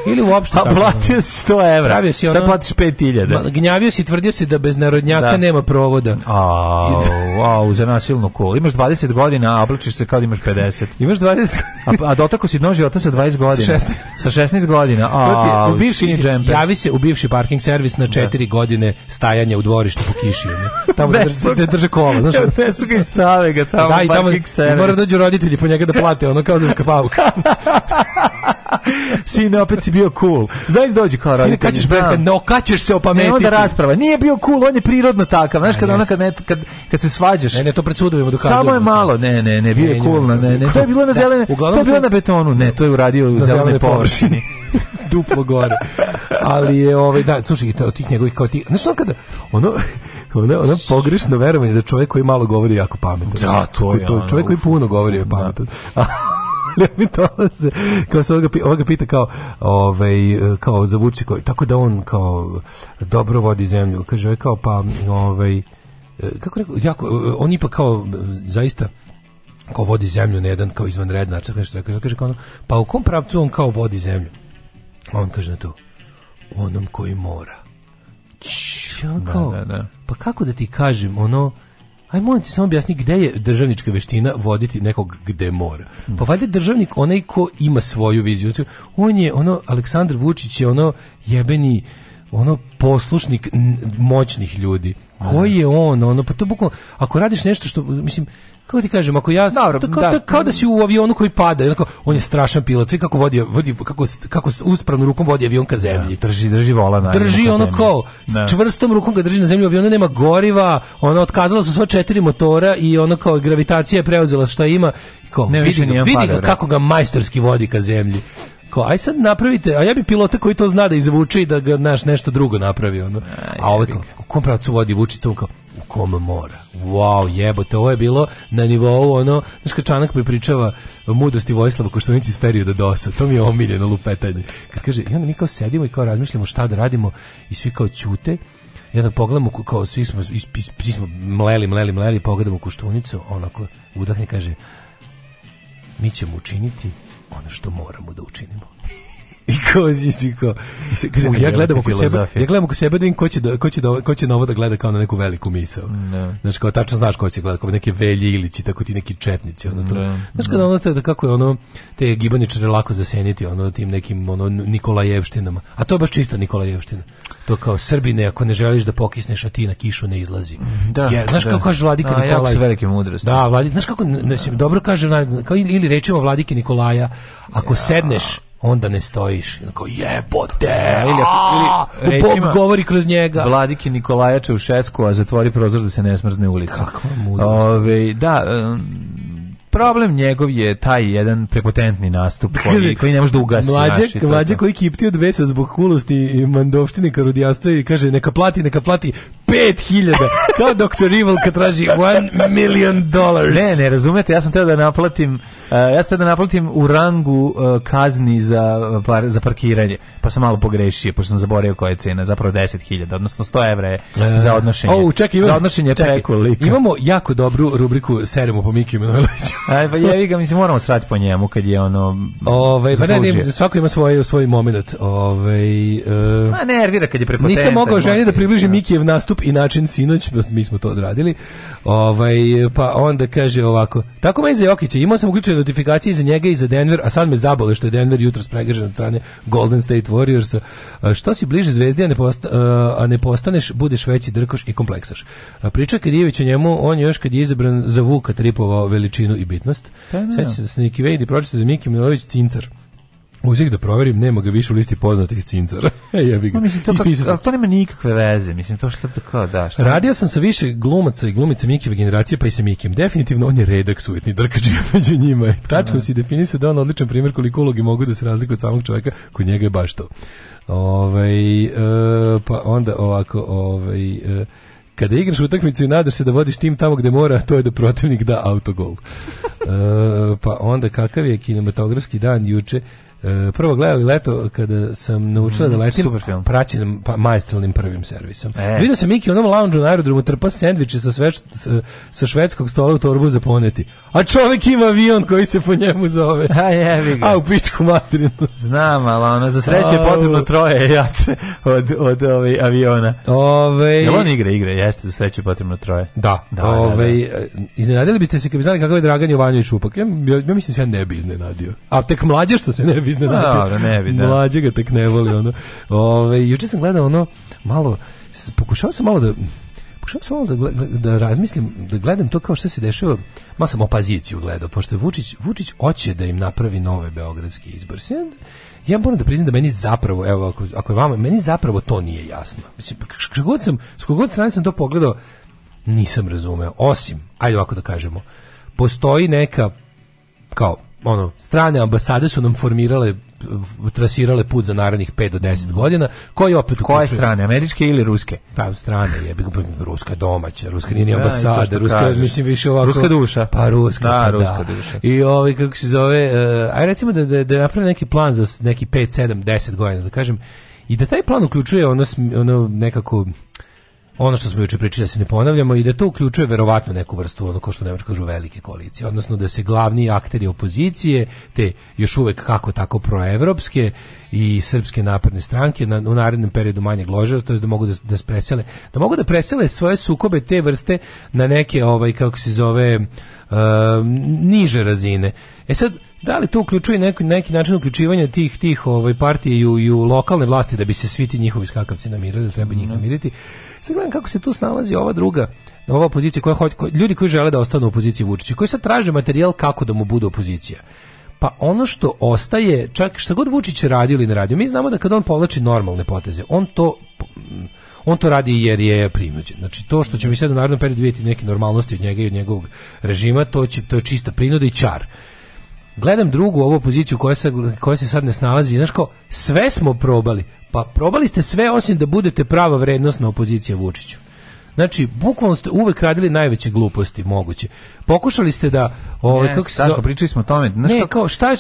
Ili uopšte. A pa platio si 100 evra. Pravio si ono, Sad platiš 5000. Ma, Gnjavio si, tvrdio si da bez narodnjaka da. nema provoda. A, au, za nasilnu kolu. Imaš 20 godina, a oblačiš se kao da imaš 50. Imaš 20 a, a dotako si dno života sa 20 godina. Sa 16. Sa 16 godina. A, u bivši, javi se u bivši parking servis na 4 da. godine stajanja u dvorištu po kiši. Ne? Tamo da, da drže kola. Znaš, Nesu ga i stave ga tamo da, i tamo, parking servis. Mora dođu roditelji po njega da plate ono kao za kapavuka. Sine, opet si bio cool. Znaš dođi kao roditelj. Sine, kad ćeš bez no, kad ćeš se opametiti. Ne, onda rasprava. Nije bio cool, on je prirodno takav. Znaš, kad, ona, kad, ne, kad, kad se svađaš. Ne, ne, to pred sudovima dokazujemo. Samo je malo. Ne, ne, ne, bio je cool. Ne, ne, to je bilo na da, zelene, to je bilo na betonu. Ne, to je uradio u zelene površini. duplo gore. Ali je ovaj da, slušaj, od tih njegovih kao ti, znači on kada ono ono, ono pogrešno verovanje da čovjek koji malo govori jako pametan. Da, to je. To, je čovjek koji puno govori je da. pametan. mi dolaze, kao se ovoga, ovoga pita kao, ovaj, kao za Vučića, tako da on kao dobro vodi zemlju, kaže, e, kao pa, ovaj, e, kako rekao, jako, on ipak kao zaista, kao vodi zemlju na jedan kao izvanredan način, kaže, kaže, kaže kao ono, pa u kom pravcu on kao vodi zemlju? on kaže na to, onom koji mora. Č, da, kao, da, da, da. Pa kako da ti kažem, ono, Aj molim ti samo objasni gde je državnička veština voditi nekog gde mora. Pa valjda državnik onaj ko ima svoju viziju. Znači, on je ono Aleksandar Vučić je ono jebeni ono poslušnik moćnih ljudi. Koji je on? Ono pa to bukvalno ako radiš nešto što mislim kako ti kažem, ako ja Dobro, to kao, da. To, kao da si u avionu koji pada, onako, on je strašan pilot, vi kako vodi, vodi kako kako uspravno rukom vodi avion ka zemlji. Da, drži, drži volan. Drži ono kao s da. čvrstom rukom ga drži na zemlji, avion nema goriva, ona otkazala su sva četiri motora i ono kao gravitacija je preuzela šta ima i kao ne, vidi, ga, vidi ga, da. kako ga majstorski vodi ka zemlji. Kao, aj sad napravite, a ja bi pilota koji to zna da izvuče i da ga, naš nešto drugo napravi. Ono. A ovaj kao, u kom pravcu vodi vuči to? Kao, u kom mora. Wow, jebote, ovo je bilo na nivou ono, znaš kad Čanak pripričava mudrosti Vojislava Koštunici iz perioda DOS-a, to mi je omiljeno lupetanje. Kad kaže, i onda mi kao sedimo i kao razmišljamo šta da radimo i svi kao ćute, jedan pogledamo kao svi smo, is, svi smo mleli, mleli, mleli, pogledamo Koštunicu, onako udahne kaže, mi ćemo učiniti ono što moramo da učinimo. I kao, se, kaže, ja gledam oko sebe, ja gledam oko sebe da im ko će, da, ko, će da, ko će novo da gleda kao na neku veliku misao. Ne. Da. Znaš, kao, tačno znaš ko će gleda, kao neke velje ilići, tako ti neki četnici, ono to. Ne. Da. Znaš, kada ono, te, da kako je ono, te gibaničare lako zaseniti, ono, tim nekim, ono, Nikolajevštinama. A to je baš čista Nikolajevština. To kao, Srbine, ako ne želiš da pokisneš, a ti na kišu ne izlazi. Da, ja, znaš da. kako kaže Vladika a, Nikolaj. Jako velike mudrosti. Da, Vladi, znaš kako, ne, dobro kaže, kao, ili, ili rečimo Vladike Nikolaja, ako ja. sedneš onda ne stojiš. Onako, jebote! Ili, ili, Bog govori kroz njega. Vladike Nikolajače u šesku, a zatvori prozor da se ne smrzne ulica. Kakva Ove, da, um, problem njegov je taj jedan prepotentni nastup da koji, koji ne može da ugasi. Mlađe, mlađe koji kipti od besa zbog kulosti i mandovštine karudijastva i kaže neka plati, neka plati, 5000. Kao Dr. Evil kad traži 1 million dollars. Ne, ne, razumete, ja sam teo da naplatim uh, ja sam teo da naplatim u rangu uh, kazni za, par, za parkiranje. Pa sam malo pogrešio, pošto sam zaboravio koja je cena. Zapravo 10.000, odnosno 100 evra je e. za odnošenje. Oh, čekaj, imam, za odnošenje čekaj, Imamo jako dobru rubriku Seremo po Miki Manojloviću. Aj, pa jevi ga, mislim, moramo srati po njemu kad je ono Ove, pa ne, ne, svako ima svoj, svoj moment. Ove, uh, Ma nervira kad je prepotentan. Nisam mogao ženi da približi da. Mikijev nastup pristup i način sinoć, mi smo to odradili. Ovaj, pa onda kaže ovako, tako me za Jokića, imao sam uključene notifikacije za njega i za Denver, a sad me zabole što je Denver jutro spregržen od strane Golden State Warriors. Što si bliže zvezdi, a ne, posta, a ne postaneš, budeš veći drkoš i kompleksaš. A priča kad Ivić njemu, on je još kad je izabran za Vuka tripovao veličinu i bitnost. Da, da, da. Sveći se da se Niki Vejdi pročito da je Miki Milović cincar. Uzih da proverim, nema ga više u listi poznatih cincara. Jebi ga. No, mislim, to, kak, ali to nema nikakve veze, mislim, to što tako, da. što... Radio sam sa više glumaca i glumica Mikijeve generacije, pa i sa Mikijem. Definitivno on je redak sujetni drkač među njima. Tačno si definisao da on odličan primjer koliko ulogi mogu da se razlikuju od samog čoveka, kod njega je baš to. Ovaj, e, pa onda ovako, ovaj, e, kada igraš utakmicu i nadaš se da vodiš tim tamo gde mora, to je da protivnik da autogol. E, pa onda kakav je kinematografski dan juče E, prvo gledali leto kada sam naučila da mm, da letim super film. praćenim pa, majestralnim prvim servisom. E. Vidio sam Miki u onom lounge na aerodromu trpa sendviče sa, sveć, sa, sa švedskog stola u torbu za poneti. A čovek ima avion koji se po njemu zove. A jevi ga. A u pičku materinu. Znam, ali ono, za sreće je potrebno troje jače od, od ove, ovaj, aviona. Ove... Jel on igra igre? Jeste, za sreće je potrebno troje. Da. da, da ove, da, da. Iznenadili biste se kad bi znali kakav je Dragan Jovanović upak. Ja, ja, ja mislim da se ja ne bi iznenadio. A tek mlađe što se ne bi iznenaditi. Da, da, ne bi, da. Mlađe ga tek ne voli, ono. Ove, juče sam gledao ono, malo, pokušao sam malo da, Pokušao sam malo da, da, da razmislim, da gledam to kao što se dešava, malo sam opaziciju gledao, pošto Vučić, Vučić hoće da im napravi nove beogradske izbor. Ja moram da priznam da meni zapravo, evo, ako, ako je vama, meni zapravo to nije jasno. Mislim, pa god sam, s kogod strane sam to pogledao, nisam razumeo. Osim, ajde ovako da kažemo, postoji neka, kao, ono, strane ambasade su nam formirale trasirale put za narednih 5 do 10 mm. godina, koji opet koje kupuje... strane, američke ili ruske? Pa strane, je bih pa, ruska domaća, ruska nije ni ambasada, da, ruska kažeš. mislim više ovako ruska duša. Pa ruska, da, pa, da. ruska da. duša. I ovaj kako se zove, uh, aj recimo da da, da napravim neki plan za neki 5, 7, 10 godina, da kažem i da taj plan uključuje ono, ono nekako ono što smo juče pričali da se ne ponavljamo i da to uključuje verovatno neku vrstu ono ko što nemački kažu velike koalicije, odnosno da se glavni akteri opozicije, te još uvek kako tako proevropske i srpske napredne stranke na, u narednom periodu manje glože, to je da mogu da, da presele, da mogu da presele svoje sukobe te vrste na neke ovaj kako se zove uh, niže razine. E sad, da li to uključuje neki, neki način uključivanja tih tih ovaj partije i u, i u lokalne vlasti da bi se svi ti njihovi skakavci namirili, da treba njih mhm. namiriti? Sad gledam kako se tu snalazi ova druga, ova opozicija koja hoće, ljudi koji žele da ostanu u opoziciji Vučića koji sad traže materijal kako da mu bude opozicija pa ono što ostaje, čak šta god Vučić radio ili ne radio, mi znamo da kad on povlači normalne poteze, on to mm, on to radi jer je prinuđen. Znači to što ćemo mi sad u narednom periodu vidjeti neke normalnosti od njega i od njegovog režima, to će to je čista prinuda i čar gledam drugu ovu opoziciju koja se, koja se sad ne snalazi, znaš ko, sve smo probali, pa probali ste sve osim da budete prava vrednostna opozicija Vučiću. Znači, bukvalno ste uvek radili najveće gluposti moguće. Pokušali ste da ovaj yes, kako se tako, pričali smo o tome, znaš ne, kao šta je,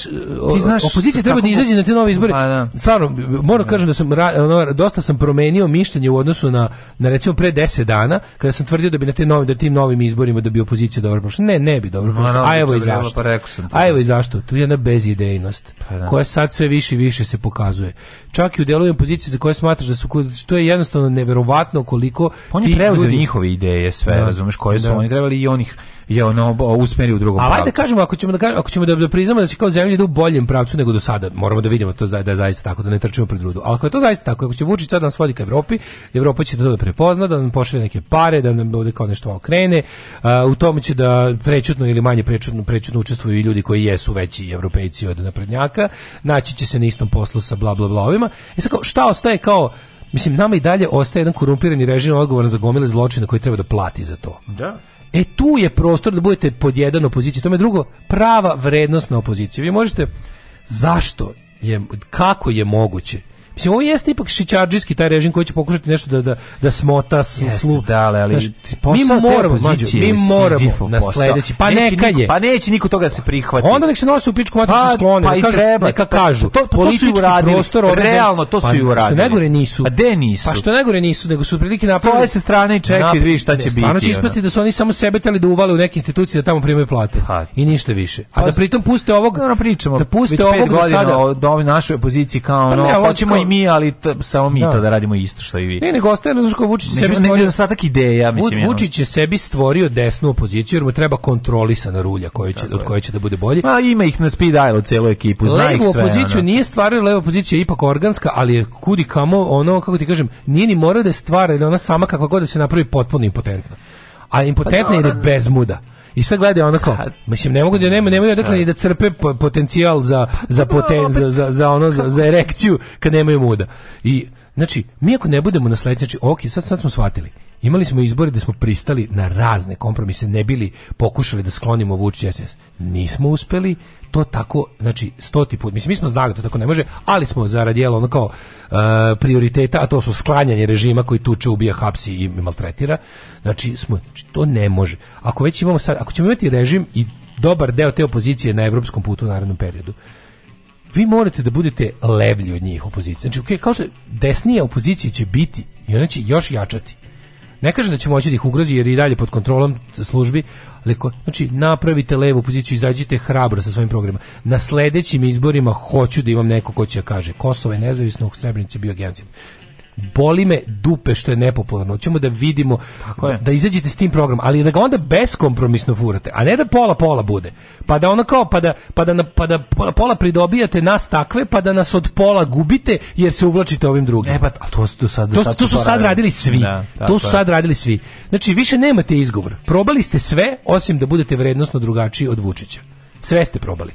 ti znaš opozicija treba da izađe na te nove izbore. Pa, da. Stvarno moram da. kažem da sam ono, dosta sam promenio mišljenje u odnosu na na recimo pre 10 dana kada sam tvrdio da bi na te nove da tim novim izborima da bi opozicija dobro prošla. Ne, ne bi dobro prošla. a evo i zašto. Pa a evo i zašto. Tu je jedna bezidejnost pa, da. koja sad sve više i više se pokazuje. Čak i u delovima opozicije za koje smatraš da su to je jednostavno neverovatno koliko pa, ti su njihove ideje sve, da. razumeš, koje su da. oni trebali i onih je ono usmeri u drugom A, pravcu. A ajde kažemo ako ćemo da kažemo, ako ćemo da, da priznamo da će kao zemlja ide da u boljem pravcu nego do sada, moramo da vidimo to da je zaista tako da ne trčimo pred rudu. Ali ako je to zaista tako, ako će Vučić sad da nas vodi ka Evropi, Evropa će to da prepozna, da nam pošalje neke pare, da nam bude kao nešto malo krene, a, u tome će da prečutno ili manje prečutno, prečutno učestvuju i ljudi koji jesu veći evropejci od naprednjaka, naći će se na istom poslu sa bla bla bla ovima. E sad kao, šta ostaje kao Mislim, nama i dalje ostaje jedan korumpirani režim odgovoran za gomile zločina koji treba da plati za to. Da. E tu je prostor da budete pod jedan opozicija. Tome drugo, prava vrednost na opoziciju. Vi možete, zašto je, kako je moguće Mislim, ovo jeste ipak šićađijski taj režim koji će pokušati nešto da, da, da smota slu. da, ali Znaš, mi moramo, mađu, mi moramo na sledeći. Pa neće neka niko, je. Da pa neće niko toga da se prihvati. Onda nek se nose u pičku maticu pa, sklone. Pa i kažu, treba. Neka pa, kažu. To, pa to, to politički su uradili. Prostor, ove Realno, to pa, su i pa, uradili. Što negore nisu. A de nisu? Pa što negore nisu, nego su prilike napravili. Stoje se strane i čekaj, vidi šta će biti. Stvarno će ispasti da su oni samo sebe teli da uvale u neke institucije da tamo primaju plate. I ništa više. A da pritom puste ovog... Da pričamo. Da puste ovog da sada... o da ovoj našoj opoziciji kao ono, hoćemo mi, ali t, samo mi da. to da radimo isto što i vi. Ne, nego ostaje znaš ko Vučić ne, sebi stvorio ostatak ideja, mislim. Vučić je sebi stvorio desnu opoziciju jer mu treba kontrolisana rulja koja će od koje će da bude bolje. A ima ih na speed dialu celu ekipu, zna levo ih sve. opoziciju ono. nije stvarao, levo opozicija je ipak organska, ali je kudi kamo ono kako ti kažem, nije ni morao da je stvara, ona sama kakva god da se napravi potpuno impotentna a impotentna pa jer je da bez muda. I sad gleda onako, mislim ne mogu da nema nemaju odakle ni da crpe potencijal za za pa poten za, za, za ono za, za erekciju kad nemaju muda. I znači mi ako ne budemo na sledeći, znači, ok, sad sad smo shvatili. Imali smo izbore da smo pristali na razne kompromise, ne bili pokušali da sklonimo Vučića SS. Nismo uspeli, to tako, znači, stoti put. Mislim, mi smo znali da to tako ne može, ali smo zaradijelo jel, ono kao uh, prioriteta, a to su sklanjanje režima koji tuče, ubija, hapsi i maltretira. Znači, smo, znači, to ne može. Ako već imamo sad, ako ćemo imati režim i dobar deo te opozicije na evropskom putu u narednom periodu, vi morate da budete levlji od njih opozicije. Znači, kao što desnija opozicija će biti i ona će još jačati Ne kažem da će moći da ih ugrozi jer i dalje pod kontrolom službi, ali znači napravite levu poziciju, izađite hrabro sa svojim programom. Na sledećim izborima hoću da imam neko ko će da kaže Kosovo je nezavisno, u Srebrenici bio genocid boli me dupe što je nepopularno. Hoćemo da vidimo Tako je. da izađete s tim programom, ali da ga onda beskompromisno furate, a ne da pola pola bude. Pa da ona kao pa da pa da pa da pola, pola pridobijate nas takve, pa da nas od pola gubite jer se uvlačite ovim drugim. E pa to, to, sad, do sad to su sad radili svi. Da, to su sad radili svi. Znači više nemate izgovor. Probali ste sve osim da budete vrednosno drugačiji od Vučića. Sve ste probali.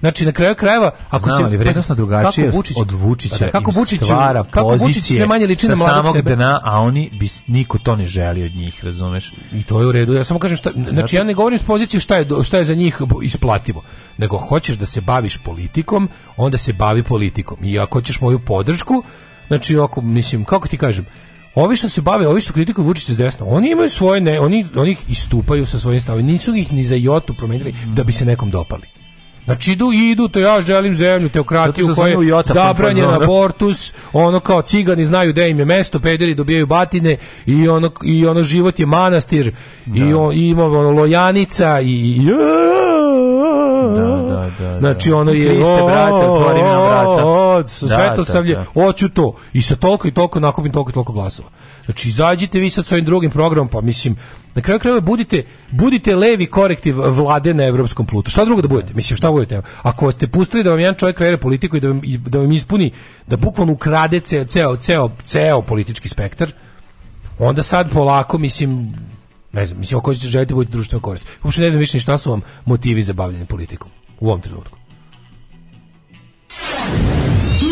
Znači na kraju krajeva ako Znam, se vrednosno drugačije od Vučića da, kako Vučić stvara kako Vučić sve manje liči na samog sebe. dana, a oni bi niko to ne želi od njih, razumeš? I to je u redu. Ja samo kažem šta, znači ja ne govorim s pozicije šta je šta je za njih isplativo, nego hoćeš da se baviš politikom, onda se bavi politikom. I ako hoćeš moju podršku, znači ako mislim kako ti kažem, Ovi što se bave, ovi što kritikuju Vučića s desna, oni imaju svoje, ne, oni, oni ih istupaju sa svojim stavom, nisu ih ni za jotu promenili da bi se nekom dopali. Znači idu idu, to ja želim zemlju, teokratiju koja je zabranjen pa abortus, ono kao cigani znaju gde im je mesto, pederi dobijaju batine i ono, i ono život je manastir da. i, on, i ima ono lojanica i... Da. Da, da, da, znači ono je Kriste, brate, otvori nam vrata. O, da, svetosavlje, da, hoću to. I sa toliko i toliko nakupim toliko i toliko glasova. Znači, izađite vi sad s ovim drugim programom, pa mislim, na kraju krajeva budite, budite levi korektiv vlade na evropskom plutu. Šta drugo da budete? Mislim, šta budete? Ako ste pustili da vam jedan čovjek kreira politiku i da vam, da vam ispuni, da bukvalno ukrade ceo, ceo, ceo, ceo politički spektar, onda sad polako, mislim, ne znam, mislim, ako želite budete društveno korist. Uopšte ne znam više ni šta su vam motivi za bavljanje politikom u ovom trenutku.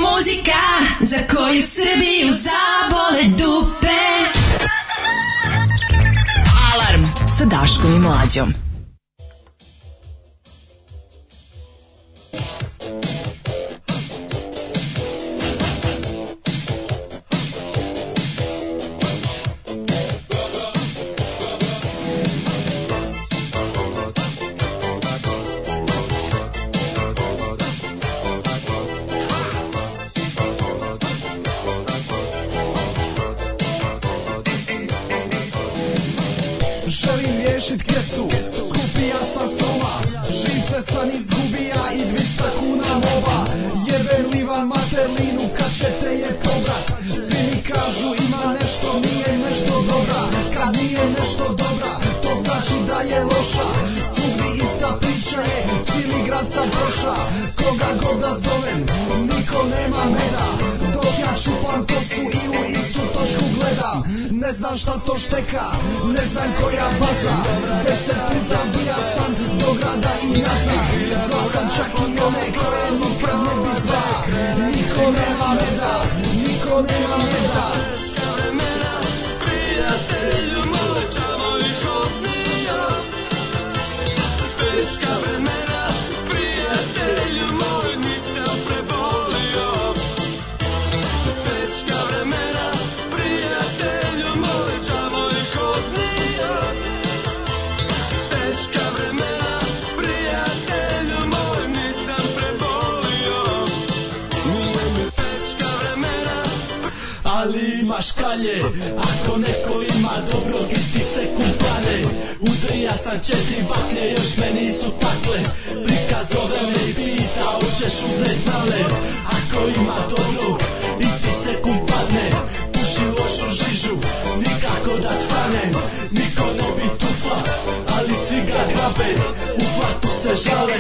Muzika za koju Srbiju zabole dupe. Alarm sa Daškom i Mlađom. rešit kesu Skupija sam soma Živce sam izgubija i 200 kuna nova Jeben livan materlinu kad će te je povrat Svi mi kažu ima nešto nije nešto dobra Kad nije nešto dobra to znači da je loša Svugdje ista priča je cijeli grad sam proša Koga god da zovem niko nema meda Ja šupam kosu i u istu točku gledam Ne znam šta to šteka, ne znam koja baza Deset puta bija sam do grada i nazad Zvao sam čak i one koje nikad ne bi zva Niko nema meda, niko nema meda Skoro mena, prijatelj ali li imaš kalje Ako neko ima dobro, isti se kupane Udrija sam četiri baklje još meni nisu takle Prikaz ove me i pita hoćeš uzet nale Ako ima dobrog isti se kumpadne Puši lošu žižu nikako da stanem Niko ne bi tupla ali svi ga grabe Uhvat se žale,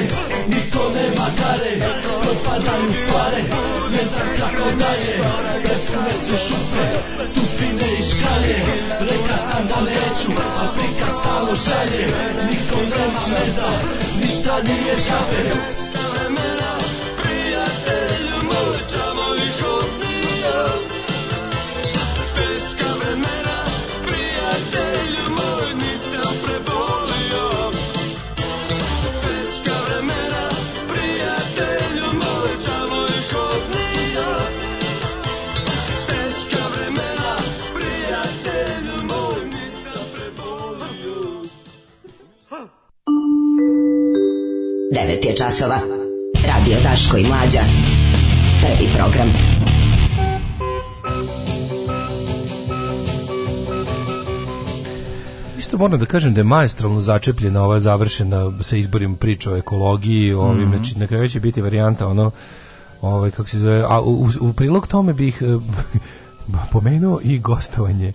niko nema kare, propadaju pare, ne znam kako dalje, presune su šufe, tupine i škalje, reka sam da neću, Afrika stalno šalje, niko nema meda, ništa nije džabe. časova. Radio Taško i Mlađa. Prvi program. Isto moram da kažem da je majestralno začepljena ova završena sa izborim priča o ekologiji, ovim, mm -hmm. znači na kraju će biti varijanta ono, ovaj, kako se zove, a u, u prilog tome bih eh, pomenuo i gostovanje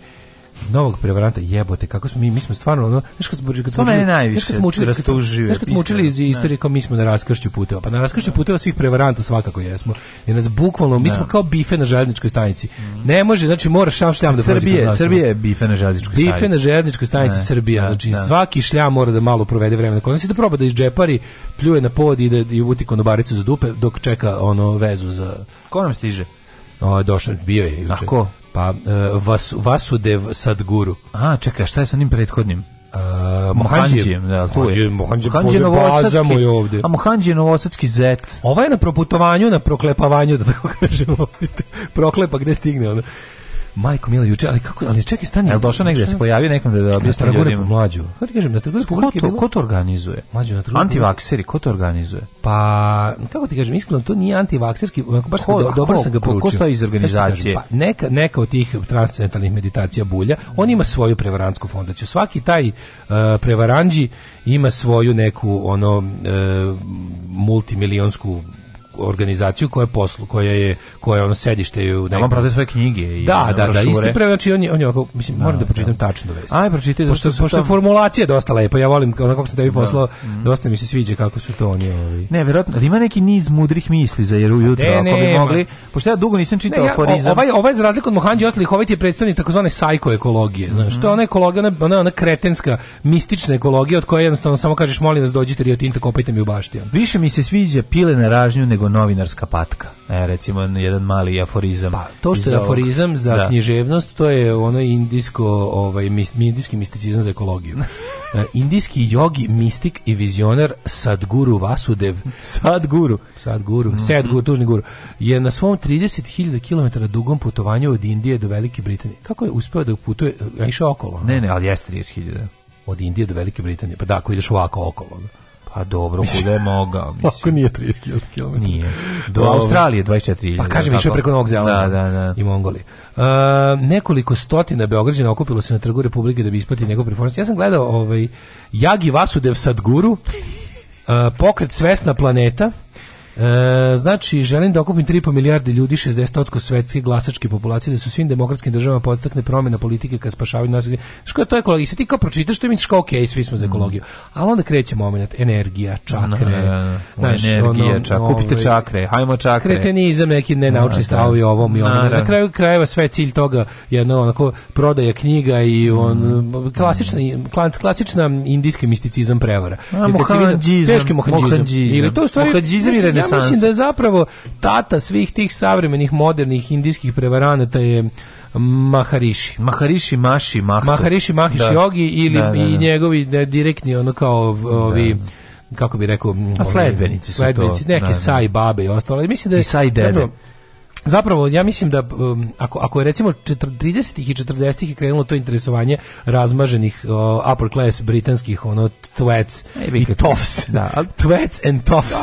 novog prevaranta jebote kako smo mi mi smo stvarno ono znaš kad smo kad smo učili, najviše kad smo učili rastužive kako smo učili iz istorije da. kao mi smo na raskršću puteva pa na raskršću da. puteva svih prevaranta svakako jesmo i nas bukvalno mi da. smo kao bife na željezničkoj stanici mhm. ne može znači moraš šav šljam da Srbije Srbije je bife na željezničkoj stanici bife na željezničkoj stanici Srbija znači svaki šljam mora da malo provede vremena kod nas da proba da iz džepari pljuje na pod i da i uvuti konobaricu za dupe dok čeka ono vezu za ko nam stiže o, ovaj, došao, bio je juče. Ako? pa uh, Vas, Vasudev Sadguru. A, čekaj, šta je sa njim prethodnim? Uh, e, Mohanđijem, da, tu je. Mohanđije Novosadski, ovdje. a Mohanđije Novosadski zet. Ova je na proputovanju, na proklepavanju, da tako kažemo. Proklepa gde stigne ono. Majko Mila juče, ali kako, ali čekaj stani. Jel došao negde da se pojavio nekom da da objasni ljudima mlađu. Kako ti kažem, na trgu publike ko to, ko to organizuje? Mlađu na trgu. Antivakseri ko to organizuje? Pa kako ti kažem, iskreno to nije antivakserski, onako baš ko, dobro sam ga proučio. Ko stoji iz organizacije? Pa, neka neka od tih transcendentalnih meditacija bulja, on ima svoju prevarantsku fondaciju. Svaki taj uh, prevaranđi ima svoju neku ono uh, multimilionsku organizaciju koja je poslu, koja je koja je ono sedište u nekom... prodaje svoje knjige i Da, da, da, isti pre, znači on je, on je ovako, mislim, moram da, da pročitam da. tačnu vest. Aj, pročitaj. Pošto, pošto tam... formulacija je dosta lepa, ja volim, ono kako sam tebi da. poslao, da. dosta mi se sviđa kako su to oni ovi. Ne, verovatno, ali ima neki niz mudrih misli za jer ujutro, ne, ako bi mogli, pošto ja dugo nisam čitao ne, ja, aforizam. Ovaj, ovaj za razliku od Mohanđi ostalih, ovaj ti je predstavnik takozvane sajkoekologije, ekologije, mm. to je ona ekologija, ona, ona, ona kretenska, mistična ekologija od koje jednostavno samo kažeš, molim vas, dođite Rio Tinta, kopajte mi u baštiju. Više mi se sviđa pile na ražnju nego novinarska patka. E, recimo, jedan mali aforizam. Pa, to što je ovog... aforizam za da. književnost, to je ono indijsko, ovaj, mis, indijski misticizam za ekologiju. E, indijski jogi, mistik i vizionar Sadguru Vasudev. Sadguru? Sadguru, mhm. Sadguru, tužni guru. Je na svom 30.000 km dugom putovanju od Indije do Velike Britanije. Kako je uspeo da putuje? Ja e, išao okolo. Ne, ne, ali jeste 30.000 od Indije do Velike Britanije. Pa da, ako ideš ovako okolo. Pa dobro, kuda je mogao, mislim. Ako nije 30 km. Nije. Do Australije 24.000. Pa kažem, išao preko Novog Zelanda da, da, da. i Mongolije. Uh, nekoliko stotina Beograđana okupilo se na trgu Republike da bi isplati njegov performans. Ja sam gledao ovaj, Jagi Vasudev Sadguru, uh, pokret Svesna planeta, E, znači, želim da okupim 3,5 milijarde ljudi, 60% svetske glasačke populacije, da su svim demokratskim državama podstakne promjena politike ka spašavanju nas. Što je to ekologija? I sad ti kao pročitaš to i misliš kao, ok, svi smo za ekologiju. Ali onda kreće moment, energija, čakre. Na, na, na. Znaš, energija, ono, čak, kupite ovaj, čakre, hajmo čakre. Kretenizam, neki nenaučni da. stavovi ovom i ono. Na kraju krajeva sve cilj toga je no, onako prodaja knjiga i on, mm, mm. klasična, klasična indijski misticizam prevara. A, mohanđizam, teški mohanđizam. Ili to u stvari, renesansu. Ja mislim da je zapravo tata svih tih savremenih modernih indijskih prevaranata je Maharishi. Maharishi Maši Mahto. Maharishi Mahishi da. Yogi ili da, da, da. i njegovi da, direktni ono kao da. ovi kako bi rekao, a sledbenici su sledbenici, to. neke da, da. saj babe i ostalo. Mislim da je I saj dede. Zapravo, Zapravo, ja mislim da um, ako, ako je recimo 30-ih i 40-ih krenulo to interesovanje razmaženih uh, upper class britanskih ono twets i toffs. Da, ali, and toffs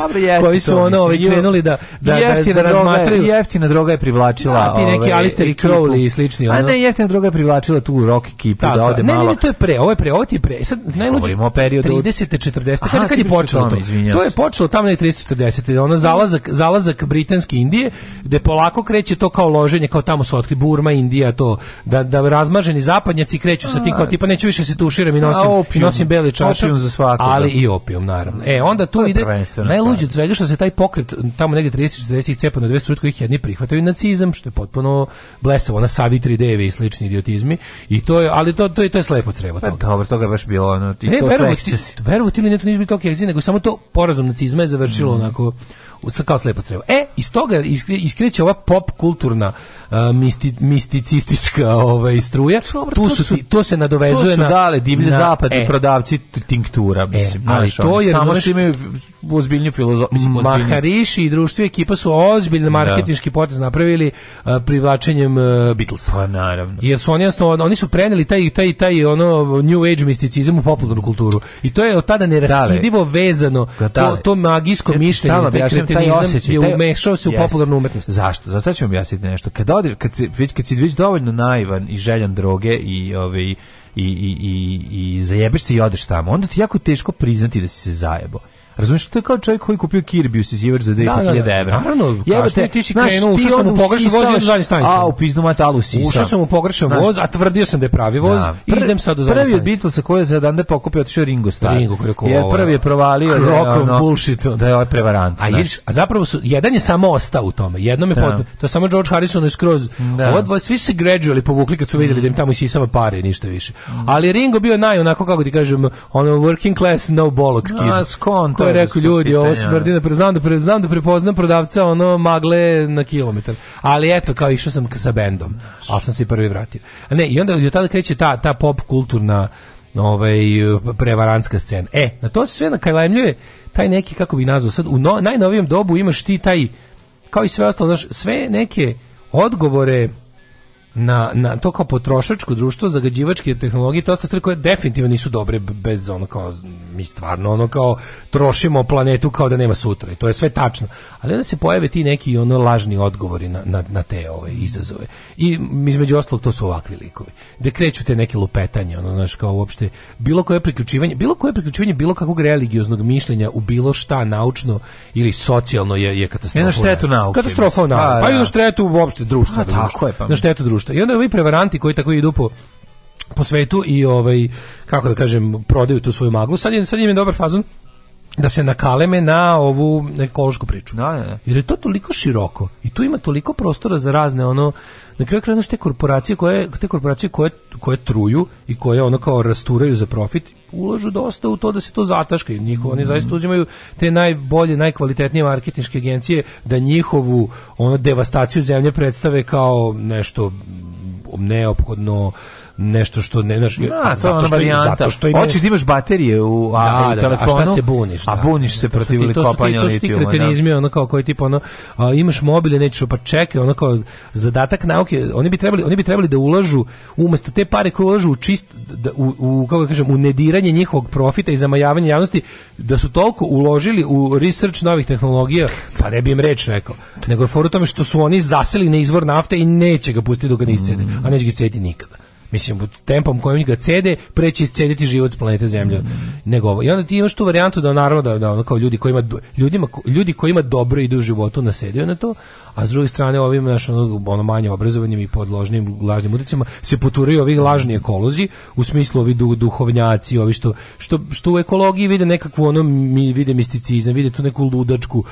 koji su to, ono ovaj, krenuli da, da, da, da razmatraju. Jeftina droga je privlačila da, ti neki ove, Alistair Crowley i slični. Ono. A ne, jeftina droga je privlačila tu rock ekipu da, da ode ne, malo. Ne, ne, to je pre, ovo je pre, ovo ti je pre. Sad, najluđe, 30 40 Kaže, kad je počelo to? To je počelo tamo na 30-40. Ono zalazak, zalazak britanske Indije, gde polako polako kreće to kao loženje, kao tamo su otkri Burma, Indija, to, da, da razmaženi zapadnjaci kreću sa tim, kao tipa neću više se tuširam i nosim, opium, nosim beli čašak, za svaku, ali da. i opijom, naravno. E, onda tu ide najluđe od svega što se taj pokret, tamo negde 30-40 cepa na 200 koji ih jedni prihvataju nacizam, što je potpuno blesavo, na Savi 3 devi i slični idiotizmi, i to je, ali to, to, je, to je slepo crevo. Pa dobro, toga je baš bilo, ono, i e, to verovo, ti, verovo ti ili ne, to nije bilo toliko nego samo to porazom nacizma je završilo mm. onako kao slepo crevo. E, iz toga iskre, iskreće ova pop kulturna uh, misti, misticistička ova istruja. Dobar, tu su, to, su, to se nadovezuje to su na... dale divlje na, e. prodavci tinktura. E, mislim, e, ali to je... Samo što imaju ozbiljnju filozofiju. Mahariši i društvo ekipa su ozbiljni da. marketinški potez napravili privlačenjem uh, Beatlesa. Pa naravno. Jer su oni, jasno, oni su preneli taj, taj, taj ono New Age misticizam u popularnu kulturu. I to je od tada neraskidivo vezano da, to, to magijsko mišljenje. Stalno taj osećaj je umešao se u yes. popularnu umetnost. Zašto? Zato ću vam objasniti nešto. Kad odeš, kad si, već, kad si već dovoljno naivan i željan droge i ove, ovaj, i, i, i, i zajebeš se i odeš tamo, onda ti jako teško priznati da si se zajebao. Razumeš, to je kao čovjek koji kupio Kirby usizivač za 2000 da, da, da. evra. Naravno, Jebate, te, ti si krenuo, ušao sam u pogrešan voz i idem zadnji stanicama. A, u pizdu matalu si Ušao sam u pogrešan voz, a tvrdio sam da je pravi voz da. i idem sad u zadnji Prvi od Beatlesa koji je za dan da pokupio otišao Ringo Starr. Ringo koji je Jer prvi je provalio da je, ono, bullshit. da je ovaj prevarant. A, jediš, a zapravo su, jedan je samo ostao u tome. Jednom je da. pod, to je samo George Harrison je skroz. Da. Ovo svi se gradually povukli kad su vidjeli da im tamo isisava pare ništa više. Ali Ringo bio naj, onako kako ti kažem, ono working class, no bollocks kid. A, skon, je rekao ljudi, ovo se da. brdina, znam da pre, znam da prepoznam prodavca ono magle na kilometar. Ali eto, kao išao sam sa bendom, ali sam se prvi vratio. A ne, i onda od tada kreće ta ta pop kulturna ovaj prevarantska scena. E, na to se sve nakajlajmljuje taj neki kako bi nazvao sad u no, najnovijem dobu imaš ti taj kao i sve ostalo, znaš, sve neke odgovore na, na to kao potrošačko društvo, zagađivačke tehnologije, to stvari koje definitivno nisu dobre bez ono kao, mi stvarno ono kao trošimo planetu kao da nema sutra i to je sve tačno, ali onda se pojave ti neki ono lažni odgovori na, na, na te ove izazove i između ostalog to su ovakvi likovi, gde kreću te neke lupetanje, ono, znaš, kao uopšte bilo koje priključivanje, bilo koje priključivanje bilo kakvog religioznog mišljenja u bilo šta naučno ili socijalno je, je katastrofa. E, na štetu nauke. Katastrofa nauke, pa, pa i na da. štetu uopšte društva. A, pa, tako je, pa. Na štetu društva ništa. I onda ovi prevaranti koji tako idu po po svetu i ovaj kako da kažem prodaju tu svoju maglu. Sad je sad im je dobar fazon da se nakaleme na ovu ekološku priču. Da, da, da. Jer je to toliko široko i tu ima toliko prostora za razne ono na kraju krajeva te korporacije koje te korporacije koje koje truju i koje ono kao rasturaju za profit ulažu dosta u to da se to zataška i njih oni zaista mhm. uzimaju te najbolje najkvalitetnije marketinške agencije da njihovu ono devastaciju zemlje predstave kao nešto neophodno nešto što ne naš a, da, pa zato, što, zato što ima hoćeš da imaš baterije u a, da, da, telefonu da, a šta se buniš da, a buniš se protiv ili kopanja litijuma to su ti da. kretenizmi ono kao koji tip ono a, imaš mobile i nećeš pa čekaj ono kao zadatak nauke oni bi trebali oni bi trebali da ulažu umesto te pare koje ulažu u čist da, u, u kako kažem u nediranje njihovog profita i zamajavanje javnosti da su toliko uložili u research novih tehnologija pa ne bi im reč rekao nego je foru tome što su oni zaseli na izvor nafte i neće ga pustiti dok ga ne iscede a neće ga iscediti nikada Mislim, tempom kojim ga cede, preći iscediti život s planete Zemlje. Mm. Nego ovo. I onda ti imaš tu varijantu da naravno da, da kao ljudi koji ima, ljudima, ljudi koji ima dobro ide u životu nasedio na to, a s druge strane ovim našom ono, manje obrazovanjem i podložnim lažnim uticima se poturaju ovih lažni ekolozi u smislu ovi du, duhovnjaci, ovi što, što, što u ekologiji vide nekakvu ono mi vide misticizam, vide tu neku ludačku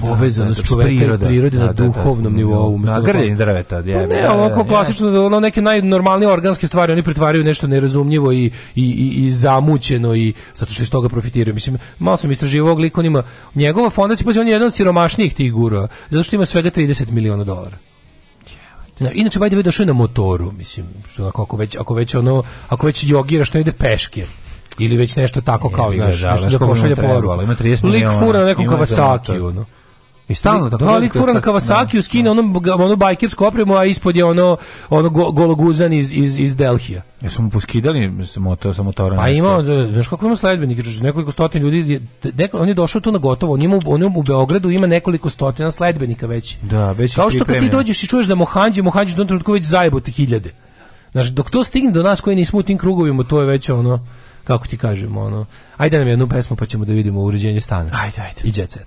povezanost da, da čoveka i prirode da, na da, duhovnom nivou. Na grljenje drveta, je. Pa ne, onako klasično, ono neke najnormalnije organske stvari, oni pretvaraju nešto nerazumljivo i, i, i, zamućeno i zato što iz toga profitiraju. Mislim, malo sam istraživao ovog likonima. Njegova fondacija, znači, pa on je jedan od siromašnijih tih gura, zato što ima svega 30 miliona dolara. Na, inače Bajde došao je na motoru, mislim, što ako, ako već ako već ono, ako već jogira što ide peške ili već nešto tako kao, znaš, nešto da pošalje poruku. Ima 30 miliona. Lik fura na nekom Kawasaki, ono. I stalno tako. Da, lik Furan da. Kawasaki uskine ono, onu bajkersku opremu, a ispod je ono, ono go, gologuzan iz, iz, iz Delhija. Jesu mu poskidali motor, sa motora? Pa ima, znaš kako ima sledbenike, nekoliko stotina ljudi, neko, on je došao tu na gotovo, on, ima, on u Beogradu ima nekoliko stotina sledbenika već. Da, već Kao što kad ti dođeš i čuješ za Mohanđe, Mohanđe u tom trenutku već zajebo te hiljade. Znaš, dok to stigne do nas koji nismo u tim krugovima, to je već ono, kako ti kažemo, ono, ajde nam jednu pesmu pa ćemo da vidimo uređenje stana. Ajde, ajde. I jet set.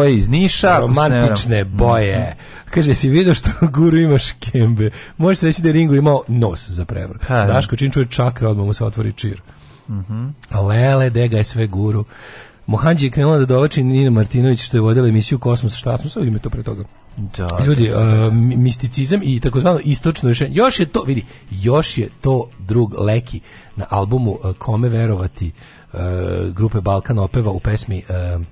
boje iz Niša. Romantične boje. Mm-hmm. Kaže, si vidio što guru ima škembe. Možeš reći da Ringo imao nos za prevr. Ha, pa, da. Daško čim čuje čakra, odmah mu se otvori čir. Mhm. -huh. Lele, dega je sve guru. Mohanđi je krenula da dovači Nina Martinović što je vodila emisiju Kosmos. Šta smo sve ime to pre toga? Da, Ljudi, uh, misticizam i takozvano istočno rešenje. Još je to, vidi, još je to drug leki na albumu Kome verovati uh, grupe Balkan opeva u pesmi uh,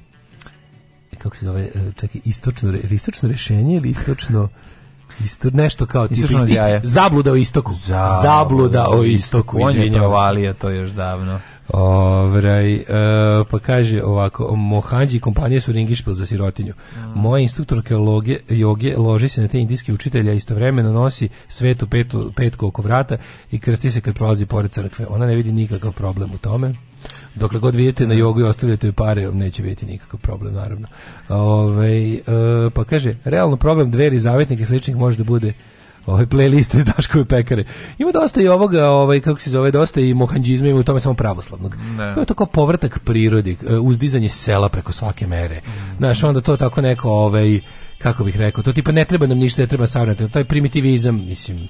kako se zove, e, čekaj, istočno, istočno rešenje ili istočno... Isto nešto kao ti zabluda o istoku. Zabluda, zabluda o istoku. On je provalio to još davno. Ovaj, e, pa kaže ovako, Mohanđi i kompanije su ringišpil za sirotinju. Mm. Moja instruktorka loge, joge loži se na te indijske a istovremeno nosi svetu petu, petku oko vrata i krsti se kad prolazi pored crkve. Ona ne vidi nikakav problem u tome. Dokle god vidite na jogu i ostavljate pare, neće biti nikakav problem, naravno. Ove, ovaj, e, pa kaže, realno problem dveri, zavetnik i sličnih može da bude ovaj playliste iz Daškove pekare. Ima dosta i ovoga, ovaj kako se zove, dosta i mohanđizma ima u tome samo pravoslavnog. Ne. To je tako povrtak prirodi, e, uzdizanje sela preko svake mere. Mm. Znaš, onda to tako neko, ovaj kako bih rekao, to tipa ne treba nam ništa, ne treba savrati. Taj primitivizam, mislim,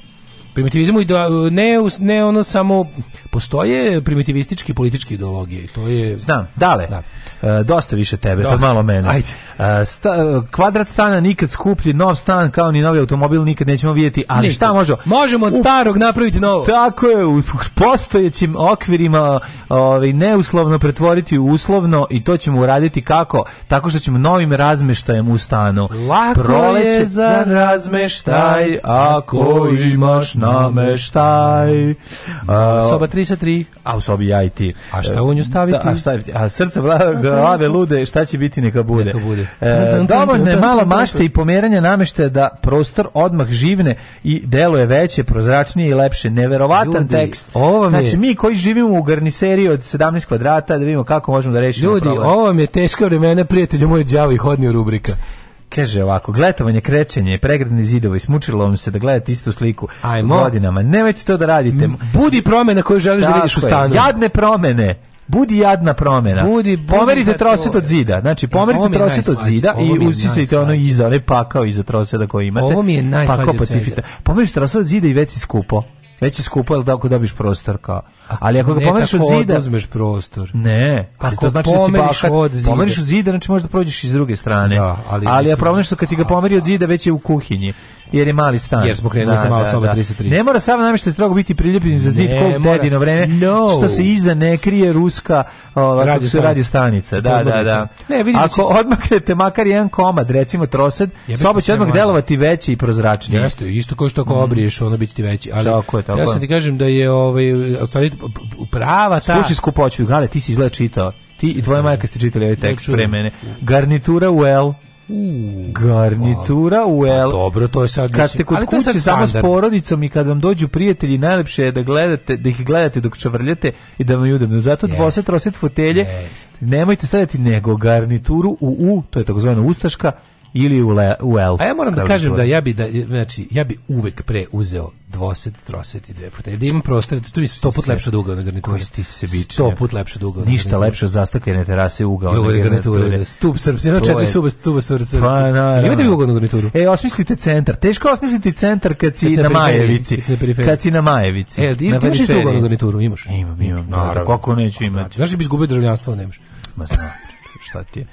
primitivizam i da ne ne ono samo postoje primitivistički politički ideologije to je znam dale da. E, dosta više tebe dosta. sad malo mene Ajde. E, sta, kvadrat stana nikad skuplji nov stan kao ni novi automobil nikad nećemo vidjeti ali Ništa. šta možemo možemo od starog u, napraviti novo tako je u postojećim okvirima ovaj neuslovno pretvoriti u uslovno i to ćemo uraditi kako tako što ćemo novim razmeštajem u stanu lako Proleće, je za razmeštaj ako imaš nameštaj. A, soba 3 sa 3. A u sobi ja i ti. A šta u nju staviti? Da, a, staviti? a srca vla, glave lude, šta će biti neka bude. Neka bude. E, dovoljno je malo mašte i pomeranje nameštaja da prostor odmah živne i deluje veće, prozračnije i lepše. Neverovatan Ljudi, tekst. Ovo znači, mi koji živimo u garniseriji od 17 kvadrata, da vidimo kako možemo da rešimo Ljudi, problem. ovo vam je teška vremena, prijatelju moje đavo i hodnio rubrika. Kaže ovako, gletovanje, krećenje, pregradni zidovi, smučilo vam se da gledate istu sliku Ajmo. godinama. Nemojte to da radite. Budi promena koju želiš Tako da vidiš u stanu. Je, jadne promene. Budi jadna promena. Budi, budi pomerite troset od zida. Znači, e, pomerite troset od zida i usisajte ono iza, onaj pakao iza troseda koji imate. Ovo mi je najslađe. Pakao pacifita. Pomerite troset od zida i već si skupo. Već je skupo, ali da, tako dobiš prostor kao. Ali ako ga pomeriš od zida... uzmeš prostor. Ne, pa to znači da si bakat, od zida. pomeriš od zida, znači možda prođeš iz druge strane. Da, ali ali je problem što kad si ga pomeri od zida, već je u kuhinji jer je mali stan. Jer smo krenuli da, sa malo da, soba da. 33. Ne mora sam namještaj strogo biti priljepljen za zid kog dedino vreme, no. što se iza ne krije ruska ova, radio, se radio stanica. Da, da, da. Ne, vidim Ako si... odmaknete makar jedan komad, recimo trosed, ja soba da će odmah delovati veće i prozračnije. Jeste, isto kao što ako mm. obriješ, ono biće ti veći. Ali, tako je, tako ja sam ti kažem da je ovaj, prava ta... Slušaj skupoću, gale, ti si izgleda čitao. Ti i tvoja majka ste čitali ovaj tekst pre mene. Garnitura u L Uh, garnitura u pa L. Dobro, to je sad kad ste kod kuće samo s porodicom i kad vam dođu prijatelji, najlepše je da gledate, da ih gledate dok čavrljate i da vam je udobno. Zato yes. dvoset roset fotelje. Yes. Nemojte stavljati nego garnituru u U, to je takozvano ustaška ili u, le, u elf. A ja moram da kažem da ja bi da znači ja bi uvek pre uzeo dvoset, troset i dve fute. Da imam prostor, da to je sto put lepše dugo na garnituri. Koji ti se biče? Sto put lepše ugao Ništa lepše od zastakljene terase ugao na garnituri. Da, stup srpske, na znači, četiri suba stuba srpske. Pa, na, Imate vi ugao na garnituru? E, osmislite centar. Teško osmisliti centar kad si na Majevici. Kad si na Majevici. E, ti imaš isto ugao na garnituru? Imaš? Imam, imam. Naravno. Kako neću imati? Znaš da bi izgubio državljanstvo, nemaš. Ma znam, šta ti je?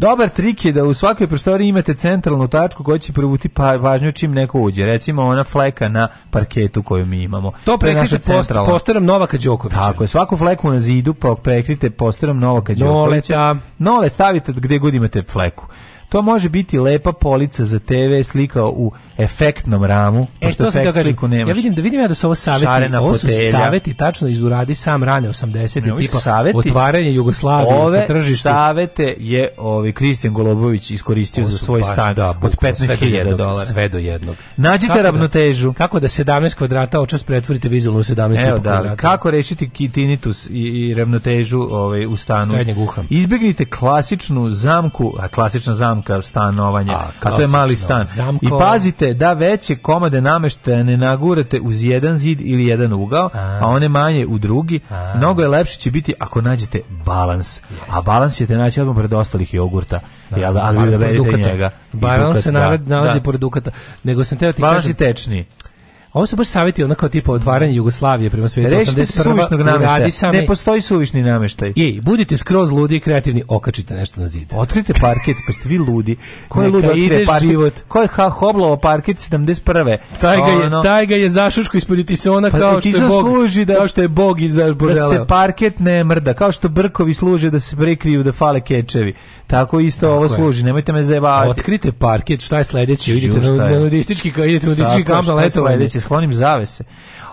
Dobar trik je da u svakoj prostoriji imate centralnu tačku koja će privuti pa, važnju čim neko uđe. Recimo ona fleka na parketu koju mi imamo. To prekrite post, posterom Novaka Đokovića. Tako je, svaku fleku na zidu pa prekrite posterom Novaka Đokovića. Nole stavite gde god imate fleku. To može biti lepa polica za TV, slika u efektnom ramu, e, pošto to efekt sliku nemaš. Ja vidim da vidim ja da su ovo saveti, ovo su saveti tačno iz uradi sam rane 80 ne, tipa saveti, otvaranje Jugoslavije ove tržištu. savete je ovi ovaj, Kristijan Golobović iskoristio za svoj baš, stan da, od 15.000 dolara. Sve do jednog. Nađite kako da- ravnotežu. Da, kako da 17 kvadrata očas pretvorite vizualno u 17 Evo, da, kvadrata. Kako rešiti kitinitus i, i ravnotežu ovaj, u stanu? Srednjeg uha. Izbjegnite klasičnu zamku, a klasična zamka stanovanja, a, klasična, a to je mali stan. Zamko, I pazite je da veće komade nameštaja ne nagurate uz jedan zid ili jedan ugao, a, a one manje u drugi. A. Mnogo je lepše će biti ako nađete balans. Yes. A balans ćete naći odmah pred ostalih jogurta. Da, jel, da? ali balans, da njega. Balans se da, nalazi da, pored ukata. Nego sam teo ti balans kažem... Balans je tečni. Ovo su baš savjeti onako tipa otvaranje Jugoslavije prema svijetu. Rešite suvišnog nameštaja. Ne postoji suvišni nameštaj. Ej, budite skroz ludi i kreativni, okačite nešto na zid. Otkrite parket, pa ste vi ludi. Ko je ludi ide parket? Život. Ko je ha Hoblovo parket 71. Taj ga je, ono, taj ga je zašuško ispuniti se ona pa, kao što je Bog. da, kao što je Bog iza Da se parket ne mrda, kao što brkovi služe da se prekriju da fale kečevi. Tako isto Tako ovo je. služi, nemojte me zajebavati. Otkrite parket, šta je sledeće? Vidite na nudistički, idete na nudistički kamp na letovanje se sklonim zavese.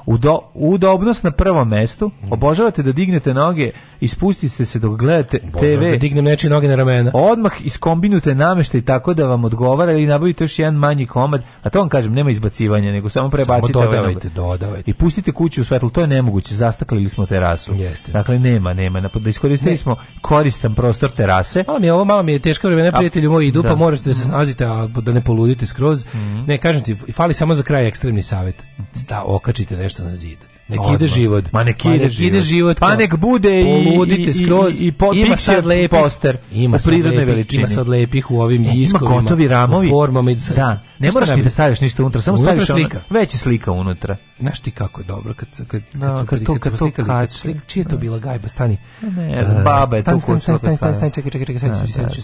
Udo, udobnost na prvom mestu, mhm. obožavate da dignete noge, ispustite se dok gledate Obožavam TV. da dignem nečije noge na ramena. Odmah iskombinujte nameštaj tako da vam odgovara ili nabavite još jedan manji komad, a to vam kažem, nema izbacivanja, nego samo prebacite. Samo dodavajte, ovaj dodavajte. I pustite kuću u svetlo, to je nemoguće, zastaklili smo terasu. Jeste. Dakle, nema, nema, da iskoristili ne. smo koristan prostor terase. Malo mi je ovo, malo mi je teško vremena, prijatelju moji, idu, pa da. pa morate da se mhm. snazite, a da ne poludite skroz. Mm -hmm. Ne, kažem ti, fali samo za kraj ekstremni savjet. Da, mhm. okačite nešto nešto na zid. Nek ide život. Ma nek, pa ide, nek život. ide život. Pa nek bude i poludite skroz i, i, i po, ima sad poster. Ima prirodne veličine. Ima sad lepih u e, ovim iskovima. Ima gotovi ramovi. Formama i da. Ne moraš ti da staviš ništa unutra, samo unutra staviš slika. Ono, već slika unutra. Znaš ti kako je dobro kad kad no, kad, kad to kad, kad to kad, kad slika, čije to bila gajba stani. Ne, znam, baba je tu kusala. Stani, stani, stani, čekaj, čekaj, čekaj, da, sad da, ću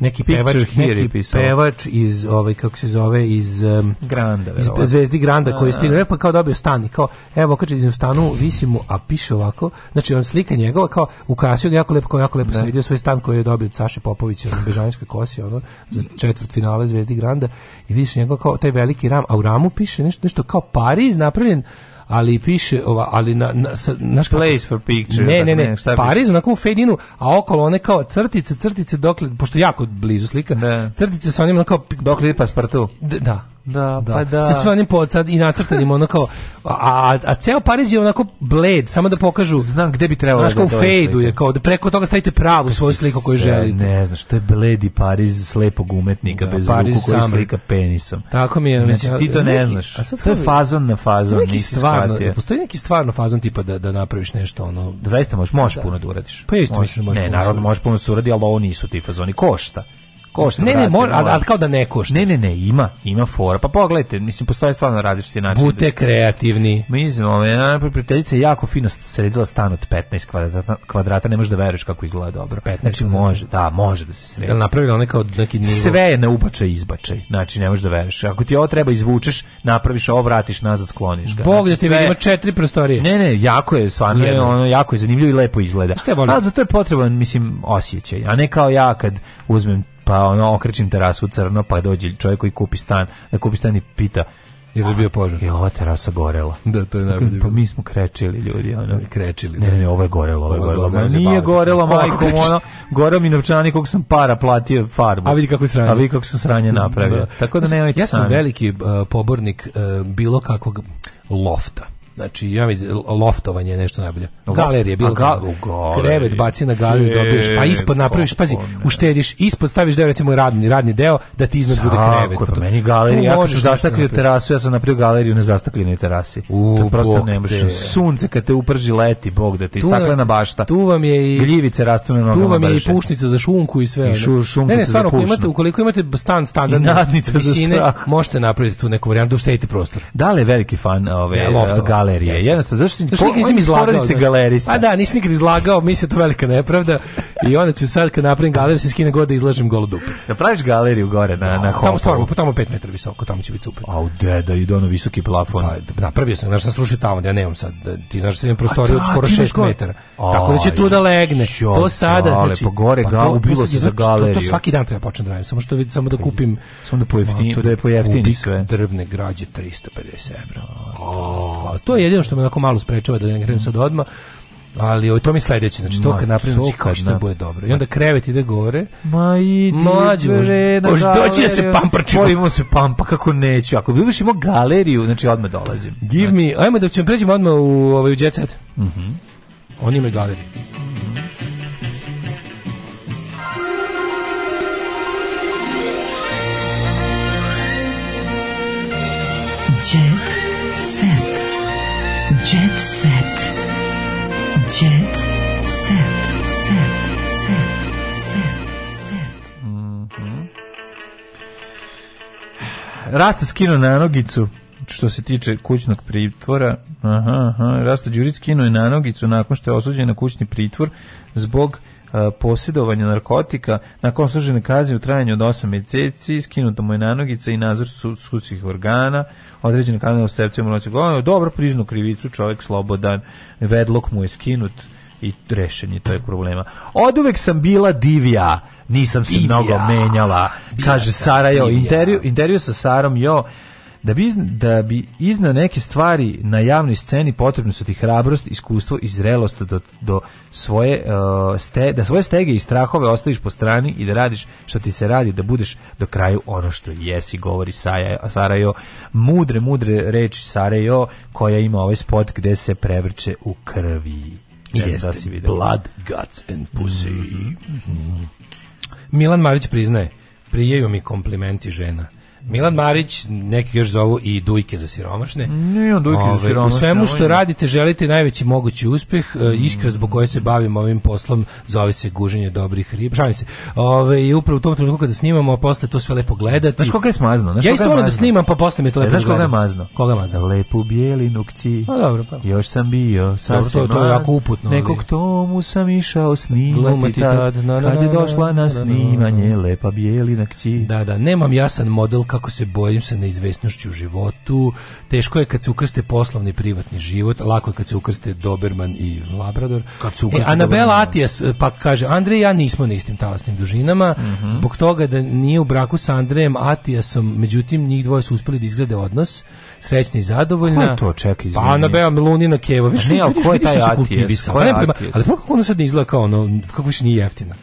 neki pevač, neki pisao. pevač iz ovaj kako se zove iz um, Granda, iz ovaj. Zvezdi Granda koji stigao, e, pa kao dobio stan i kao evo kaže iz stanu visi mu a piše ovako, znači on slika njegova kao u ga jako lepo, jako lepo se da. vidio svoj stan koji je dobio od Saše Popovića na Bežanskoj kosi, ono za četvrt finale Zvezdi Granda i vidiš njegov kao taj veliki ram, a u ramu piše nešto nešto kao Pariz napravljen ali piše ova, ali na, na, sa, naš Place for picture. Ne, ne, ne, ne Pariz onako u fade a okolo one kao crtice, crtice dokle, pošto jako blizu slika, ne. Da. crtice sa onim onako... Dokle pa paspartu. Da, Da, da, pa da. Sa sve onim pod, i nacrtanim, ono kao, a, a, ceo Pariz je onako bled, samo da pokažu. Znam gde bi trebalo znaš, da kao da u fejdu je, kao da preko toga stavite pravu Kasi svoju sliku koju želite. Ne znaš, to je bledi Pariz slepog umetnika da, bez Pariz ruku koji slika penisom. Tako mi je. Znači, znači ti to ne, ne znaš. sad to je fazon na fazon, neki nisi stvarno, shvatio. Da postoji neki stvarno fazon tipa da, da napraviš nešto ono... Da zaista možeš, možeš da. puno da uradiš. Pa isto možeš, mislim da možeš Ne, da naravno možeš puno da uradi, ali ovo nisu ti fazoni, košta. Košta. Ne, ne, mora, ali, ali kao da ne košta. Ne, ne, ne, ima, ima fora. Pa pogledajte, mislim postoje stvarno različiti načini. Bute da- kreativni. Mislim, ova je prijateljica jako fino sredila stan od 15 kvadrata, kvadrata ne možeš da veruješ kako izgleda dobro. 15 znači može, da, može da se sredi. Jel napravila neka od neki nivo? Sve je na ubačaj i izbačaj. Znači ne možeš da veruješ. Ako ti ovo treba izvučeš, napraviš ovo, vratiš nazad, skloniš ga. Bog znači, da ti sve... ima četiri prostorije. Ne, ne, jako je stvarno, je, ono jako je zanimljivo i lepo izgleda. Šta je volim? A za to je potreban, mislim, osjećaj, a ne kao ja kad uzmem pa ono okrećim terasu crno, pa dođe čovjek koji kupi stan, da kupi stan i pita je li bio požar? Je ova terasa gorela. Da, to je najbolje. Pa mi smo krečili ljudi, ono. Krečili. Ne, da. ne, ovo je gorelo, ovo je gorelo. gorelo. nije gorelo, majko, ono, goreo mi novčanik kog sam para platio farbu. A vidi kako je sranje. A vidi kako sam sranje napravio. Da. Tako da nemojte Ja sam sami. veliki uh, pobornik uh, bilo kakvog lofta. Znači, ja mislim, loftovanje je nešto najbolje. Galerije, bilo gal, krevet baci na galeriju, dobiješ, pa ispod napraviš, pazi, uštediš, ispod staviš deo, recimo radni, radni deo, da ti iznad bude krevet. Tako, pa meni galerija, ja kad sam terasu, ja sam napravio galeriju na zastakljenoj terasi. U, to prosto ne možeš. Sunce kad te uprži leti, bog da ti, staklena bašta. Tu vam je i... Gljivice rastu na nogama Tu vam je i pušnica za šunku i sve. I šu, šunkice ne, ne, stvarno, ukoliko imate, ukoliko imate stan standardne visine, možete napraviti tu neku varijantu, uštedite prostor. Da li je veliki fan ove, da, galerije? galerije. Yes. Jednostavno, zašto ko, nikad nisam izlagao? galerista. A pa da, nisam nikad izlagao, mislim da to velika nepravda. I onda ću sad kad napravim galeriju, se skine god da izlažem golo dupe. Da praviš galeriju gore na, no, na da, Tamo stvarno, tamo 5 metara visoko, tamo će biti super. A u deda i dono visoki plafon. Pa, napravio sam, znači sam srušio tamo, da ja nemam sad, da, ti znaš, sam da prostoriju od skoro 6 metara. A, Tako da će tu da legne. Šo, to sada, ale, znači... Pa gore pa, ga, bilo se za galeriju. Znači, to, to svaki dan treba počnem da radim, samo, što, vid, samo da pa, kupim... Samo da pojeftini, da je pojeftini sve. drvne građe 350 evra. to je jedino što me onako malo sprečava da ne krenem mhm. sad odmah. Ali o to mi sledeće, znači to kad napravim, znači kao što bude dobro. I onda krevet ide gore. Ma i ti možeš doći da se pamprčimo. Pojmo se pampa, kako neću. Ako bi imao galeriju, znači odmah dolazim. Give znači. me, ajmo da ćemo pređemo odmah u, ovaj, u Jet Set. Mm Oni imaju galeriju. Mm -hmm. Rasta skino na nogicu što se tiče kućnog pritvora. Aha, aha. Rasta Đurić skino je na nogicu nakon što je osuđen na kućni pritvor zbog posjedovanja narkotika nakon služene kazne u trajanju od 8 mjeseci, skinuta mu je nanogica i nadzor su, sudskih organa, određena kazna u sepcijom noći. Dobro, priznu krivicu, čovjek slobodan, vedlok mu je skinut, i rešen je tog problema. Oduvek sam bila divija, nisam se divja, mnogo menjala, kaže Sara Jo. Intervju, intervju sa Sarom Jo, da bi, da bi iznao neke stvari na javnoj sceni potrebno su ti hrabrost, iskustvo i zrelost do, do svoje, uh, ste, da svoje stege i strahove ostaviš po strani i da radiš što ti se radi, da budeš do kraju ono što jesi, govori Saja, Sarajo. Mudre, mudre reči Sarajo koja ima ovaj spot gde se prevrće u krvi. Jeste, da si vidio. Blood, Guts and Pussy. Mm -hmm. Milan Marić priznaje, prijeju mi komplimenti žena. Milan Marić, neki još zovu i dujke za siromašne. Ne, dujke Ove, za ovaj, siromašne. U svemu što radite želite najveći mogući uspeh, mm. E, iskra zbog koje se bavim ovim poslom zove se guženje dobrih riba. Šalim se. Ove, ovaj, I upravo u tom trenutku kada snimamo, a posle to sve lepo gledati. Znaš koga je smazno? Znaš ja isto moram da snimam, pa posle mi to e, lepo Znaš koga je mazno? Koga je mazno? Lepu bijelinu kci. A, pa dobro, pa. Još sam bio, sad dobro, to, to je jako uputno. Nekog tomu sam išao snimati tad, kad je došla na snimanje lepa bijelina kci. Da, da, nemam jasan model kako kako se bojim sa neizvesnošću u životu, teško je kad se ukrste poslovni privatni život, lako je kad se ukrste Doberman i Labrador. Kad se ukrste e, Anabela da. Atijas e, pa kaže, Andrej i ja nismo na istim talasnim dužinama, mm -hmm. zbog toga da nije u braku sa Andrejem Atijasom, međutim njih dvoje su uspeli da izgrade odnos, srećni i zadovoljna. Ko je to, čekaj, pa izvini. Pa Anabela Melunina Kevović. Ne, ali ko je taj Atijas? Pa pa, ali kako ono sad ne izgleda kao ono, kako više nije jeftina.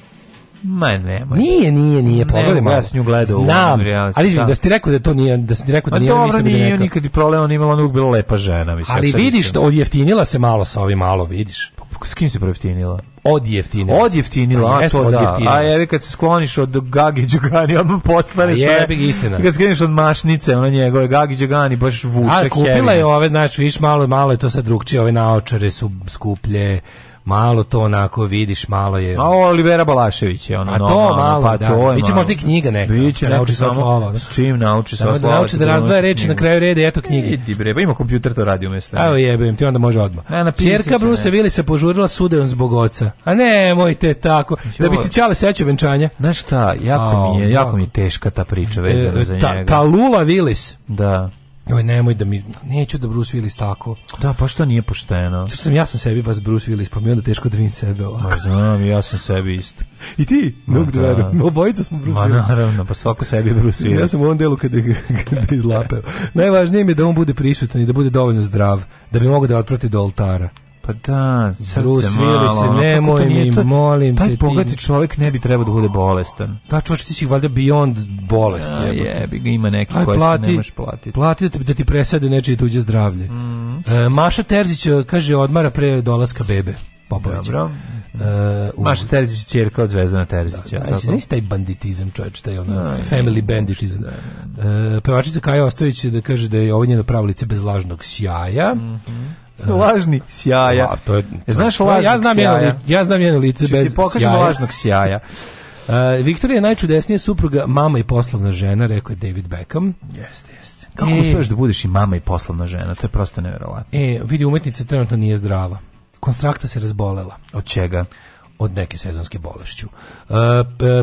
Ma ne, nije, nije, nije, pogledaj malo. Ja sam nju gledao. Znam, ali izvim, da ste rekao da to nije, da ste rekao da nije, mislim da nije nikad i problem, on imala onog bila lepa žena, mislim. Ali vidiš, odjeftinila se malo sa ovim malo, vidiš. Pa, pa, s kim se projeftinila? odjeftinila. Pa, da. Odjeftinila, a to da. A jevi kad se skloniš od Gagi Đugani, odmah postane sve. Jebi ga istina. Kad skloniš od mašnice, ona njegove, Gagi Đugani baš vuče. A kupila je ove, znači, viš malo, malo je to sad drugčije, ove naočare su skuplje, malo to onako vidiš, malo je... Malo Olivera Balašević je ono. A to no, pa malo, pa da. To je Biće možda i knjiga neka. Biće nauči sva slova. Da. S čim nauči sva da slova. Da nauči da razdvaja reči na kraju rede, eto knjige. Idi bre, pa ima kompjuter to radi umjesto. Evo jebem ti, onda može odmah. Ne, Čerka Bruce Willis se požurila sudejom zbog oca. A ne, mojte tako. Jo. Da bi se čale seće venčanja. Znaš šta, jako A, mi je, jako, jako mi je teška ta priča vezana e, za njega. Ta, ta Lula Vilis. Da Joj, nemoj da mi, neću da Bruce Willis tako. Da, pa što nije pošteno? Što sam, ja sam sebi baš Bruce Willis, pa mi onda teško da vidim sebe ovako. Ma znam, ja sam sebi isto. I ti? Ma, Nog da, da. Obojica smo Bruce Ma, Willis. Ma naravno, pa svako sebi Bruce Willis. ja sam u ovom delu kada, kada izlapeo. Najvažnije mi je da on bude prisutan i da bude dovoljno zdrav, da bi mogao da otprati do oltara. Pa da, Bruce Willis, se nemoj mi, to, molim taj te. Taj bogati čovjek ne bi trebao da bude bolestan. Da, čovjek ti si valjda beyond bolesti. Da, ja, jebi ga, ima neki Aj, koji plati, se ne platiti. Plati da, da ti presade nečije tuđe zdravlje. Mm. E, Maša Terzić e, kaže odmara pre dolaska bebe. Popović. Dobro. Uh, Maša Terzić je čerka od Zvezdana Terzića. Da, znači, taj banditizam čovječ, taj ono, no, family banditizam. Da, da, da. Uh, pevačica Kaja Ostojić da kaže da je ovo njeno pravo lice bez lažnog sjaja. Mm -hmm. Da. lažni sjaja. A, to je, e, Znaš lažnog ja znam sjaja? Jedno, ja znam jedno lice Ču bez ti pokažem sjaja. lažnog sjaja. Uh, Viktorija je najčudesnija supruga, mama i poslovna žena, rekao je David Beckham. Jeste, jeste. E. Kako e, uspeš da budeš i mama i poslovna žena? To je prosto nevjerovatno. E, vidi, umetnica trenutno nije zdrava. Konstrakta se razbolela. Od čega? od neke sezonske bolešću. E,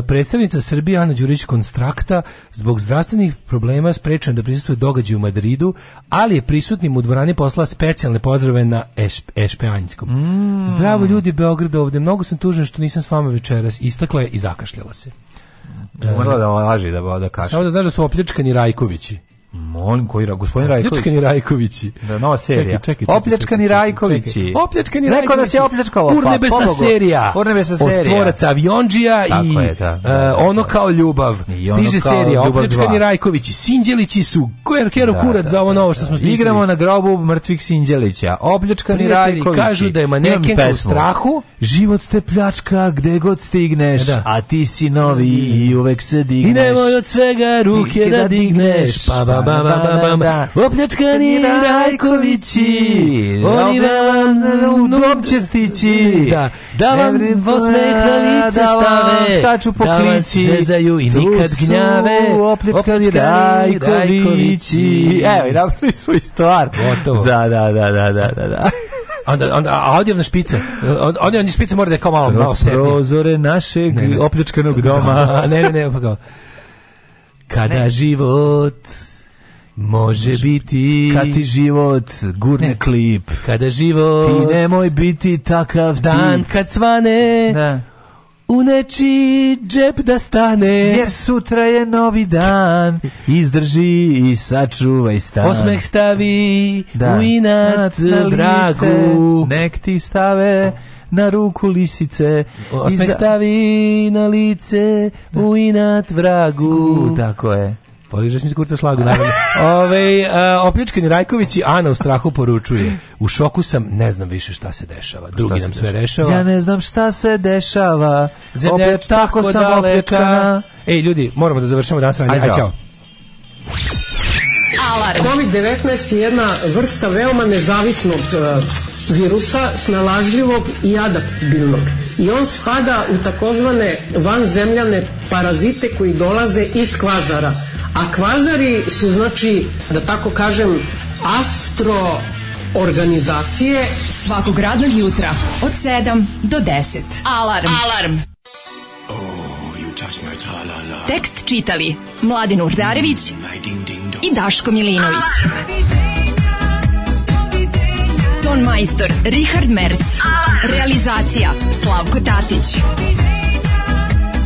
predstavnica Srbije Ana Đurić Konstrakta zbog zdravstvenih problema sprečena da prisustuje događaju u Madridu, ali je prisutnim u dvorani posla specijalne pozdrave na Ešp, Ešpeanjskom. Mm. Zdravo ljudi Beograda ovde, mnogo sam tužan što nisam s vama večeras. Istakla je i zakašljala se. Morala da laži da, da kaša. Samo da znaš da su opljačkani Rajkovići. Molim koji ra, gospodin Rajković. Opljačkani Rajkovići. Da, nova serija. Čekaj, čekaj, opljačkani Rajkovići. Opljačkani Rajkovići. Neko nas je opljačkao. Pa Urnebesna serija. Urnebesna serija. Od tvoraca Avionđija i je, da, uh, ono da. kao ljubav. I ono Stiže kao serija Opljačkani Rajkovići. Sinđelići su kero kurac za ovo novo što smo smislili. Igramo na grobu mrtvih Sinđelića. Opljačkani Rajkovići. kažu da je manekenka u strahu. Život te pljačka gde god stigneš, a ti si novi i uvek se digneš. I nemoj od svega ruke da digneš, pa ba, ba, ba, Opljačkani Rajkovići, oni vam da u dom će stići. Da, da vam osmeh na da lice stave, štaču po da vas zezaju i nikad gnjave. Opljačkani Rajkovići. Evo, i napravili smo i stvar. Gotovo. Da, da, da, da, da, da, da. onda, onda, a odjevne špice, od, odjevne špice mora da je kao malo, malo sednije. Prozore našeg ne, ne. opljačkanog doma. ne, ne, ne, pa kao, kada ne. život Može, biti kad ti život gurne ne. klip. Kada život ti nemoj biti takav dan tip. kad svane. Da. U neči džep da stane Jer sutra je novi dan Izdrži i sačuvaj stan Osmeh stavi da. u inat dragu Nek ti stave na ruku lisice Osmeh za... stavi na lice da. u inat vragu Tako je Poližeš mi skurca slagu, naravno. Ove, a, e, opljučkani Rajković i Ana u strahu poručuje. U šoku sam, ne znam više šta se dešava. Drugi nam sve rešava. Ja ne znam šta se dešava. Zemlja Opet tako sam opljučkana. Ej, ljudi, moramo da završimo danas ranje. Ajde, čao. COVID-19 je jedna vrsta veoma nezavisnog e, virusa, snalažljivog i adaptibilnog. I on spada u takozvane vanzemljane parazite koji dolaze iz kvazara. A kvazari su, znači, da tako kažem, astro organizacije svakog radnog jutra od 7 do 10. Alarm. Alarm. Oh, you touch -la -la. Tekst čitali Mladin Urdarević mm, i Daško Milinović. Alarm. Ton majstor Richard Merc. Alarm. Realizacija Slavko Tatić. Alarm